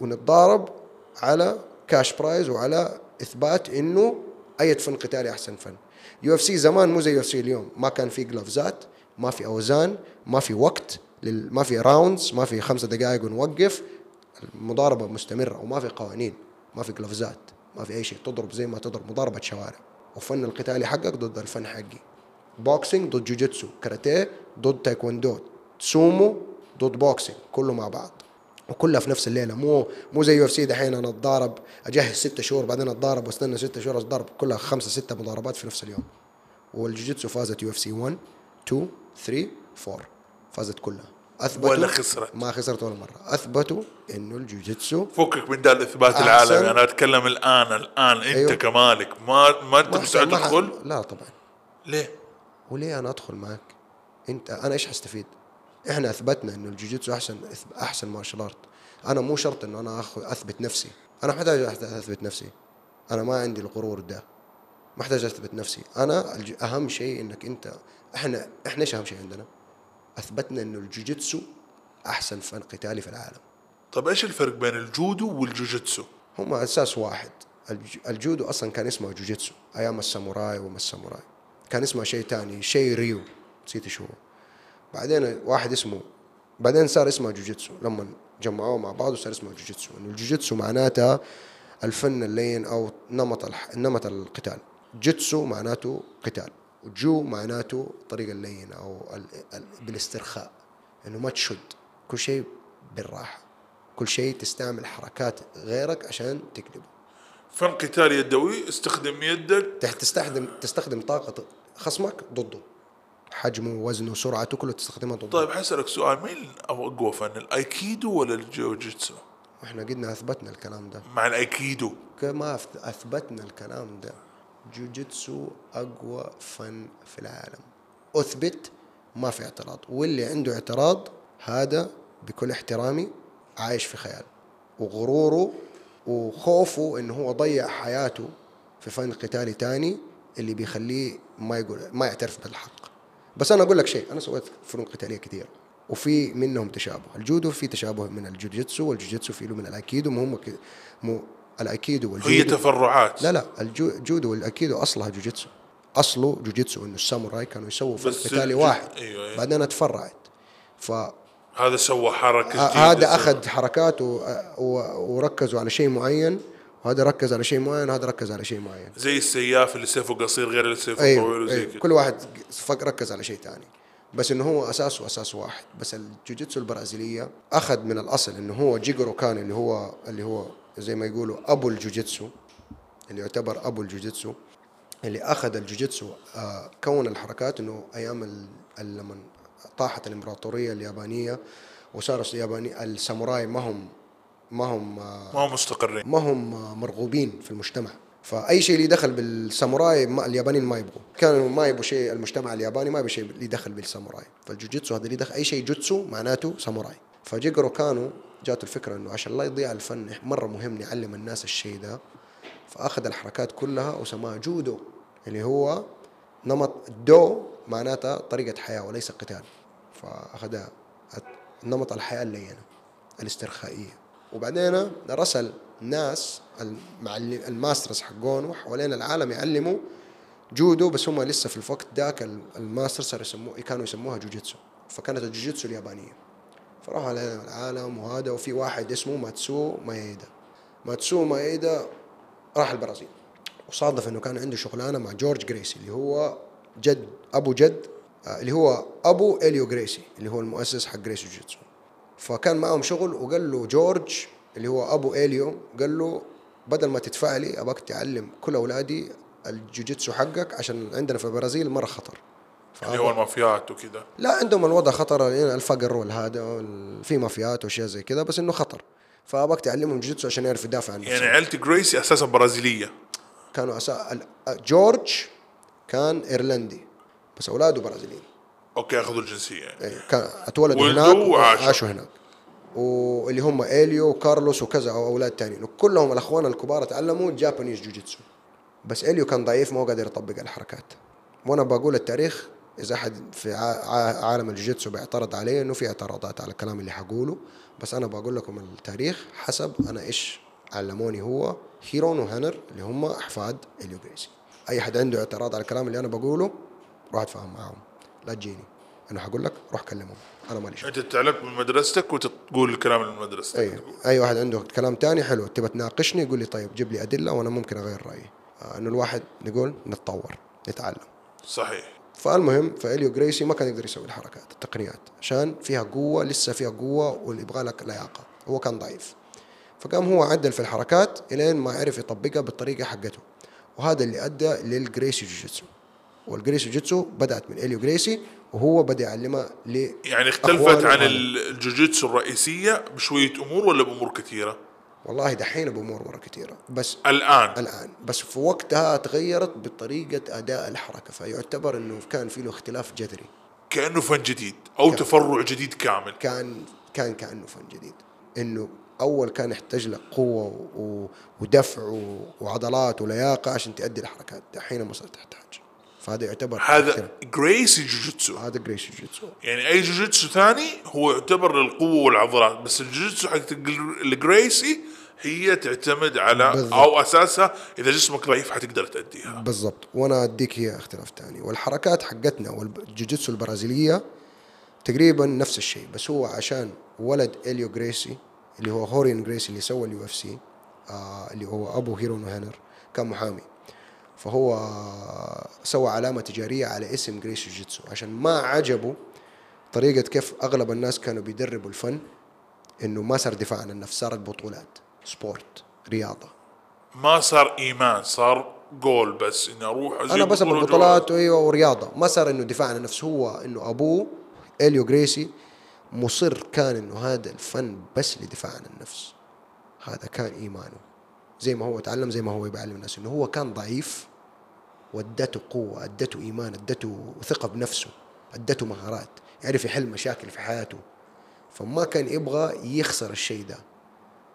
ونتضارب على cash prize وعلى إثبات إنه أي فن قتالي أحسن فن. UFC زمان مو زي UFC اليوم ما كان في gloves ات ما في أوزان ما في وقت لل... ما في rounds ما في خمسة دقائق ونوقف المضاربة مستمرة وما في قوانين ما في gloves ات ما في أي شيء تضرب زي ما تضرب مضاربة شوارع. وفن القتالي حقك ضد الفن حقي. boxing ضد جوجيتسو كاراتيه ضد تايكوندو. سومو ضد boxing كله مع بعض وكلها في نفس الليلة مو مو زي UFC دحين أنا أتضارب أجهز ستة شهور بعدين أتضارب وأستنى ستة شهور أتضارب كلها خمسة ستة مضاربات في نفس اليوم والجوجيتسو فازت UFC 1 2 3 4 فازت كلها أثبتوا ولا خسرت. ما خسرت ولا مرة أثبتوا إنه الجوجيتسو فكك من ده الاثبات. العالمي أنا أتكلم الآن الآن أنت أيوه. كمالك ما ما أنت مستعد تدخل لا طبعا ليه؟ وليه أنا أدخل معك؟ أنت أنا إيش حستفيد؟ إحنا أثبتنا إنه الجوجيتسو أحسن أحسن martial art. أنا مو شرط إنه أنا أثبت نفسي. أنا أحت- أثبت نفسي. أنا ما عندي الغرور ده. ما أحتاج أثبت نفسي. أنا. أهم شيء إنك أنت إحنا إحنا إيش أهم شيء عندنا؟ أثبتنا إنه الجوجيتسو أحسن فن قتالي في العالم. طب إيش الفرق بين الجودو والجوجيتسو؟ هم أساس واحد. الج- الجودو أصلا كان اسمه جوجيتسو أيام الساموراي وما الساموراي. كان اسمه شيء تاني شيء ريو. نسيت شو هو. بعدين واحد اسمه بعدين صار اسمه جوجيتسو. لما جمعوه مع بعض وصار اسمه جوجيتسو. إنه الجوجيتسو معناتها الفن اللين أو نمط الح... نمط القتال. جيتسو معناته قتال. وجو معناته الطريقة اللينه أو ال... ال... بالاسترخاء. إنه ما تشد. كل شيء بالراحة. كل شيء تستعمل حركات غيرك عشان تقلبه فن قتال يدوي استخدم يدك. تستخدم تستخدم طاقة خصمك ضده. حجمه وزنه سرعته كله تستخدمها ضده طيب حسألك سؤال مين اقوى فن الأيكيدو ولا الجوجيتسو؟ إحنا قدنا أثبتنا الكلام ده. مع الأيكيدو. أث- أثبتنا الكلام ده. جوجيتسو أقوى فن في العالم. أثبت ما في اعتراض. واللي عنده اعتراض هذا بكل احترامي عايش في خيال وغروره وخوفه انه هو ضيع حياته في فن قتالي تاني اللي بيخليه ما يقول ما يعترف بالحق. بس أنا أقول لك شيء أنا سويت فنون قتالية كثير وفي منهم تشابه. الجودو في تشابه من الجوجيتسو والجوجيتسو في له من الأيكيدو هم ك- مو الأيكيدو هي والجودو تفرعات. لا لا الجودو والأيكيدو أصلها جوجيتسو. أصله جوجيتسو إنه الساموراي كانوا يسووا فن قتالي واحد. أيوة، أيوة. بعدين تفرعت ف هذا سوى حركة آه، هذا أخذ حركات و- و- وركزوا على شيء معين وهذا ركز على شيء معين وهذا ركز على شيء معين. زي السياف اللي سيفه قصير غير اللي سيفه طويل أيوه, وزي أيوه. كل واحد ركز على شيء ثاني بس إنه هو اساسه أساس واحد. بس الجوجيتسو البرازيلية أخذ من الأصل إنه هو جيغورو كان اللي هو اللي هو زي ما يقولوا أبو الجوجيتسو اللي يعتبر أبو الجوجيتسو اللي أخذ الجوجيتسو آه كون الحركات إنه أيام لما طاحت الإمبراطورية اليابانية وصاروا الياباني الساموراي ما هم ما هم ما هو مستقرين. ما هم مرغوبين في المجتمع. فأي شيء اللي دخل بالساموراي اليابانيين ما يبغوا كانوا ما يبغوا شيء المجتمع الياباني ما يبغى شيء اللي دخل بالساموراي. فالجوجيتسو هذا اللي دخل أي شيء جوتسو معناته ساموراي. فجيغورو كانوا جاته الفكرة إنه عشان لا يضيع الفن مرة مهم نعلم الناس الشيء ده. فأخذ الحركات كلها وسماها جودو اللي هو نمط الدو معناتها طريقة حياة وليس قتال. فأخذها نمط الحياة اللينة الاسترخائية. وبعدين رسل ناس المعلم ال masters حقونه حوالين العالم يعلموا جودو بس هم لسه في الوقت ذاك الماستر صاروا يسموه كانوا يسموها جوجيتسو. فكانت الجوجيتسو اليابانية. فراحوا على العالم وهذا وفي واحد اسمه ماتسو مايدا. ماتسو مايدا راح البرازيل. وصادف إنه كان عنده شغلانة مع جورج جريسي اللي هو جد أبو جد آه، اللي هو أبو إليو جريسي اللي هو المؤسس حق جريسي جوجيتسو. فكان معهم شغل وقال له جورج اللي هو أبو اليو قال له بدل ما تدفع لي ابغاك تعلم كل أولادي الجوجيتسو حقك عشان عندنا في البرازيل مرة خطر. اللي هو المافيات وكذا لا عندهم الوضع خطر يعني الفقر والهذا وال- في مافيات وأشياء زي كذا بس إنه خطر. فابغاك تعلمهم جوجيتسو عشان يعرف يدافع عن نفسه. يعني عيلة جريسي أساسا برازيلية. كانوا أسا... ال- جورج كان إيرلندي بس أولاده برازيليين. okay أخذوا الجنسية إيه، كان ولدوا هناك وعاشوا. وعاشوا هناك. واللي هم إليو وكارلوس وكذا أو أولاد تانيين. وكلهم الأخوان الكبار تعلموا Japanese جوجيتسو بس إليو كان ضعيف ما هو قادر يطبق الحركات. وأنا بقول التاريخ إذا أحد في عالم الجوجيتسو بيعترض علي إنه في اعتراضات على الكلام اللي حقوله. بس أنا بقول لكم التاريخ حسب أنا إيش علموني هو هيرون وهنر اللي هم أحفاد إليو جريسي. أي حد عنده اعتراض على الكلام اللي أنا بقوله روح اتفاهم معاهم. لا تجيني. أنا حقول لك روح كلمهم. أنا مالي شغل أنت تعلمت من مدرستك وتقول الكلام اللي من مدرستك. اي أي واحد عنده كلام تاني حلو. تبى تناقشني؟ يقول لي طيب جيب لي أدلة وأنا ممكن أغير رأيي. آه إنه الواحد نقول نتطور نتعلم. صحيح. فالمهم فإليو جريسي ما كان يقدر يسوي الحركات التقنيات عشان فيها قوة لسه فيها قوة واللي يبغى لك لياقة. هو كان ضعيف. فقام هو عدل في الحركات إلين ما عرف يطبقها بالطريقة حقته. وهذا اللي أدى للجريسي جوجيتسو. والجريسي جوجيتسو بدأت من إليو جريسي وهو بدأ يعلمها ل يعني اختلفت عن. الجوجيتسو الرئيسية بشوية أمور ولا بأمور كثيرة؟ والله دحين بأمور مره كثيرة بس الآن؟ الآن بس في وقتها تغيرت بطريقة أداء الحركة فيعتبر إنه كان في له اختلاف جذري. كأنه فن جديد أو تفرع جديد كامل. كان كان كأنه فن جديد. إنه أول كان يحتاج لك قوة ودفع وعضلات ولياقة عشان تؤدي الحركات دحين ما صرت تحتاج. فهذا يعتبر هذا. جريسي جوجيتسو هذا جريسي جوجيتسو يعني أي جوجيتسو ثاني هو يعتبر للقوة والعضلات بس الجوجيتسو حق الجريسي هي تعتمد على بالضبط. أو أساسها إذا جسمك ضعيف حتقدر تأديها. بالضبط. وأنا أديك هي أختلاف ثاني. والحركات حقتنا والجوجيتسو البرازيلية تقريبا نفس الشيء بس هو عشان ولد إليو جريسي اللي هو هورين جريسي اللي سوى ال UFC آه اللي هو أبو هيرون هنر كان محامي. فهو سوى علامة تجارية على اسم جريسي جوجيتسو عشان ما عجبه طريقة كيف أغلب الناس كانوا بيدربوا الفن إنه ما صار دفاع عن النفس صارت بطولات sport رياضة. ما صار إيمان صار جول بس إني أروح أجيب أنا بس بطولة بطولات. أيوه ورياضة. ما صار إنه دفاع عن النفس هو إنه أبوه إليو جريسي مصر كان إنه هذا الفن بس لدفاع عن النفس. هذا كان إيمانه. زي ما هو تعلم زي ما هو يعلم الناس إنه هو كان ضعيف. وادته قوة أدته إيمان أدته ثقة بنفسه أدته مهارات يعرف يحل مشاكل في حياته. فما كان يبغى يخسر الشيء ده.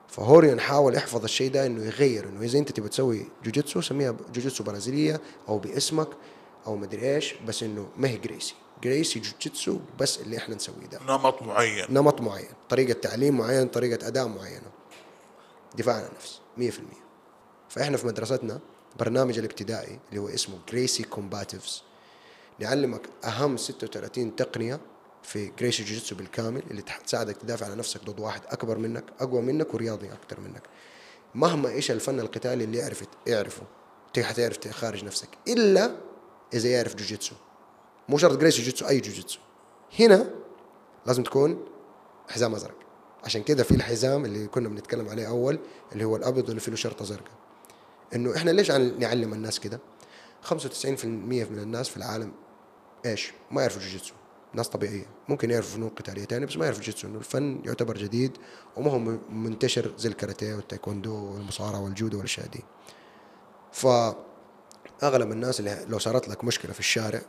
فهوريون حاول يحفظ الشيء ده إنه يغير إنه إذا أنت تبغى تسوي جوجيتسو سميها جوجيتسو برازيلية أو باسمك أو مدري إيش بس إنه ما هي جريسي. جريسي جوجيتسو بس اللي إحنا نسويه ده. نمط معين. نمط معين. طريقة تعليم معين طريقة أداء معينة. دفاع عن النفس 100% فإحنا في مدرستنا برنامج الابتدائي اللي هو اسمه جريسي Combatives نعلمك أهم 36 تقنية في جريسي جوجيتسو بالكامل اللي تساعدك تدافع عن نفسك ضد واحد أكبر منك أقوى منك ورياضي أكثر منك. مهما إيش الفن القتالي اللي يعرف يعرفه حتعرف تخارج نفسك. إلا إذا يعرف جوجيتسو مو شرط جريسي جوجيتسو أي جوجيتسو هنا لازم تكون حزام أزرق. عشان كده في الحزام اللي كنا بنتكلم عليه أول اللي هو الأبيض اللي فيه شرطه زرقاء. إنه إحنا ليش نعلم الناس كده؟ 95% من الناس في العالم إيش؟ ما يعرفوا جوجيتسو. ناس طبيعية. ممكن يعرفوا فنون قتالية تانية بس ما يعرفوا جوجيتسو. إنه الفن يعتبر جديد وما هو منتشر زي الكاراتيه والتايكوندو والمصارعة والجودو والأشياء دي. فأغلب الناس اللي لو صارت لك مشكلة في الشارع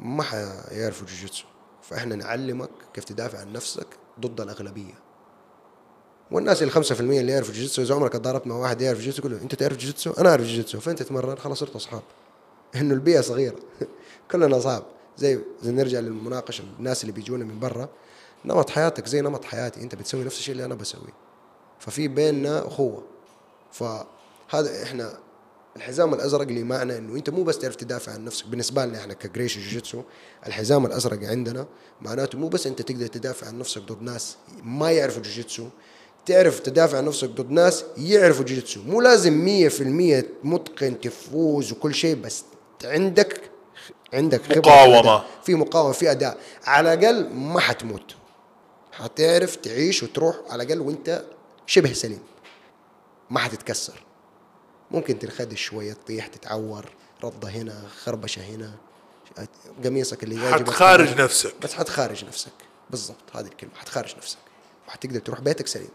ما حيعرفوا جوجيتسو. فإحنا نعلمك كيف تدافع عن نفسك ضد الأغلبية. والناس ال 5% اللي يعرفوا جوجيتسو إذا عمرك تضاربت مع واحد يعرف جوجيتسو كله أنت تعرف جوجيتسو؟ أنا أعرف جوجيتسو. فين تتمرن خلاص صرت أصحاب. إنه البيئة صغيرة. كلنا أصحاب. زي زي نرجع للمناقشة الناس اللي بيجونا من برا نمط حياتك زي نمط حياتي. أنت بتسوي نفس الشيء اللي أنا بسويه. ففي بيننا أخوة. فهذا إحنا الحزام الأزرق اللي معنى إنه أنت مو بس تعرف تدافع عن نفسك. بالنسبة لنا إحنا كجريش جوجيتسو الحزام الأزرق عندنا معناته مو بس أنت تقدر تدافع عن نفسك ضد ناس ما يعرفوا جوجيتسو. تعرف تدافع عن نفسك ضد ناس يعرفوا جوجيتسو مو لازم مية في المية متقن تفوز وكل شيء بس عندك عندك خبرة مقاومة. في مقاومة في أداء. على الأقل ما حتموت. حتعرف تعيش وتروح على الأقل وأنت شبه سليم. ما حتتكسر. ممكن تنخدش شوية تطيح تتعور رضة هنا خربشة هنا. قميصك اللي جاي حتخارج. نفسك. بس حتخارج نفسك. بالضبط هذه الكلمة حتخارج نفسك. وحتقدر تروح بيتك سليم.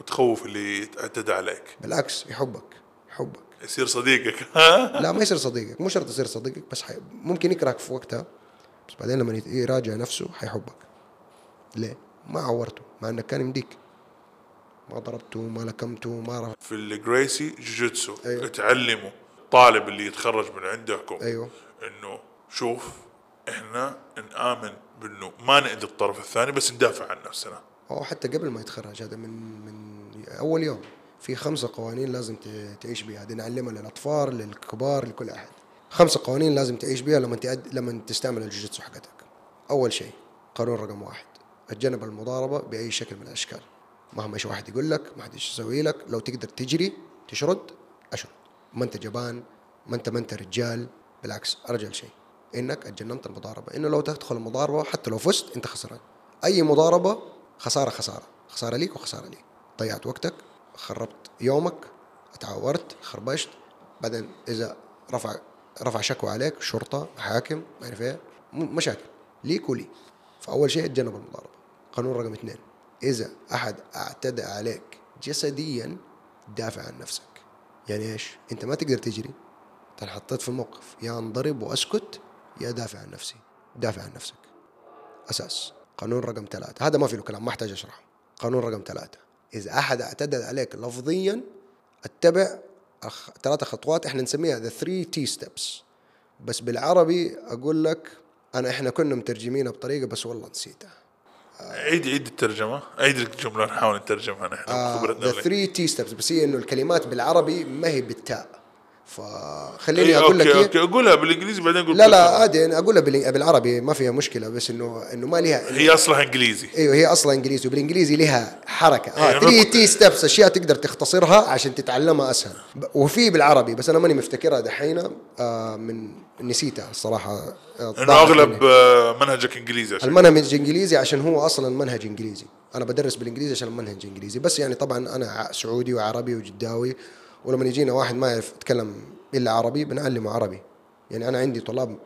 وتخوف اللي اعتدى عليك. بالعكس يحبك يحبك. يصير صديقك. لا ما يصير صديقك مو شرط يصير صديقك بس حي... ممكن يكرهك في وقتها بس بعدين لما يراجع نفسه حيحبك. ليه؟ ما عورته مع انك كان يمديك. ما ضربته ما لكمته ما رفع في الجريسي جوجيتسو. أيوه. تعلموا الطالب اللي يتخرج من عندكم. أيوه. إنه شوف إحنا نآمن بإنه ما نأذي الطرف الثاني بس ندافع عن نفسنا. هو حتى قبل ما يتخرج هذا من من أول يوم. في خمسة قوانين لازم تعيش بها هذه نعلمها للأطفال للكبار لكل أحد. خمسة قوانين لازم تعيش بها لما تأد... لما تستعمل الجوجيتسو حقتك. أول شيء قانون رقم واحد. اتجنب المضاربة بأي شكل من الأشكال. مهما إيش واحد يقول لك ما حد إيش يسوي لك لو تقدر تجري تشرد اشرد ما أنت جبان ما أنت ما أنت رجال. بالعكس أرجل شيء. إنك اتجنبت المضاربة. إنه لو تدخل المضاربة حتى لو فزت أنت خسران. أي مضاربة خسارة خسارة. خسارة ليك وخسارة لي ضيعت وقتك خربت يومك تعورت خربشت. بعدين إذا رفع رفع شكوى عليك شرطة حاكم ما أعرف إيه مشاكل. ليك ولي. فأول شيء اتجنب المضاربة. قانون رقم اثنين. إذا أحد اعتدى عليك جسديا دافع عن نفسك. يعني إيش؟ أنت ما تقدر تجري. انت في موقف. يا أنضرب وأسكت يا دافع عن نفسي. دافع عن نفسك. أساس. قانون رقم ثلاثة. هذا ما في له كلام ما احتاج أشرحه. قانون رقم ثلاثة. إذا أحد اعتدى عليك لفظيا اتبع. ثلاثة خطوات إحنا نسميها the 3 T steps بس بالعربي أقول لك أنا إحنا كنا مترجمينها بطريقة بس والله نسيتها. عيد عيد الترجمة. عيد الجملة نحاول نترجمها نحن. خبرتنا the. 3 T steps بس هي إنه الكلمات بالعربي ما هي بالتاء. فخليني إيه، أقول لك okay إيه. okay قولها بالإنجليزي بعدين قول لا لا. عادي أنا أقولها بالعربي ما فيها مشكلة بس إنه إنه ما لها هي اصلها إنجليزي إيوه هي أصلا إنجليزي وبالإنجليزي لها حركة آه أيوة. 3 T steps أشياء تقدر تختصرها عشان تتعلمها أسهل وفي بالعربي بس أنا ماني مفتكرها دحين آه من نسيتها الصراحه آه، إنه أغلب. آه، منهجك إنجليزي عشان المنهج إنجليزي عشان هو أصلا منهج إنجليزي أنا بدرس بالإنجليزي عشان المنهج إنجليزي بس يعني طبعا أنا سعودي وعربي وجداوي ولما يجينا واحد ما يعرف يتكلم إلا عربي بنعلمه عربي. يعني أنا عندي طلاب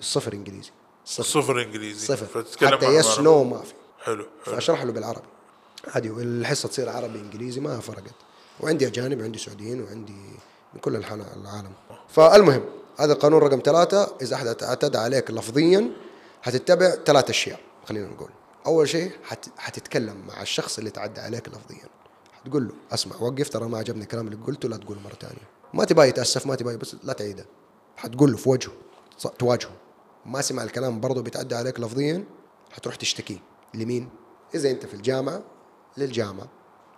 صفر إنجليزي. صفر. صفر إنجليزي. صفر. حتى يس. نو ما في. حلو حلو. فأشرح له بالعربي. عادي والحصة تصير عربي إنجليزي ما فرقت. وعندي أجانب وعندي سعوديين وعندي من كل أنحاء العالم. فالمهم هذا القانون رقم ثلاثة. إذا أحد اعتدى عليك لفظيا حتتبع ثلاث أشياء خلينا نقول. أول شيء حت... حتتكلم مع الشخص اللي تعدى عليك لفظيا. حتقول له أسمع وقف ترى ما عجبني الكلام اللي قلته لا تقوله مرة ثانية ما تبغى يتأسف ما تبغى بس لا تعيده. حتقول له في وجهه تواجهه ما سمع الكلام برضه بيتعدى عليك لفظيا حتروح تشتكيه. لمين؟ إذا أنت في الجامعة للجامعة.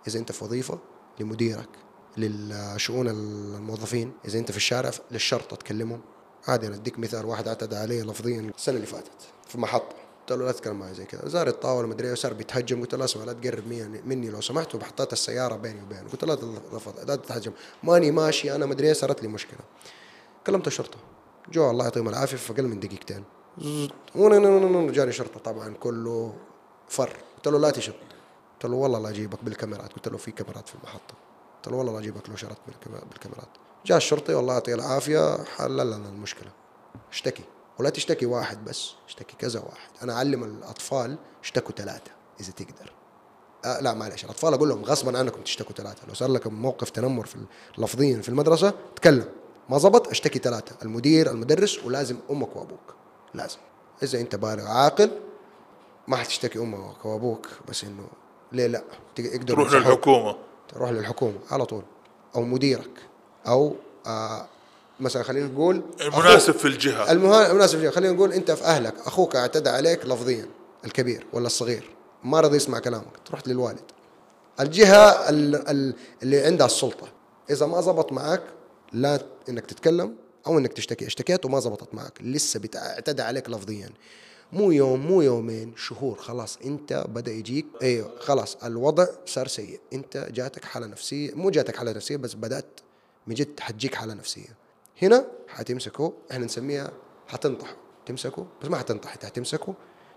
إذا أنت في وظيفة لمديرك. للشؤون الموظفين. إذا أنت في الشارع للشرطة تكلمهم. عادي أنا أديك مثال واحد اعتدى علي لفظيا السنة اللي فاتت في محطة. قلت له لا تتكلم معي زي كذا. زار الطاوله مدري إيه وصار بيتهجم قلت له اسمع لا تقرب مني, لو سمحت وحطيت السيارة بيني وبينه. قلت له لا لا تتهجم. ماني ماشي أنا مدري إيه صارت لي مشكلة. كلمت الشرطة. جو الله يعطيهم العافية في أقل من دقيقتين. جاني شرطة طبعا كله فر. قلت له لا تشط قلت له والله لا أجيبك بالكاميرات. قلت له في كاميرات في المحطة. قلت له والله لا أجيبك لو شرطت بالكاميرا- بالكاميرات. جاء الشرطي والله يعطيه العافية حل لنا المشكلة. اشتكي. ولا تشتكي واحد بس اشتكي كذا واحد. أنا أعلم الأطفال اشتكوا ثلاثة إذا تقدر. آه لا معلش الأطفال أقول لهم غصبا عنكم تشتكوا ثلاثة. لو صار لكم موقف تنمر في لفظيا في المدرسة تكلم. ما زبط اشتكي ثلاثة. المدير المدرس ولازم أمك وأبوك. لازم. إذا أنت بالغ عاقل ما حتشتكي أمك وأبوك بس إنه ليه لا؟ يقدروا تروح. للحكومة. تروح للحكومة على طول. أو مديرك. أو آه مثلا خلينا نقول المناسب. في الجهة. المها- المناسب جدا خلينا نقول أنت في أهلك أخوك اعتدى عليك لفظيا الكبير ولا الصغير ما رضي يسمع كلامك تروح للوالد. الجهة ال- ال- اللي عندها السلطة إذا ما زبط معك لا إنك تتكلم أو إنك تشتكي. اشتكيت وما زبطت معك لسه اعتدى عليك لفظيا. مو يوم مو يومين شهور خلاص أنت بدأ يجيك أيوه خلاص الوضع صار سيء. أنت جاتك حالة نفسية مو جاتك حالة نفسية بس بدأت من جد حتجيك حالة نفسية. هنا حتمسكه إحنا نسميها حتنطحه تمسكه بس ما حتنطح انت حتمسكه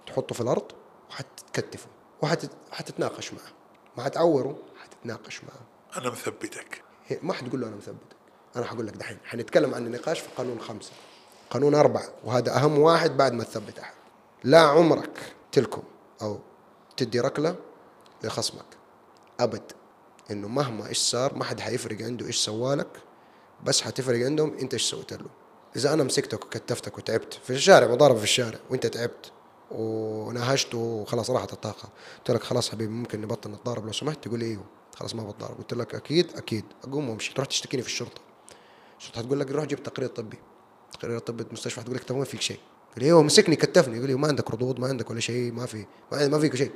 تحطه في الأرض وحتكتفه وحتتناقش معه. ما حتعوره حتتناقش معه. أنا مثبتك. ما حتقول له أنا مثبتك. أنا حقول لك دحين. حنتكلم عن النقاش في قانون خمسة. قانون أربعة. وهذا أهم واحد بعد ما تثبت أحد. لا عمرك تلكم أو تدي ركلة لخصمك. أبد. إنه مهما إيش صار ما حد حيفرق عنده إيش سوالك. بس حتفرق عندهم انت إيش سويت له إذا أنا مسكتك وكتفتك وتعبت في الشارع مضاربه في الشارع وانت تعبت ونهشت وخلاص راحت الطاقة. قلت لك خلاص حبيبي ممكن نبطل نتضارب لو سمحت تقول لي إيوه خلاص ما بتضارب. قلت لك أكيد أكيد. أقوم وأمشي. تروح تشتكيني في الشرطة. الشرطة هتقول لك روح جيب تقرير طبي. تقرير طبي المستشفى هتقول لك ما فيك شيء. لي إيوه مسكني كتفني. يقول لي ما عندك ردود ما عندك ولا شيء ما في ما, فيك شيء.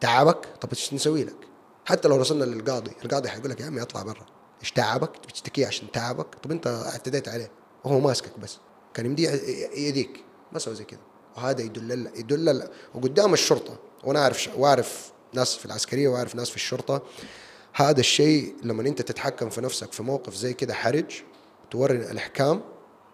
تعبك؟ طب إيش نسوي لك؟ حتى لو وصلنا للقاضي القاضي حيقول لك يا عمي اطلع برا. إيش تعبك؟ بتشتكيه عشان تعبك؟ طب أنت اعتديت عليه. وهو ماسكك بس. كان يمدي يديك ما سوى زي كذا وهذا يدل يدل وقدام الشرطة. وأنا أعرف وأعرف ناس في العسكرية وأعرف ناس في الشرطة. هذا الشيء لما أنت تتحكم في نفسك في موقف زي كذا حرج توري الأحكام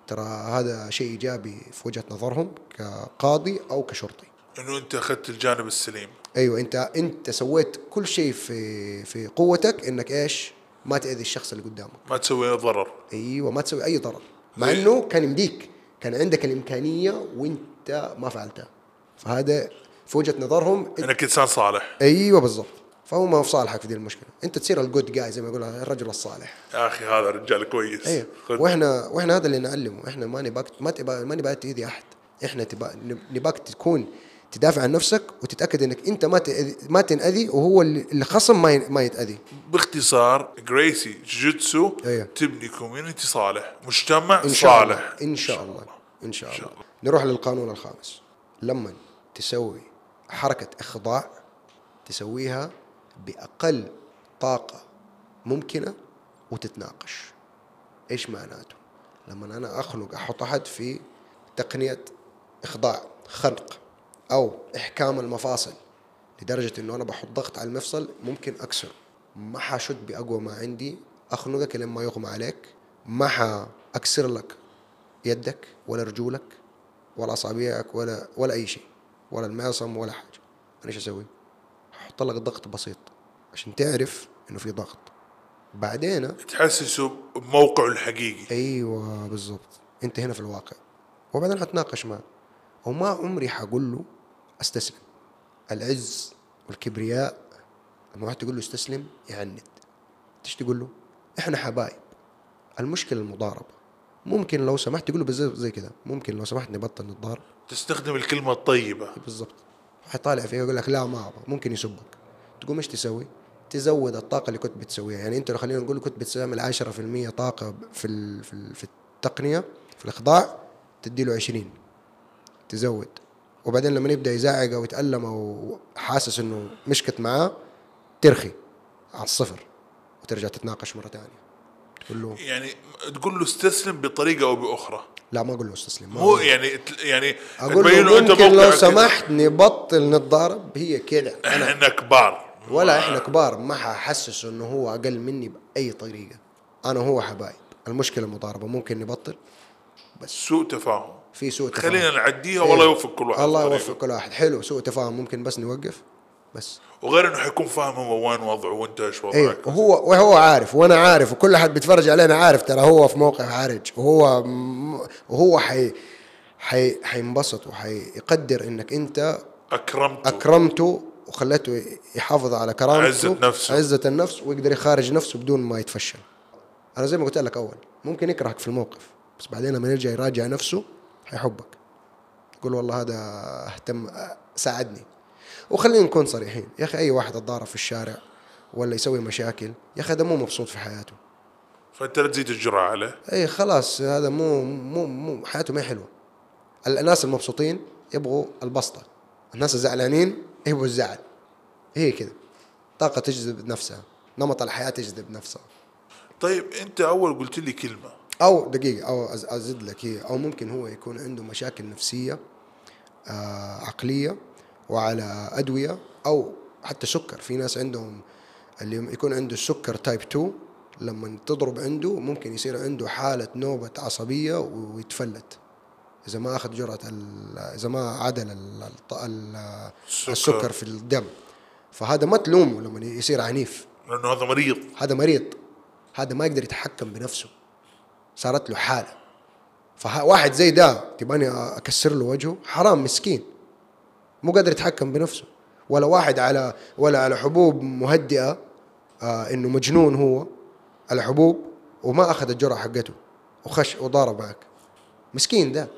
ترى هذا شيء إيجابي في وجهة نظرهم كقاضي أو كشرطي. انه أنت أخذت الجانب السليم. أيوه. أنت أنت سويت كل شيء في في قوتك إنك إيش؟ ما تأذي الشخص اللي قدامك. ما تسوي ضرر. أيوه ما تسوي أي ضرر. مع زي- إنه كان يمديك كان عندك الإمكانية وإنت ما فعلتها فهذا في وجهة نظرهم إنك إنسان صالح. أيوه بالضبط. فهو ما هو في صالحك في دي المشكلة. إنت تصير الجود جاي زي ما يقول الرجل الصالح. يا أخي هذا رجال كويس. أيوه. وإحنا وإحنا هذا اللي نعلمه. إحنا ما نباك ما تبقى ما نبغى تأذي أحد. إحنا نبغى نباك تكون تدافع عن نفسك وتتأكد إنك أنت ما ما تنأذي وهو اللي اللي خصم ما ما يتأذي. باختصار جريسي جوجيتسو أيوه. تبني community صالح مجتمع إن شاء صالح. الله إن شاء الله. إن شاء الله. نروح للقانون الخامس. لما تسوي حركة إخضاع تسويها بأقل طاقة ممكنة وتتناقش. إيش معناته؟ لما أنا أخنق أحط أحد في تقنية إخضاع خنق. أو إحكام المفاصل لدرجة إنه أنا بحط ضغط على المفصل ممكن اكسر ما حشد بأقوى ما عندي. أخنقك لما يغمى عليك. ما حأكسر لك يدك ولا رجولك ولا أصابعك ولا ولا أي شيء ولا المعصم ولا حاجة. أنا إيش أسوي؟ أحط لك ضغط بسيط عشان تعرف إنه في ضغط. بعدين تحسسه بموقعه الحقيقي. أيوه بالضبط. أنت هنا في الواقع. وبعدين حتناقش معه. وما عمري حقول له أستسلم. العز والكبرياء لما واحد تقول له استسلم يعند إيش تقول له؟ إحنا حبايب. المشكلة المضاربة. ممكن لو سمحت تقول له بالظبط زي كده ممكن لو سمحت نبطل نتضارب. تستخدم الكلمة الطيبة. بالضبط. حيطالع فيها يقول لك لا ما أبغى. ممكن يسبك. تقوم إيش تسوي؟ تزود الطاقة اللي كنت بتسويها. يعني أنت لو خلينا نقول كنت بتستعمل 10% طاقة في في التقنية في الإخضاع تدي له 20 تزود. وبعدين لما يبدأ يزعق أو يتالم أو حاسس إنه مشكت معاه ترخي على الصفر وترجع تتناقش مرة ثانية تقول له يعني تقول له استسلم بطريقة أو بأخرى. لا ما أقول له استسلم مو له. يعني يعني أقول له ممكن لو. سمحت نبطل نتضارب هي كده. إحنا كبار. ولا إحنا كبار ما ححسسه إنه هو أقل مني بأي طريقة. أنا وهو حبايب. المشكلة مضاربة ممكن نبطل سوء تفاهم. في سوء تفاهم. خلينا نعديها إيه. والله يوفق كل واحد الله. يوفق كل واحد. حلو سوء تفاهم. ممكن بس نوقف. بس. وغير إنه حيكون فاهم هو وين وضعه وانت إيش إيه وضعك وهو وهو عارف وأنا عارف وكل حد بيتفرج علينا عارف ترى هو في موقع حرج وهو وهو حي حي حينبسط وحيقدر إنك أنت أكرمته. أكرمته وخليته يحافظ على كرامته عزة نفسه. عزة النفس ويقدر يخارج نفسه بدون ما يتفشل. أنا زي ما قلت لك أول ممكن يكرهك في الموقف بس بعدين لما يرجع يراجع نفسه حيحبك يقول والله هذا اهتم ساعدني. وخلينا نكون صريحين. يا أخي أي واحد أتضارب في الشارع ولا يسوي مشاكل يا أخي هذا مو مبسوط في حياته. فأنت لا تزيد الجرعه عليه؟ أي خلاص هذا مو مو مو حياته ما هي حلوة. الناس المبسوطين يبغوا البسطة. الناس الزعلانين يبغوا الزعل. هي كده طاقة تجذب نفسها. نمط الحياة تجذب نفسها. طيب أنت أول قلت لي كلمة. أو دقيقة أو أزيد لك هي. أو ممكن هو يكون عنده مشاكل نفسية آه عقلية وعلى أدوية أو حتى سكر. في ناس عندهم اللي يكون عنده السكر تايب 2 لما تضرب عنده ممكن يصير عنده حالة نوبة عصبية ويتفلت. إذا ما أخذ جرعة إذا ما عدل ال- الط- ال- السكر. السكر في الدم. فهذا ما تلومه لما يصير عنيف. لأنه هذا مريض. هذا مريض. هذا ما يقدر يتحكم بنفسه. صارت له حالة. فواحد زي ده تباني أكسر له وجهه حرام مسكين. مو قادر يتحكم بنفسه. ولا واحد على ولا على حبوب مهدئة آه إنه مجنون هو على حبوب وما أخذ الجرعة حقته وخش وضارب معك. مسكين ده.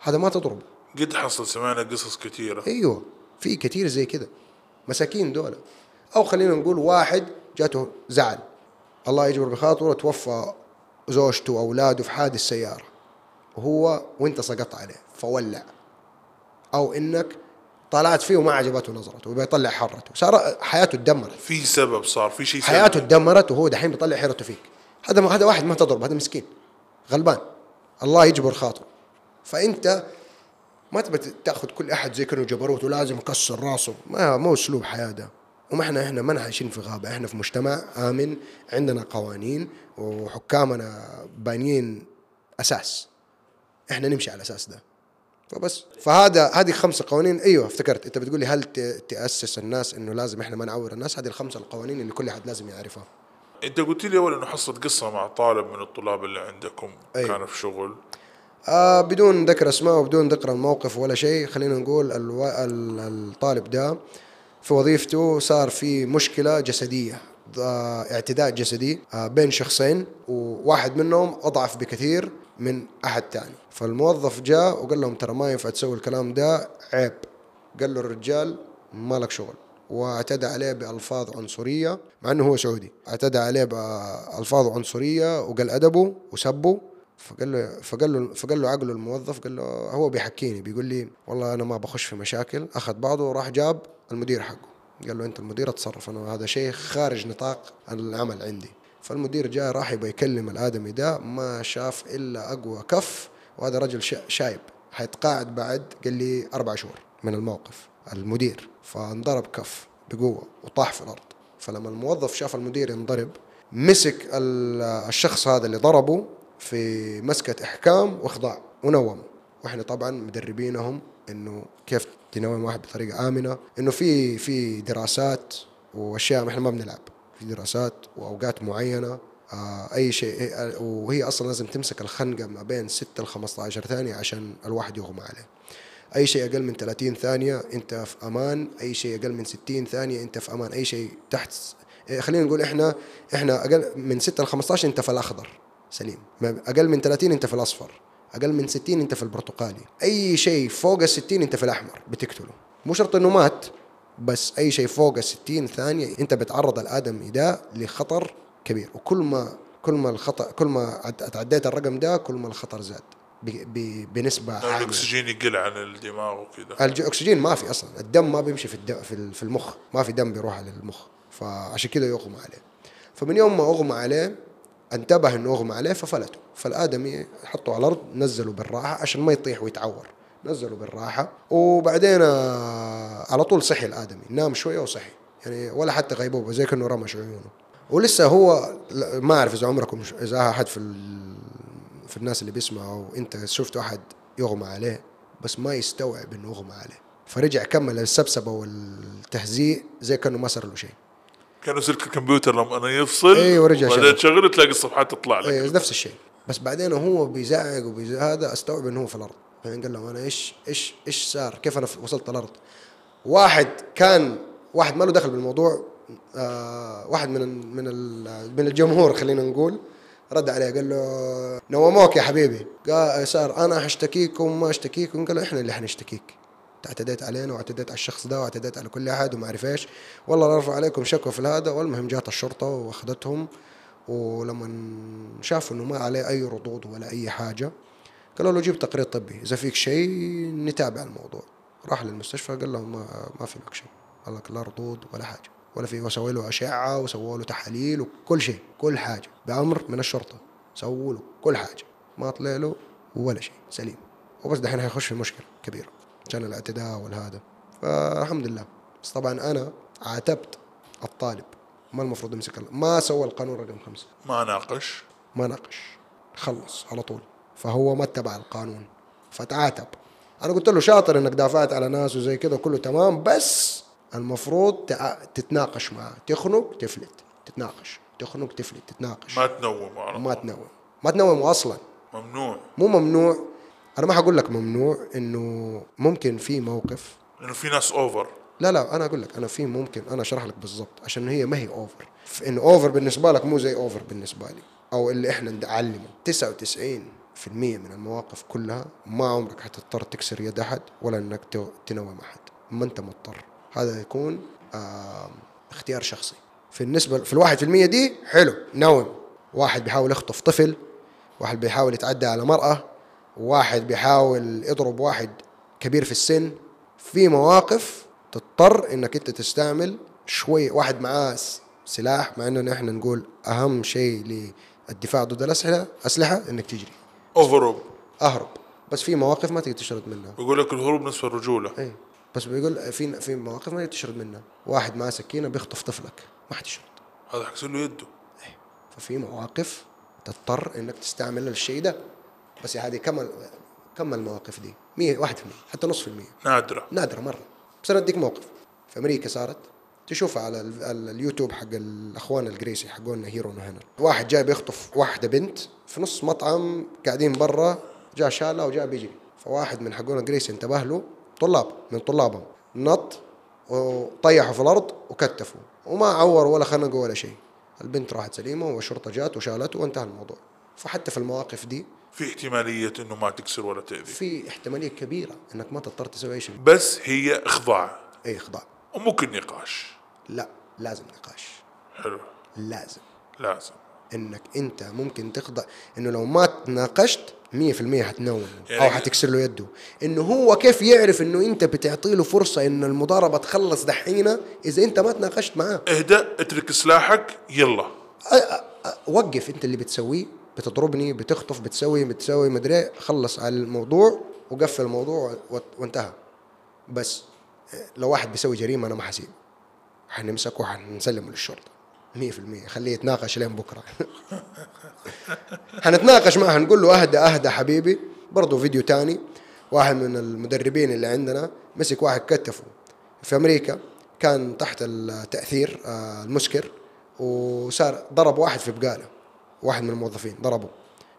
هذا ما تضربه. قد حصل سمعنا قصص كثيرة. أيوه. في كثير زي كده. مساكين دولة. أو خلينا نقول واحد جاته زعل. الله يجبر بخاطره توفى زوجته واولاده في حادث سيارة وهو وأنت سقطت عليه فولع. أو إنك طلعت فيه وما عجبته نظرته ويبغى يطلع حرته. صار حياته تدمرت في سبب صار في شيء حياته. تدمرت وهو دحين بيطلع حيرته فيك. هذا هذا واحد ما تضرب هذا مسكين غلبان. الله يجبر خاطره. فأنت ما تبى تأخذ كل أحد زي كأنه جبروت ولازم يكسر راسه. ما مو أسلوب حياة ده. وما إحنا إحنا ما عايشين في غابة إحنا في مجتمع آمن عندنا قوانين وحكامنا بانيين أساس. إحنا نمشي على الأساس ده. فبس. فهذا هذه خمسة قوانين. أيوه افتكرت. أنت بتقول لي هل تأسس الناس إنه لازم إحنا ما نعور الناس؟ هذه الخمسة القوانين اللي كل أحد لازم يعرفها. أنت قلت لي أول إنه حصلت قصة مع طالب من الطلاب اللي عندكم أيوة. كان في شغل. آه بدون ذكر أسماء وبدون ذكر الموقف ولا شيء خلينا نقول ألو... ال- الطالب ده في وظيفته صار في مشكلة جسدية آه اعتداء جسدي آه بين شخصين وواحد منهم أضعف بكثير من أحد تاني. فالموظف جاء وقال لهم ترى ما ينفع تسوي الكلام ده عيب. قال له الرجال ما لك شغل. واعتدى عليه بألفاظ عنصرية مع أنه هو سعودي. اعتدى عليه بألفاظ عنصرية وقال أدبه وسبه. فقال له فقال له فقال له عقله الموظف قال له هو بيحكيني بيقول لي والله أنا ما بخش في مشاكل. أخذ بعضه وراح جاب المدير حقه. قال له أنت المدير أتصرف أنا هذا شيء خارج نطاق العمل عندي. فالمدير جاء راح يبغى يكلم الآدمي ده ما شاف إلا أقوى كف وهذا رجل شا- شايب حيتقاعد بعد قال لي أربع شهور من الموقف المدير. فانضرب كف بقوة وطاح في الأرض. فلما الموظف شاف المدير ينضرب مسك ال- الشخص هذا اللي ضربه في مسكة إحكام وإخضاع ونوم. وإحنا طبعا مدربينهم إنه كيف تنوم واحد بطريقة آمنة إنه في في دراسات وأشياء إحنا ما بنلعب. في دراسات وأوقات معينة آه أي شيء وهي أصلا لازم تمسك الخنقة ما بين 6 ل 15 ثانية عشان الواحد يغمى عليه. أي شيء أقل من 30 ثانية أنت في أمان أي شيء أقل من 60 ثانية أنت في أمان أي شيء تحت إيه، خلينا نقول إحنا إحنا أقل من 6 ل 15 أنت في الأخضر. سليم. أقل من 30 أنت في الأصفر أقل من 60 أنت في البرتقالي. أي شيء فوق ال 60 أنت في الأحمر بتقتله. مو شرط إنه مات بس أي شيء فوق ال 60 ثانية أنت بتعرض الادمي ده لخطر كبير. وكل ما كل ما الخطر كل ما عد- تعديت الرقم ده كل ما الخطر زاد. بنسبة عالية. الأكسجين يقل عن الدماغ وكذا الأكسجين ما في أصلا. الدم ما بيمشي في الدم في ال- في المخ. ما في دم بيروح على المخ. فعشان كده يغمى عليه. فمن يوم ما أغمى عليه انتبه إنه أغمى عليه ففلته. فالادمي حطوا على الأرض نزلوا بالراحة عشان ما يطيح ويتعور. نزلوا بالراحة وبعدين آه، على طول صحي الآدمي. نام شوية وصحي. يعني ولا حتى غيبوبة زي كأنه رمش عيونه. ولسه هو ما أعرف إذا عمركم إذا أحد في في الناس اللي بيسمعوا أنت شفتوا أحد يغمى عليه بس ما يستوعب إنه أغمى عليه. فرجع كمل السبسبة والتهزيء زي كأنه ما صار له شيء. كانوا سلك الكمبيوتر لما أنا يفصل إيه، ورجع بعدين شغل. تشغله تلاقي الصفحات تطلع لك. إيه نفس الشيء. بس بعدين هو بيزعق وبيزعق هذا أستوعب إنه هو في الأرض. بعدين قال لهم أنا إيش إيش إيش صار؟ كيف أنا وصلت الأرض؟ واحد كان واحد ما له دخل بالموضوع آه واحد من من من الجمهور خلينا نقول رد عليه قال له نوموك يا حبيبي. قال صار أنا حاشتكيكم ما اشتكيكم قال له إحنا اللي حنشتكيك اعتديت علينا واعتديت على الشخص ده واعتديت على كل أحد وما اعرف إيش والله نرفع عليكم شكوى في هذا والمهم جات الشرطة وأخذتهم ولما شافوا إنه ما عليه أي ردود ولا أي حاجة قالوا له جيب تقرير طبي إذا فيك شيء نتابع الموضوع. راح للمستشفى قال لهم ما, ما في لك شيء قال لك لا ردود ولا حاجة ولا في وسوي له أشعة وسووا له تحاليل وكل شيء كل حاجة بأمر من الشرطة سووا له كل حاجة ما طلع له ولا شيء سليم. وبس دحين حيخش في مشكلة كبيرة. عشان الاعتداء والهذا. فالحمد لله. بس طبعا أنا عاتبت الطالب. ما المفروض يمسك ما سوى القانون رقم خمسة. ما ناقش. ما ناقش. خلص على طول. فهو ما اتبع القانون. فتعاتب. أنا قلت له شاطر إنك دافعت على ناس وزي كذا كله تمام بس المفروض. تتناقش معاه. تخنق تفلت. تتناقش. تخنق تفلت. تتناقش. ما تنوم ما. تنوم. ما تنوم أصلا. ممنوع. مو ممنوع. أنا ما حقول لك ممنوع إنه ممكن في موقف. لأنه في ناس over لا لا أنا أقول لك أنا في ممكن أنا أشرح لك بالضبط عشان هي ما هي over إنه over بالنسبة لك مو زي over بالنسبة لي. أو اللي إحنا نعلمه 99% من المواقف كلها ما عمرك حتضطر تكسر يد أحد ولا إنك تو- تنوم أحد. ما أنت مضطر. هذا يكون آه اختيار شخصي. في النسبة في الواحد في المية دي حلو نوم. واحد بيحاول يخطف طفل واحد بيحاول يتعدى على مرأة واحد بيحاول يضرب واحد كبير في السن في مواقف تضطر إنك أنت تستعمل شوي واحد معاه سلاح مع إنه نحن نقول أهم شيء للدفاع ضد الأسلحة أسلحة إنك تجري. اوفر أهرب. بس في مواقف ما تقدر تشرد منها. بيقول لك الهروب نصف الرجولة. اي بس بيقول في في مواقف ما تقدر تشرد منها. واحد معاه سكينة بيخطف طفلك. ما حتشرد هذا حيكسر له يده. ففي مواقف تضطر إنك تستعمل الشيء ده. بس هذه كم كم المواقف دي؟ 100 1% حتى نص في المية. نادرة. نادرة مرة. بس أنا أديك موقف. في أمريكا صارت تشوفها على ال- ال- اليوتيوب حق الأخوان الجريسي حقونا هيرونا هنا. واحد جاي بيخطف واحدة بنت في نص مطعم قاعدين برا جاء شالها وجاء بيجري. فواحد من حقونا الجريسي انتبه له طلاب من طلابهم. نط وطيحوا في الأرض وكتفوا. وما عوروا ولا خنقوا ولا شيء. البنت راحت سليمة والشرطة جات وشالته وانتهى الموضوع. فحتى في المواقف دي في احتمالية إنه ما تكسر ولا تأذي. في احتمالية كبيرة إنك ما تضطر تسوي أي شيء. بس هي إخضاع. أي إخضاع. وممكن نقاش. لا لازم نقاش. حلو. لازم. لازم. إنك أنت ممكن تخضع. إنه لو ما تناقشت 100% حتنوم أو يعني- حتكسر له يده. إنه هو كيف يعرف إنه أنت بتعطي له فرصة إن المضاربة تخلص دحينة؟ إذا أنت ما تناقشت معاه. اهدى اترك سلاحك يلا. أ- أ- أ- وقف أنت اللي بتسويه. بتضربني بتخطف بتسوي بتسوي مدري إيه، خلص على الموضوع وقفل الموضوع وانتهى. بس لو واحد بيسوي جريمة أنا ما حسيب حنمسكه وحنسلمه للشرطة. 100% خليه يتناقش لين بكرة. حنتناقش معه نقول له أهدى أهدى حبيبي. برضه فيديو تاني. واحد من المدربين اللي عندنا مسك واحد كتفه. في أمريكا كان تحت التأثير آه، المسكر وصار ضرب واحد في بقاله. واحد من الموظفين ضربه.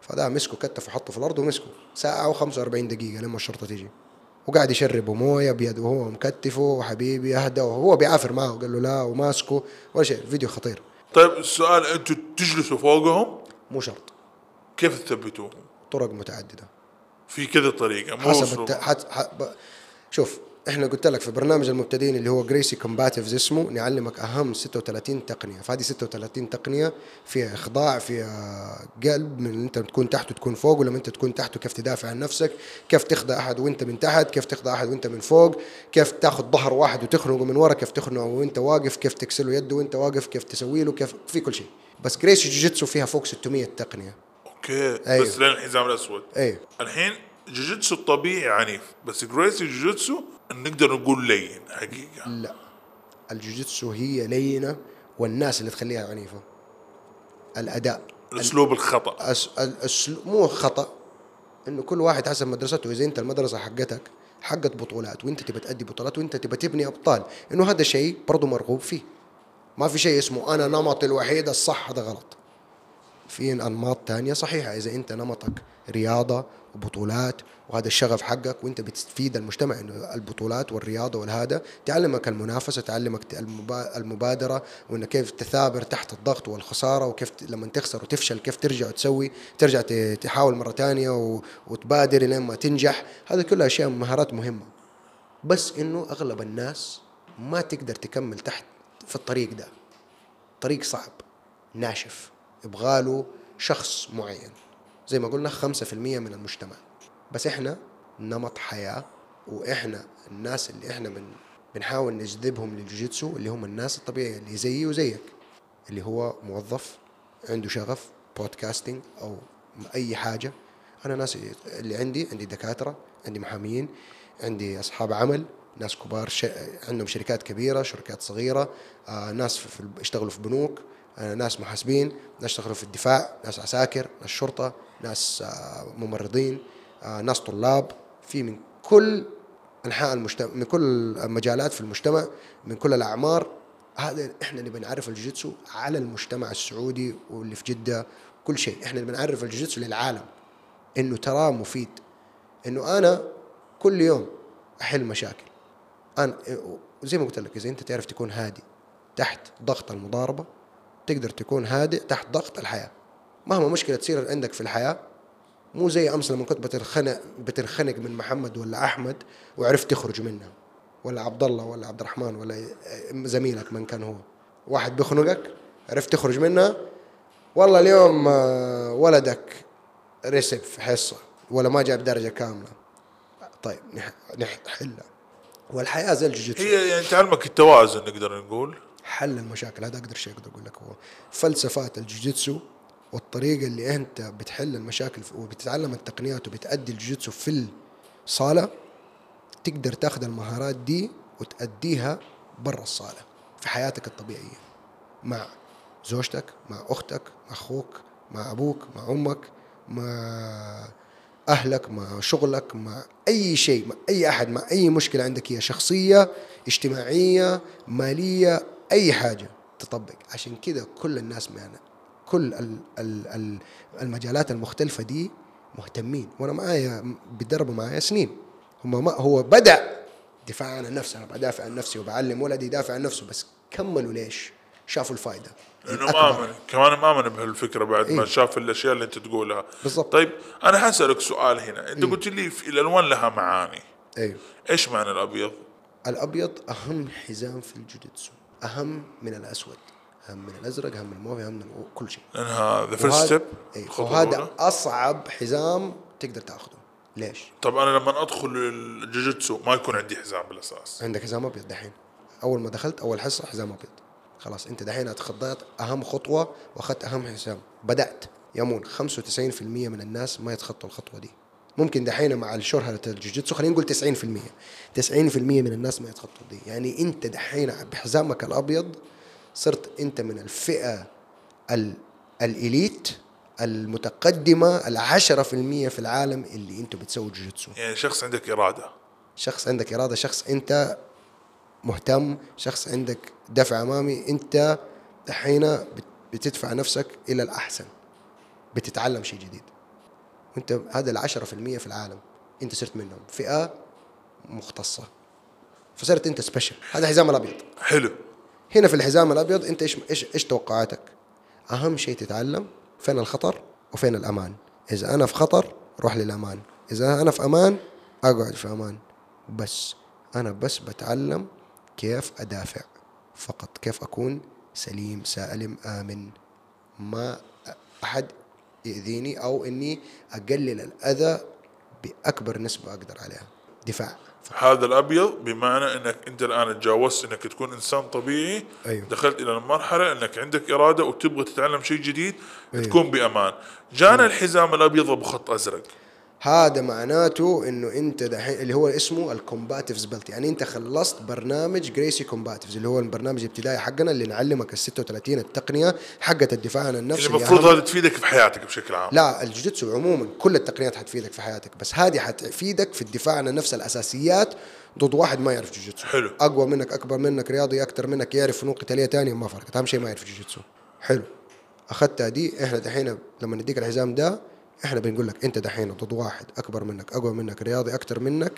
فده مسكه كتفه حطه في الأرض ومسكه. ساعة و45 دقيقة لما الشرطة تيجي. وقاعد يشربه موية بيده وهو مكتفه وحبيبي اهدى وهو بيعافر معه. قال له لا وماسكه ولا شيء. الفيديو خطير. طيب السؤال أنتوا تجلسوا فوقهم؟ مو شرط. كيف تثبتوهم؟ طرق متعددة. في كذا طريقة مو حسب. الت... حت... ح... ب... شوف إحنا قلت لك في برنامج المبتدئين اللي هو جريسي Combatives اسمه نعلمك أهم 36 تقنية. فهذه 36 تقنية فيها إخضاع فيها قلب من أنت تكون تحت وتكون فوق ولما أنت تكون تحت وكيف تدافع عن نفسك كيف تخضع أحد وأنت من تحت كيف تخضع أحد وأنت من فوق كيف تاخذ ظهر واحد وتخنقه من ورا كيف تخنقه وأنت واقف كيف تكسر له يده وأنت واقف كيف تسوي له كيف في كل شيء. بس جريسي جوجيتسو فيها فوق 600 تقنية. okay أيوه. بس لين الحزام الأسود. أيوه. الحين جوجيتسو الطبيعي عنيف بس جريسي جوجيتسو نقدر نقول لين حقيقة. لا. الجوجيتسو هي لينة والناس اللي تخليها عنيفة. الأداء. الأسلوب الخطأ. أس... الأسل... مو خطأ. إنه كل واحد حسب مدرسته إذا أنت المدرسة حقتك حقت بطولات وأنت تبى تأدي بطولات وأنت تبى تبني أبطال إنه هذا شيء برضه مرغوب فيه. ما في شيء اسمه أنا نمطي الوحيد الصح هذا غلط. في أنماط تانية صحيحة إذا أنت نمطك رياضة وبطولات وهذا الشغف حقك وأنت بتفيد المجتمع إنه البطولات والرياضة والهذا تعلمك المنافسة تعلمك المبا- المبادرة وإنه كيف تثابر تحت الضغط والخسارة وكيف لما تخسر وتفشل كيف ترجع وتسوي ترجع تحاول مرة ثانية وتبادر لين ما تنجح. هذه كلها أشياء مهارات مهمة. بس إنه أغلب الناس ما تقدر تكمل تحت في الطريق ده. طريق صعب ناشف. يبغاله شخص معين. زي ما قلنا 5% من المجتمع. بس إحنا نمط حياة وإحنا الناس اللي إحنا بن بنحاول نجذبهم للجوجيتسو اللي هم الناس الطبيعية اللي زيي وزيك. اللي هو موظف عنده شغف بودكاستنج أو أي حاجة. أنا ناس اللي عندي عندي دكاترة عندي محاميين عندي أصحاب عمل ناس كبار ش... عندهم شركات كبيرة شركات صغيرة آه ناس في... يشتغلوا في بنوك. ناس محاسبين ناس يشتغلوا في الدفاع ناس عساكر ناس شرطة ناس آه ممرضين آه ناس طلاب. في من كل أنحاء المجتمع من كل المجالات في المجتمع من كل الأعمار. هذا إحنا اللي بنعرف الجوجيتسو على المجتمع السعودي واللي في جدة. كل شيء إحنا اللي بنعرف الجوجيتسو للعالم. إنه تراه مفيد. إنه أنا كل يوم أحل مشاكل. أنا زي ما قلت لك إذا أنت تعرف تكون هادي تحت ضغط المضاربة تقدر تكون هادئ تحت ضغط الحياة. مهما مشكلة تصير عندك في الحياة مو زي امس لما كنت بترخنق بترخنق من محمد ولا أحمد وعرفت تخرج منها. ولا عبد الله ولا عبد الرحمن ولا زميلك من كان هو. واحد بيخنقك عرفت تخرج منها. والله اليوم آه، ولدك رسب في حصة ولا ما جاب درجة كاملة. طيب نح- نحلها. والحياة زي الجوجيتسو. هي يعني تعلمك التوازن نقدر نقول. حل المشاكل. هذا أقدر شيء أقدر أقول لك هو فلسفات الجوجيتسو والطريقة اللي أنت بتحل المشاكل وبتتعلم التقنيات وبتأدي الجوجيتسو في الصالة تقدر تاخذ المهارات دي وتأديها برا الصالة في حياتك الطبيعية مع زوجتك مع أختك مع أخوك مع أبوك مع أمك مع أهلك مع شغلك مع أي شيء مع أي أحد مع أي مشكلة عندك هي شخصية اجتماعية مالية أي حاجة تطبق. عشان كذا كل الناس معنا. كل ال ال ال المجالات المختلفة دي مهتمين. وأنا معايا بيتدربوا معايا سنين. هم ما هو بدأ دفاع عن النفس. أنا بدافع عن نفسي وبعلم ولدي يدافع عن نفسه. بس كملوا ليش؟ شافوا الفائده لأنه. مآمن. كمان مآمن بهالفكرة بعد ما إيه. شاف الأشياء اللي أنت تقولها. بالضبط. طيب أنا حسألك سؤال هنا. أنت قلت لي في الألوان لها معاني. أيوه إيش معنى الأبيض؟ الأبيض أهم حزام في الجوجيتسو أهم من الأسود أهم من الأزرق أهم من الموف أهم من كل شيء. لأن هذا first step إيه، وهذا أصعب حزام تقدر تأخذه. ليش؟ طب أنا لما أدخل الجوجيتسو ما يكون عندي حزام بالأساس. عندك حزام أبيض دحين. أول ما دخلت أول حصة حزام أبيض. خلاص أنت دحين اتخطيت أهم خطوة وأخذت أهم حزام. بدأت. يمكن 95% من الناس ما يتخطوا الخطوة دي. ممكن دحين مع الشهرة الجوجيتسو خلينا نقول 90% 90% من الناس ما يتخطوا دي. يعني انت دحين بحزامك الأبيض صرت انت من الفئة ال الإليت المتقدمة العشرة في المية في العالم اللي أنتم بتسووا جوجيتسو. يعني شخص عندك إرادة. شخص عندك إرادة شخص أنت مهتم شخص عندك دفع أمامي أنت دحين بت- بتدفع نفسك إلى الأحسن بتتعلم شيء جديد. وأنت هذا العشرة في المية في العالم أنت صرت منهم. فئة مختصة. فصرت أنت سبيشل هذا الحزام الأبيض. حلو. هنا في الحزام الأبيض أنت إيش إيش إيش توقعاتك؟ أهم شيء تتعلم فين الخطر وفين الأمان. إذا أنا في خطر روح للأمان. إذا أنا في أمان أقعد في أمان. بس أنا بس بتعلم كيف أدافع. فقط كيف أكون سليم سالم آمن. ما أحد يأذيني أو إني أقلل الأذى بأكبر نسبة أقدر عليها. دفاع. هذا الأبيض بمعنى إنك أنت الآن تجاوزت إنك تكون إنسان طبيعي أيوه. دخلت إلى المرحلة إنك عندك إرادة وتبغى تتعلم شيء جديد أيوه. تكون بأمان. جانا الحزام الأبيض ابو خط أزرق. هذا معناته إنه أنت دحين اللي هو اسمه ال Combatives belt يعني أنت خلصت برنامج جريسي Combatives اللي هو البرنامج الابتدائي حقنا اللي نعلمك ال 36 التقنية حقت الدفاع عن النفس. اللي اللي المفروض هذا تفيدك في حياتك بشكل عام. لا الجوجيتسو عموما كل التقنيات حتفيدك في حياتك بس هذه حتفيدك في الدفاع عن النفس الأساسيات ضد واحد ما يعرف جوجيتسو. حلو. أقوى منك أكبر منك رياضي أكثر منك يعرف فنون قتالية ثانية ما فرقت أهم شيء ما يعرف جوجيتسو. حلو. اخذتها دي إحنا دحين لما نديك الحزام ده إحنا بنقول لك أنت دحين ضد واحد أكبر منك أقوى منك رياضي أكثر منك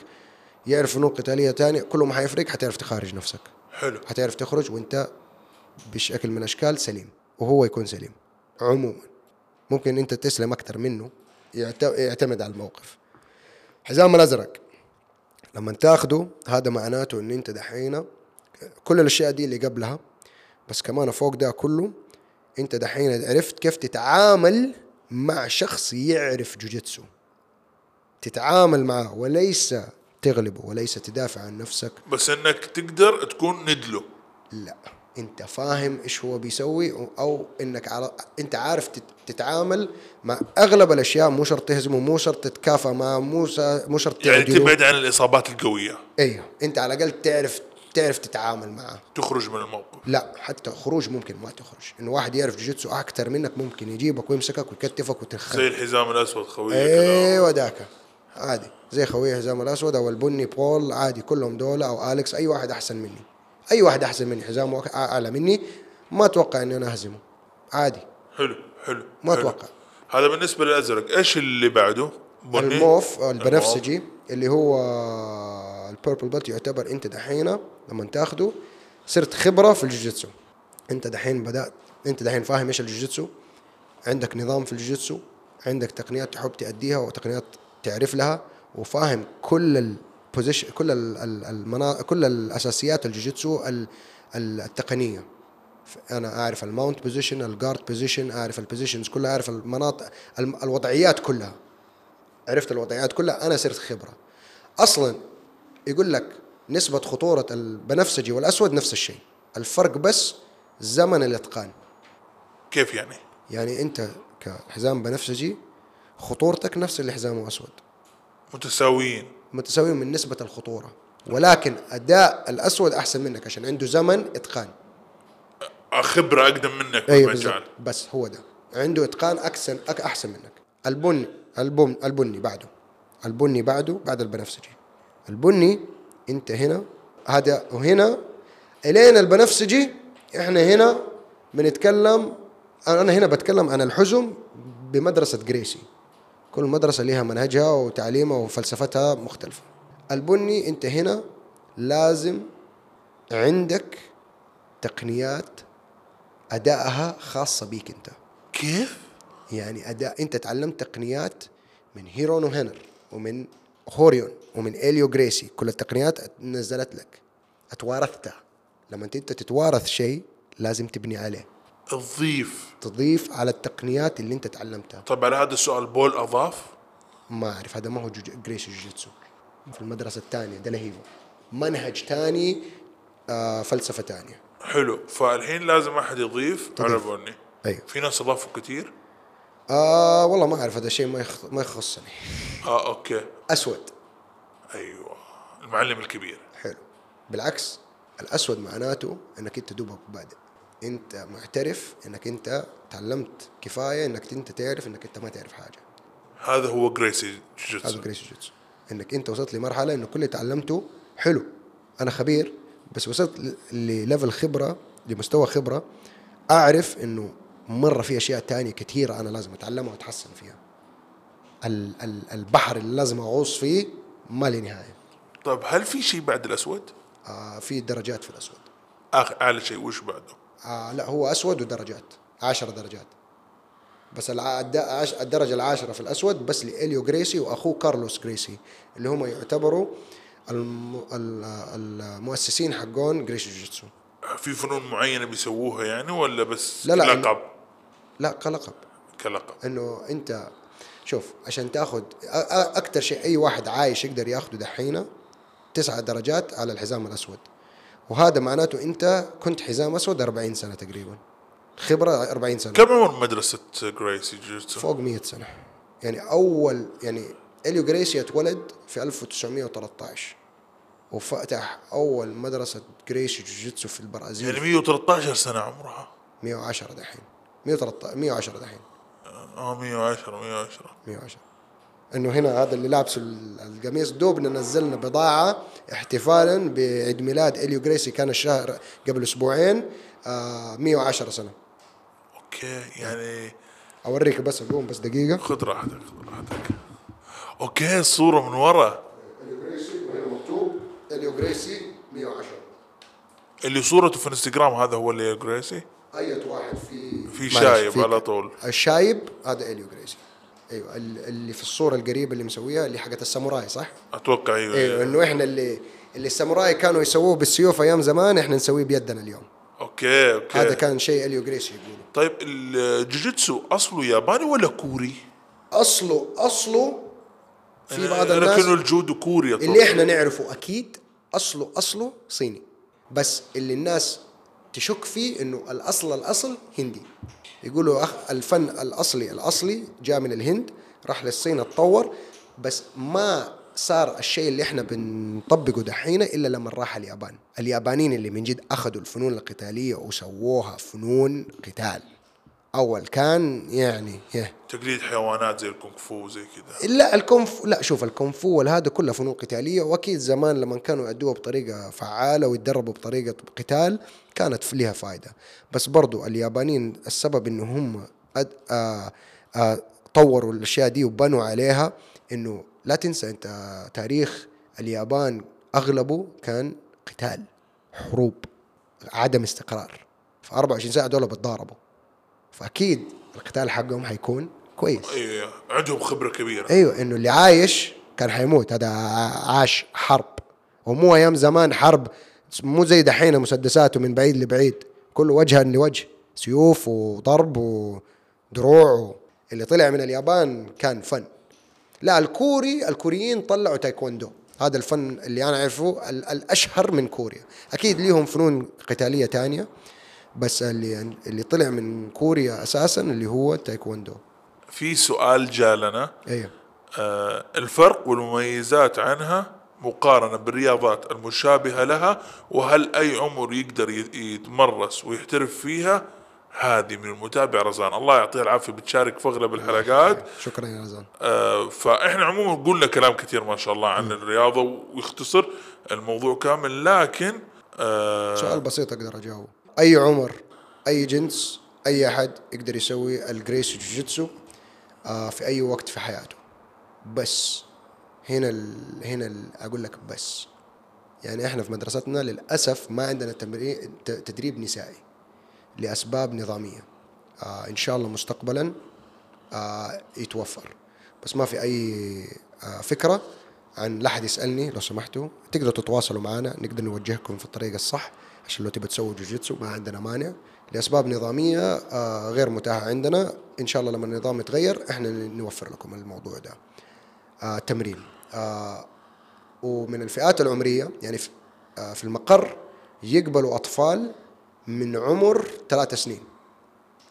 يعرف فنون قتاليه ثانية كله ما حيفرق حتعرف تخارج نفسك. حلو. حتعرف تخرج وأنت بشكل من الاشكال سليم وهو يكون سليم عموما. ممكن أنت تسلم أكثر منه يعت- يعتمد على الموقف. حزام الأزرق لما تاخده هذا معناته إن أنت دحين كل الأشياء دي اللي قبلها بس كمان فوق ده كله أنت دحين عرفت كيف تتعامل مع شخص يعرف جوجيتسو. تتعامل معه وليس تغلبه وليس تدافع عن نفسك. بس إنك تقدر تكون ندله لا أنت فاهم إيش هو بيسوي أو إنك على أنت عارف تت- تتعامل مع أغلب الأشياء مو شرط تهزمه مو شرط تتكافى معه مو مو شرط يعني. تبعد عن الإصابات القوية. أيوه أنت على الأقل تعرف تعرف تتعامل معه. تخرج من الموقف. لا حتى خروج ممكن ما تخرج. إنه واحد يعرف جوجيتسو أكثر منك ممكن يجيبك ويمسكك ويكتفك وتخرج. زي الحزام الأسود خويه أيوه ذاك عادي. زي خويه حزام الأسود أو البني بول عادي. كلهم دول أو أليكس أي واحد أحسن مني. أي واحد أحسن مني حزامه أعلى مني. ما أتوقع إني أنا أهزمه. عادي. حلو حلو ما حلو. أتوقع. هذا بالنسبة للازرق إيش اللي بعده؟ بني؟ الموف البنفسجي اللي هو ال purple belt يعتبر أنت دحين لما تاخده صرت خبرة في الجوجيتسو. أنت دحين بدأت أنت دحين فاهم إيش الجوجيتسو. عندك نظام في الجوجيتسو عندك تقنيات تحب تأديها وتقنيات تعرف لها وفاهم كل ال position كل ال- ال- المنا... كل الاساسيات الجوجيتسو ال- ال- التقنية. أنا أعرف ال mount position ال guard position أعرف ال positions كلها أعرف المناطق الم- الوضعيات كلها. عرفت الوضعيات كلها أنا صرت خبرة. أصلا يقول لك نسبة خطورة البنفسجي والأسود نفس الشيء. الفرق بس زمن الإتقان. كيف يعني؟ يعني أنت كحزام بنفسجي خطورتك نفس اللي حزامه أسود. متساويين. متساويين من نسبة الخطورة. ولكن أداء الأسود أحسن منك عشان عنده زمن إتقان. خبرة أقدم منك بالمجال. بالضبط. بس هو ده. عنده إتقان احسن أك أحسن منك. البني البن البني بعده. البني بعده بعد البنفسجي. البني انت هنا هذا وهنا الين البنفسجي إحنا هنا بنتكلم أنا هنا بتكلم عن الحزم بمدرسة جريسي. كل مدرسة لها منهجها وتعليمها وفلسفتها مختلفة. البني انت هنا لازم عندك تقنيات أدائها خاصة بيك انت. كيف؟ يعني أداء انت تعلمت تقنيات من هيرون وهنر ومن هوريون ومن إليو جريسي كل التقنيات نزلت لك. اتوارثتها لما انت تتوارث شيء لازم تبني عليه. تضيف. تضيف على التقنيات اللي انت تعلمتها. طب على هذا السؤال بول أضاف؟ ما أعرف هذا ما هو جوج... جريسي جوجيتسو. في المدرسة الثانية ده له هو منهج ثاني آه فلسفة ثانية. حلو. فالحين لازم أحد يضيف. على البني أيوه. في ناس أضافوا كثير آه والله ما أعرف هذا الشيء ما يخ... ما يخصني. آه okay. أسود. أيوه. المعلم الكبير. حلو. بالعكس الأسود معناته إنك أنت دوبك بادئ. أنت معترف إنك أنت تعلمت كفاية إنك أنت تعرف إنك أنت ما تعرف حاجة. هذا هو جريسي هذا جوجيتسو جريس جوجيتسو إنك أنت وصلت لمرحلة إنه كل اللي تعلمته حلو. أنا خبير بس وصلت لل level خبرة لمستوى خبرة أعرف إنه مرة في أشياء تانية كثيره أنا لازم أتعلمها وأتحسن فيها. ال- ال- البحر اللي لازم أغوص فيه ماله نهاية. طيب هل في شيء بعد الأسود؟ آه في درجات في الأسود. آخر أعلى شيء وش بعده؟ آه لا هو أسود ودرجات عشر درجات. بس الدرجة العاشرة في الأسود بس لإليو جريسي وأخوه كارلوس جريسي اللي هم يعتبروا الم... ال- المؤسسين حقون جريسي جوجيتسو. في فنون معينة بيسووها يعني ولا بس لا، لا، لقب؟ لا كلقب. كلقب. إنه أنت شوف عشان تاخذ أكثر شيء أي واحد عايش يقدر ياخذه دحين تسعة درجات على الحزام الأسود. وهذا معناته أنت كنت حزام أسود 40 سنة تقريبا. خبرة 40 سنة. كم عمر مدرسة جريسي جوجيتسو؟ فوق 100 سنة. يعني أول يعني إليو جريسي اتولد في 1913 وفتح أول مدرسة جريسي جوجيتسو في البرازيل. يعني 113 سنة عمرها. 110 دحين. 113 110 دحين. آه 110 110 110 إنه هنا هذا اللي لابسه ال- القميص دوبنا نزلنا بضاعة احتفالا بعيد ميلاد إليو جريسي كان الشهر قبل أسبوعين آه 110 سنة. okay يعني أوريك بس أقوم بس دقيقة. خذ راحتك خذ راحتك. okay الصورة من ورا. إليو جريسي وهنا مكتوب. إليو جريسي 110 اللي صورته في انستغرام هذا هو إليو جريسي. اية واحد في في شايب على طول الشايب هذا إليو جريسي أيوه ال- اللي في الصورة القريبة اللي مسويها اللي حقت الساموراي صح؟ أتوقع أيوه أيوه إنه إحنا اللي اللي الساموراي كانوا يسووه بالسيوف أيام زمان إحنا نسويه بيدنا اليوم أوكي أوكي هذا كان شيء هيليو جريسي يقوله طيب الجوجيتسو أصله ياباني ولا كوري؟ اصله أصله في بعض الناس كانوا الجودو كوري. اللي إحنا نعرفه أكيد اصله أصله صيني بس اللي الناس تشك فيه إنه الأصل الأصل هندي. يقولوا أخ الفن الأصلي الأصلي جاء من الهند راح للصين اتطور بس ما صار الشيء اللي إحنا بنطبقه دحين إلا لما راح اليابان. اليابانيين اللي من جد أخذوا الفنون القتالية وسووها فنون قتال. أول كان يعني يه تقليد حيوانات زي الكونغ فو زي كذا. لا الكونف لا شوف الكونفو والهذا كلها فنون قتالية. وأكيد زمان لما كانوا يأدوها بطريقة فعالة ويتدربوا بطريقة قتال كانت لها فائده بس برضو اليابانيين السبب إنه هم أد... آ... آ... طوروا الأشياء دي وبنوا عليها إنه لا تنسى أنت تاريخ اليابان أغلبه كان قتال حروب عدم استقرار. في 24 ساعة دول بتضاربوا. فأكيد القتال حقهم حيكون كويس. أيوه عندهم خبرة كبيرة. أيوه إنه اللي عايش كان حيموت. هذا عاش حرب. ومو أيام زمان حرب. مو زي دحين مسدسات ومن بعيد لبعيد. كله وجها لوجه. سيوف وضرب ودروع. و... اللي طلع من اليابان كان فن. لا الكوري الكوريين طلعوا تايكوندو. هذا الفن اللي أنا أعرفه ال- الأشهر من كوريا. أكيد ليهم فنون قتالية تانية. بس اللي اللي طلع من كوريا أساسا اللي هو تايكوندو. في سؤال جالنا. أيوه آه الفرق والمميزات عنها مقارنة بالرياضات المشابهة لها وهل أي عمر يقدر يتمرس ويحترف فيها؟ هذه من المتابع رزان. الله يعطيه العافية بتشارك في أغلب الحلقات. شكرا يا رزان. آه فإحنا عموما قلنا كلام كثير ما شاء الله عن الرياضة ويختصر الموضوع كامل لكن آه سؤال بسيط أقدر اجاوب أي عمر أي جنس أي أحد يقدر يسوي الجريس جوجيتسو آه في أي وقت في حياته. بس. هنا ال هنا ال أقول لك بس. يعني إحنا في مدرستنا للأسف ما عندنا تدريب نسائي لأسباب نظامية. آه إن شاء الله مستقبلا آه يتوفر. بس ما في أي فكرة عن لا أحد يسألني لو سمحتوا. تقدروا تتواصلوا معنا نقدر نوجهكم في الطريق الصح. عشان لو تبي تسووا جوجيتسو ما عندنا مانع. لأسباب نظامية آه غير متاحة عندنا. إن شاء الله لما النظام يتغير إحنا نوفر لكم الموضوع ده. آه تمرين. آه ومن الفئات العمرية يعني في, المقر يقبلوا أطفال من عمر ثلاث سنين.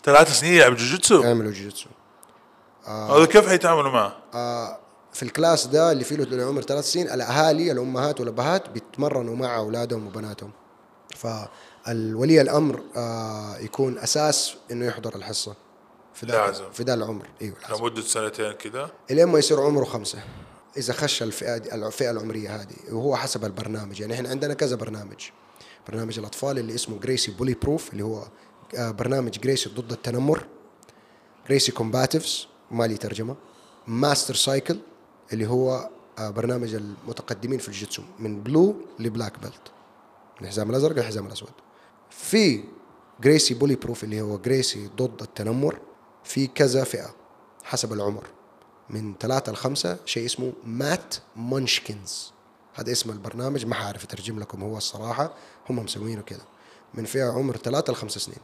ثلاث سنين يلعب جوجيتسو؟ يعملوا جوجيتسو. هذا كيف حيتعاملوا معه؟ في الكلاس ده اللي فيه له عمر ثلاث سنين الأهالي الأمهات والأبهات بيتمرنوا مع أولادهم وبناتهم. فالولي الأمر آه، يكون أساس إنه يحضر الحصة في ده لازم. في ده العمر. إيوه لازم. لمدة سنتين كذا إلين ما يصير عمره خمسة. إذا خش الفئة دي الفئة العمرية هذه وهو حسب البرنامج. يعني إحنا عندنا كذا برنامج. برنامج الأطفال اللي اسمه جريسي bully proof اللي هو آه، برنامج جريسي ضد التنمر. جريسي combatives ما لي ترجمة. master cycle اللي هو آه، برنامج المتقدمين في الجوجيتسو من blue ل black belt الحزام الأزرق للحزام الأسود. في جريسي bully proof اللي هو جريسي ضد التنمر في كذا فئة حسب العمر. من ثلاثة لخمسة شيء اسمه mat munchkins هذا اسم البرنامج ما حعرف أترجم لكم هو الصراحة هم مسوينه كذا. من فئة عمر ثلاثة لخمسة سنين.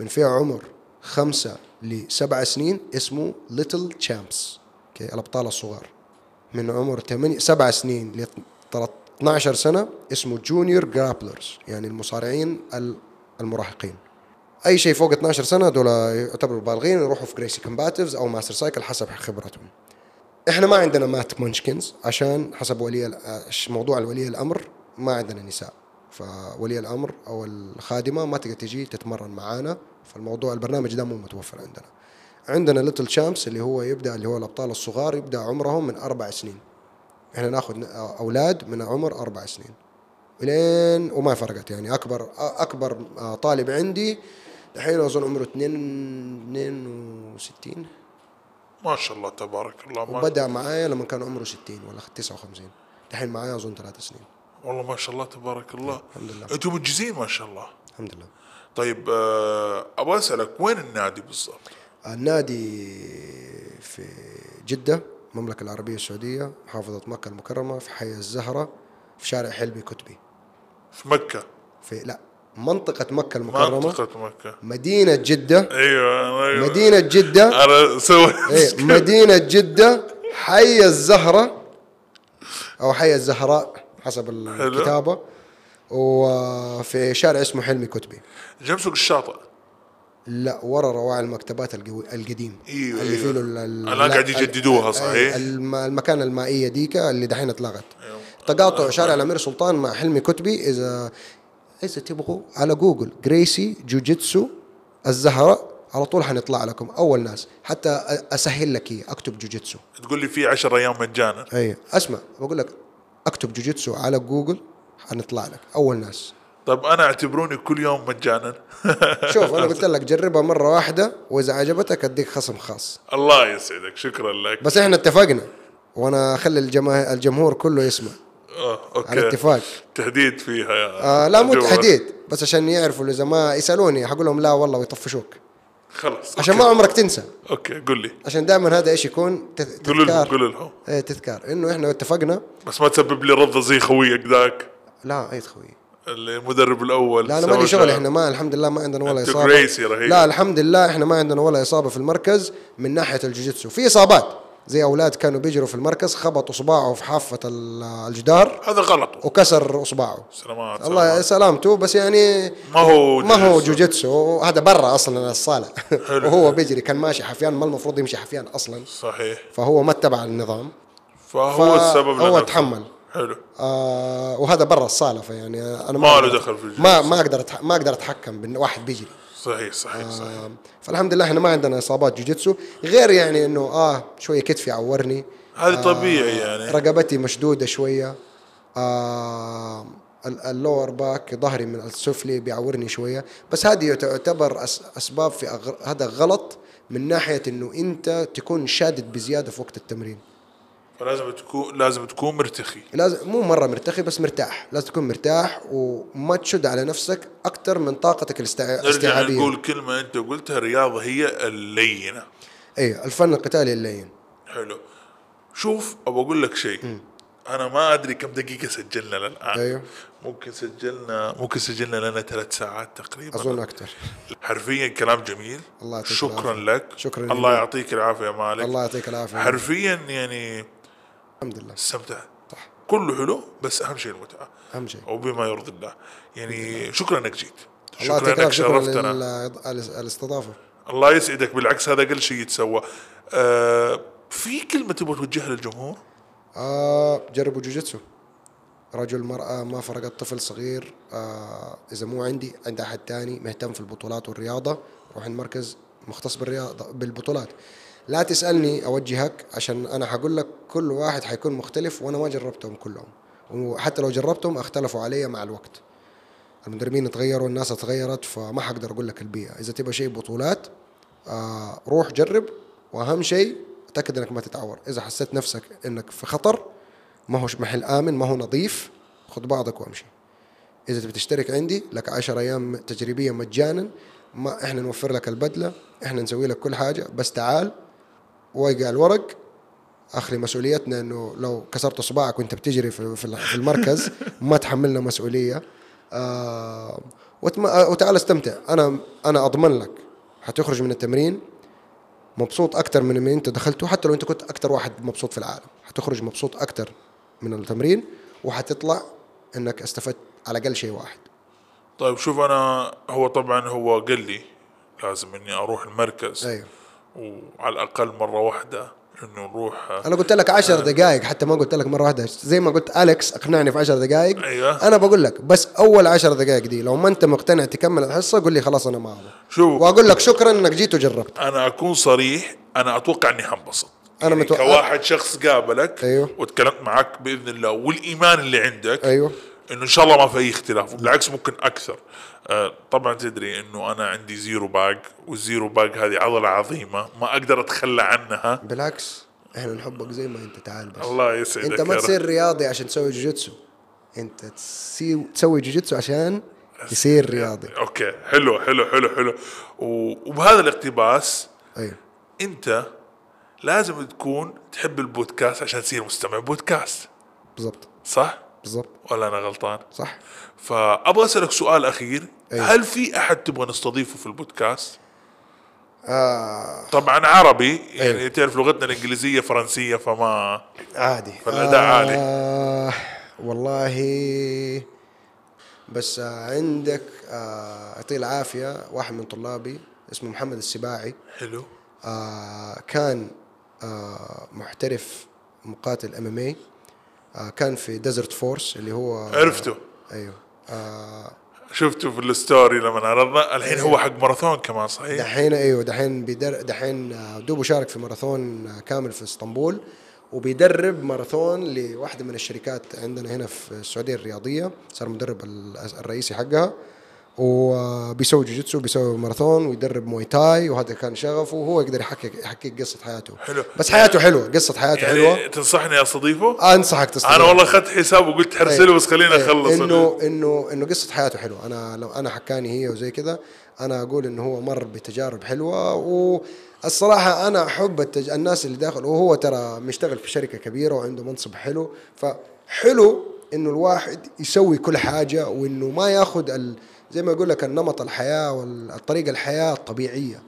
من فئة عمر خمسة لسبع سنين اسمه little champs أوكي؟ الأبطال الصغار. من عمر 8 سبع سنين ل 12 سنة اسمه junior grapplers يعني المصارعين ال- المراهقين. أي شيء فوق 12 سنة دول يعتبروا بالغين يروحوا في جريسي combatives أو master cycle حسب خبرتهم. إحنا ما عندنا mat munchkins عشان حسب ولي موضوع الولي الأمر ما عندنا نساء. فولي الأمر أو الخادمة ما تقدر تجي تتمرن معانا فالموضوع البرنامج ده مو متوفر عندنا. عندنا little champs اللي هو يبدأ اللي هو الأبطال الصغار يبدأ عمرهم من أربع سنين. إحنا ناخذ أولاد من عمر أربع سنين. إلين وما فرقت يعني. اكبر أكبر طالب عندي الحين أظن عمره 2 62 ما شاء الله تبارك الله ما وبدأ معايا لما كان عمره 60 ولا 59 الحين معايا أظن ثلاث سنين. والله ما شاء الله تبارك الله. الحمد لله. أنتم منجزين ما شاء الله. الحمد لله. طيب آه، أبغى أسألك وين النادي بالضبط؟ النادي في جدة. المملكة العربية السعودية محافظة مكة المكرمة في حي الزهرة في شارع حلمي كتبي في مكة؟ في لا منطقة مكة المكرمة. منطقة مكة. مدينة جدة. أيوه أيوه. مدينة جدة. أنا سويت إيه مدينة جدة حي الزهرة أو حي الزهراء حسب الكتابة. وفي شارع اسمه حلمي كتبي جنب سوق الشاطئ. لا ورا روائع المكتبات القديم. إيوه اللي فيه ال- ال- الان قاعد يجددوها صحيح؟ الم- المكان المية ديك اللي دحين اتلغت أيوه. تقاطع شارع الأمير سلطان مع حلمي كتبي إذا إذا تبغوا على جوجل جريسي جوجيتسو الزهراء على طول حنطلع لكم أول ناس. حتى أسهل لك إياه أكتب جوجيتسو. تقول لي في 10 أيام مجانا. أي أسمع بقول لك أكتب جوجيتسو على جوجل حنطلع لك أول ناس. طب أنا أعتبروني كل يوم مجانا. شوف أنا قلت لك جربها مرة واحدة وإذا عجبتك أديك خصم خاص. الله يسعدك شكرا لك. بس إحنا اتفقنا وأنا أخلي الجمهور كله يسمع. آه، أوكي. على اتفاق. تحديد فيها يا آه لا مو. تحديد بس عشان يعرفوا إذا ما يسألوني حقول لهم لا والله ويطفشوك. خلاص عشان ما أوكي. عمرك تنسى. أوكي قول لي. عشان دائما هذا إيش يكون تذ- قول لهم تذكار. قول لهم. إيه تذكار. إنه إحنا اتفقنا. بس ما تسبب لي رضا زي خويك ذاك. لا أي خوي المدرب الأول لا أنا ما سوى لي شغل. إحنا ما الحمد لله ما عندنا ولا إصابة جريسي رهيب. لا الحمد لله إحنا ما عندنا ولا إصابة في المركز من ناحية الجوجيتسو في إصابات زي أولاد كانوا بيجروا في المركز خبطوا صباعه في حافة ال- الجدار هذا غلط وكسر اصبعه سلامات الله سلامات. سلامته بس يعني ما هو ما هو جوجيتسو. جوجيتسو هذا برا أصلا الصالة حلو. وهو بيجري كان ماشي حفيان ما المفروض يمشي حفيان أصلا صحيح فهو ما اتبع النظام فهو السبب هو. تحمل حلو. آه وهذا برا الصالة فيعني أنا ما أقدر- له دخل في الجوجيتسو. ما ما أقدر ما أقدر أتحكم بواحد بيجري. صحيح صحيح صحيح. آه فالحمد لله إحنا ما عندنا إصابات جوجيتسو غير يعني إنه آه شوية كتفي عورني هذا طبيعي يعني. رقبتي مشدودة شوية. آه ال- ال lower back ظهري من السفلي بيعورني شوية. بس هذه تعتبر أس أسباب في أغ... هذا غلط من ناحية إنه أنت تكون شادد بزيادة في وقت التمرين. فلازم تكون لازم تكون مرتخي. لازم مو مرة مرتخي بس مرتاح. لازم تكون مرتاح وما تشد على نفسك أكثر من طاقتك الاستع... نرجع الاستيعابية. نقول كلمة أنت قلتها الرياضة هي اللينة. إي الفن القتالي اللين. حلو. شوف أبغى أقول لك شيء. أنا ما أدري كم دقيقة سجلنا للآن. أيوه. ممكن سجلنا ممكن سجلنا لنا ثلاث ساعات تقريبا. أظن أكثر. حرفيا كلام جميل. الله شكرا العافية. لك. شكراً الله لله. يعطيك العافية يا مالك. الله يعطيك العافية. حرفيا يعني الحمد لله. استمتعت صح. كله حلو بس أهم شيء المتعة. أهم شيء. وبما يرضي الله. يعني شكرا إنك جيت. شكرا إنك شرفتنا. الاستضافة. الله يسعدك. بالعكس هذا أقل شيء يتسوى. آه في كلمة تبغى توجهها للجمهور؟ آه جربوا جوجيتسو. رجل مرأة ما فرقت طفل صغير. آه إذا مو عندي عند أحد تاني. مهتم في البطولات والرياضة. روح المركز مختص بالرياضة بالبطولات. لا تسألني أوجهك عشان أنا حقول لك كل واحد حيكون مختلف وأنا ما جربتهم كلهم. وحتى لو جربتهم اختلفوا علي مع الوقت. المدربين تغيروا الناس تغيرت فما حقدر أقول لك البيئة. إذا تبغى شيء بطولات آه روح جرب. وأهم شيء تأكد إنك ما تتعور. إذا حسيت نفسك إنك في خطر ما هوش محل آمن ما هو نظيف خذ بعضك وامشي. إذا تبي تشترك عندي لك 10 أيام تجريبية مجانا ما إحنا نوفر لك البدلة إحنا نسوي لك كل حاجة بس تعال. وقع الورق اخلي مسؤوليتنا إنه لو كسرت صباعك وأنت بتجري في المركز ما تحملنا مسؤولية. آه آه، وتعال استمتع. أنا أنا أضمن لك. حتخرج من التمرين مبسوط أكثر من ما أنت دخلته حتى لو أنت كنت أكثر واحد مبسوط في العالم. حتخرج مبسوط أكثر من التمرين وحتطلع إنك استفدت على الأقل شيء واحد. طيب شوف أنا هو طبعا هو قال لي لازم إني أروح المركز. أيوه. وعلى الأقل مرة واحدة إنه نروح أنا قلت لك 10 دقائق حتى ما قلت لك مرة واحدة. زي ما قلت أليكس أقنعني في 10 دقائق أيوة. أنا بقول لك بس أول 10 دقائق دي لو ما أنت مقتنع تكمل الحصة قول لي خلاص أنا ما أبغى. شوف وأقول لك شكرا إنك جيت وجربت. أنا أكون صريح أنا أتوقع إني حنبسط. أنا يعني متوقع- كواحد شخص قابلك أيوه. وتكلمت معك بإذن الله والإيمان اللي عندك أيوه. إنه إن شاء الله ما في أي اختلاف وبالعكس ممكن أكثر. آه طبعا تدري إنه أنا عندي zero pack وال zero pack هذه عضلة عظيمة ما أقدر أتخلى عنها. بالعكس إحنا نحبك زي ما أنت تعال بس. الله يسعدك أنت ما. تصير رياضي عشان تسوي جوجيتسو. أنت تسي- تسوي جوجيتسو عشان تصير رياضي. أوكي حلو حلو حلو حلو. وبهذا الاقتباس أيوه. أنت لازم تكون تحب البودكاست عشان تصير مستمع بودكاست. بالضبط. صح؟ بالضبط. ولا أنا غلطان؟ صح. فأبغى أسألك سؤال أخير. أيوة. هل في أحد تبغى نستضيفه في البودكاست؟ آه. طبعا عربي يعني أيوة. تعرف لغتنا الإنجليزية فرنسية فما عادي. فالأداء عالي. آه والله بس آه عندك آه يعطيه العافية واحد من طلابي اسمه محمد السباعي. حلو. آه كان آه محترف مقاتل MMA كان في Desert Force اللي هو عرفته. أيوه. آه شفته في ال story لما عرضنا. الحين هو حق ماراثون كمان صحيح؟ دحين أيوه دحين بيدر دحين آه، دوبه شارك في ماراثون آه، كامل في اسطنبول وبيدرب ماراثون لواحدة من الشركات عندنا هنا في السعودية الرياضية صار مدرب ال- الرئيسي حقها. وبيسوي جوجيتسو بيسوي ماراثون ويدرب موي تاي وهذا كان شغفه وهو يقدر يحكي يحكي قصة حياته. حلو. بس حياته حلوة قصة حياته يعني حلوة. تنصحني استضيفه أنصحك تستضيفه أنا والله اخذت حساب وقلت حرسله بس خليني إيه، اخلص إنه إنه إنه قصة حياته حلوة. أنا لو أنا حكاني هي وزي كذا أنا أقول إنه هو مر بتجارب حلوة والصراحة أنا أحب التج... الناس اللي داخل وهو ترى مشتغل في شركة كبيرة وعنده منصب حلو. فحلو إنه الواحد يسوي كل حاجة وإنه ما ياخذ ال... زي ما يقول لك النمط الحياة والطريقة الحياة الطبيعية.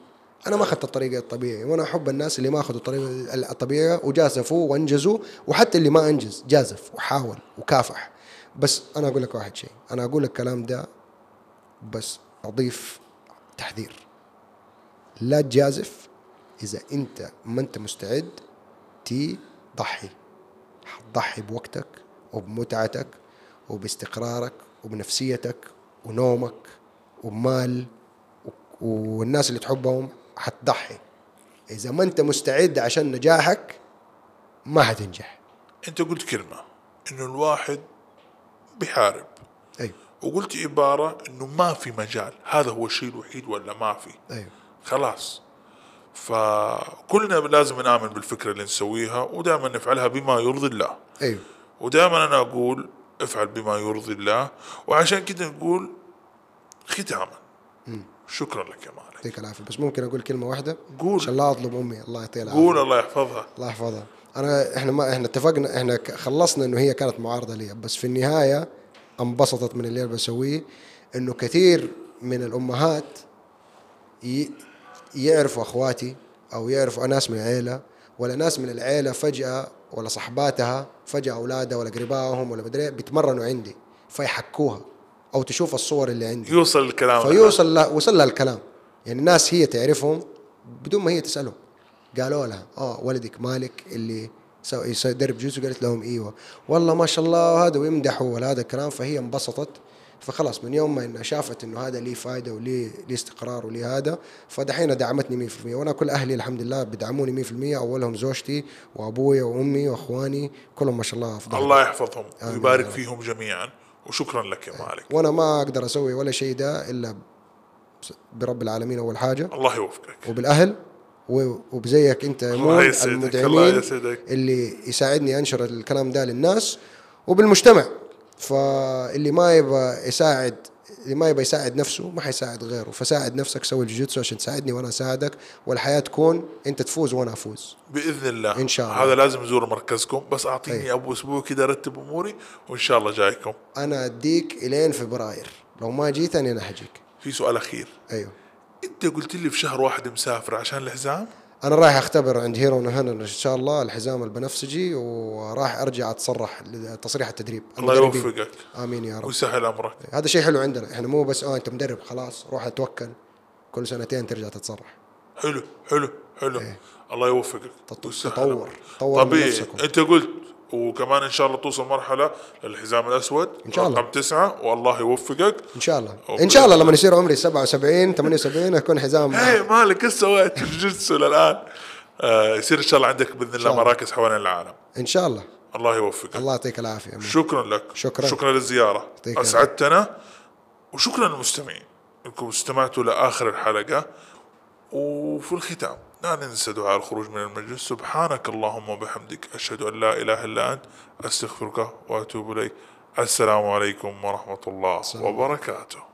أنا ما أخذت الطريقة الطبيعية وأنا أحب الناس اللي ما أخذوا الطريقة الطبيعية وجازفوا وأنجزوا وحتى اللي ما أنجز جازف وحاول وكافح. بس أنا أقول لك واحد شيء أنا أقول لك الكلام ده بس أضيف تحذير. لا تجازف إذا أنت ما أنت مستعد تضحي. حتضحي بوقتك وبمتعتك وباستقرارك وبنفسيتك ونومك وبمال و- والناس اللي تحبهم حتضحي. إذا ما أنت مستعد عشان نجاحك ما حتنجح. أنت قلت كلمة إنه الواحد بيحارب. أيوه وقلت عبارة إنه ما في مجال. هذا هو الشيء الوحيد ولا ما في؟ أيوه خلاص. فكلنا لازم نآمن بالفكرة اللي نسويها ودائما نفعلها بما يرضي الله. أيوه ودائما أنا أقول افعل بما يرضي الله. وعشان كده نقول ختاما. شكرا لك يا مالك يعطيك العافية. بس ممكن أقول كلمة واحدة؟ قول. عشان لا أطلب أمي. الله يعطيها العافية. قول الله يحفظها. الله يحفظها. أنا إحنا ما إحنا اتفقنا إحنا خلصنا إنه هي كانت معارضة لي. بس في النهاية انبسطت من اللي أنا بسويه إنه كثير من الأمهات ي- يعرفوا أخواتي أو يعرفوا ناس من العيلة. ولا ناس من العيلة فجأة ولا صحباتها فجأة اولادها ولا قريباهم ولا مدري إيه بيتمرنوا عندي فيحكوها أو تشوف الصور اللي عندي. يوصل الكلام. فيوصل لها وصل لها الكلام. يعني الناس هي تعرفهم بدون ما هي تسألهم. قالوا لها آه ولدك مالك اللي يدرب جوزه قالت لهم إيوه. والله ما شاء الله وهذا ويمدحوا ولا هذا الكلام. فهي انبسطت. فخلاص من يوم ما انها شافت إنه هذا ليه فائده وليه ليه استقرار وليه هذا فدحين دعمتني 100% وأنا كل أهلي الحمد لله بيدعموني 100% أولهم زوجتي وابويا وأمي وأخواني كلهم ما شاء الله أفضل. الله يحفظهم ويبارك. فيهم جميعا. وشكرا لك يا مالك. وأنا ما أقدر أسوي ولا شيء ده إلا برب العالمين أول حاجة. الله يوفقك. وبالأهل وبزيك أنت يا مون يسعدك، الله المدعمين يسعدك. اللي يساعدني أنشر الكلام ده للناس. وبالمجتمع. فاللي ما يبغى يساعد اللي ما يبغى يساعد نفسه ما حيساعد غيره. فساعد نفسك سوي الجوجيتسو عشان تساعدني وأنا أساعدك والحياة تكون أنت تفوز وأنا أفوز. بإذن الله. إن شاء الله. هذا لازم ازور مركزكم. بس أعطيني أي. أبو أسبوع كذا ارتب أموري وإن شاء الله جايكم. أنا أديك إلين فبراير. لو ما جيتني أنا حجيك في سؤال أخير. أيوه. أنت قلت لي في شهر واحد مسافر عشان الحزام؟ أنا رايح أختبر عند هيرو نهن إن شاء الله الحزام البنفسجي وراح أرجع أتصرح تصريح التدريب. الله. يوفقك آمين يا رب. ويسهل أمرك. هذا شيء حلو عندنا. إحنا مو بس آه أنت مدرب خلاص روح أتوكل. كل سنتين ترجع تتصرح. حلو حلو حلو. الله يوفقك. تطور. أمرك. طور من طبيعي. أنت قلت وكمان إن شاء الله توصل مرحلة للحزام الأسود إن شاء الله. رقم تسعة والله يوفقك. إن شاء الله. إن شاء الله لما يصير عمري 77 78 أكون حزام. هي مالك إيش سويت؟ في الجوجيتسو للآن؟ آه يصير إن شاء الله عندك بإذن الله. مراكز حوالين العالم. إن شاء الله. الله يوفقك. الله يعطيك العافية. شكرا لك. شكراً. شكرا للزيارة. أسعدتنا. وشكرا للمستمعين. إنكم استمعتوا لآخر الحلقة. وفي الختام. لا ننسى دعاء الخروج من المجلس. سبحانك اللهم وبحمدك أشهد أن لا إله إلا أنت أستغفرك وأتوب إليك. السلام عليكم ورحمة الله وبركاته.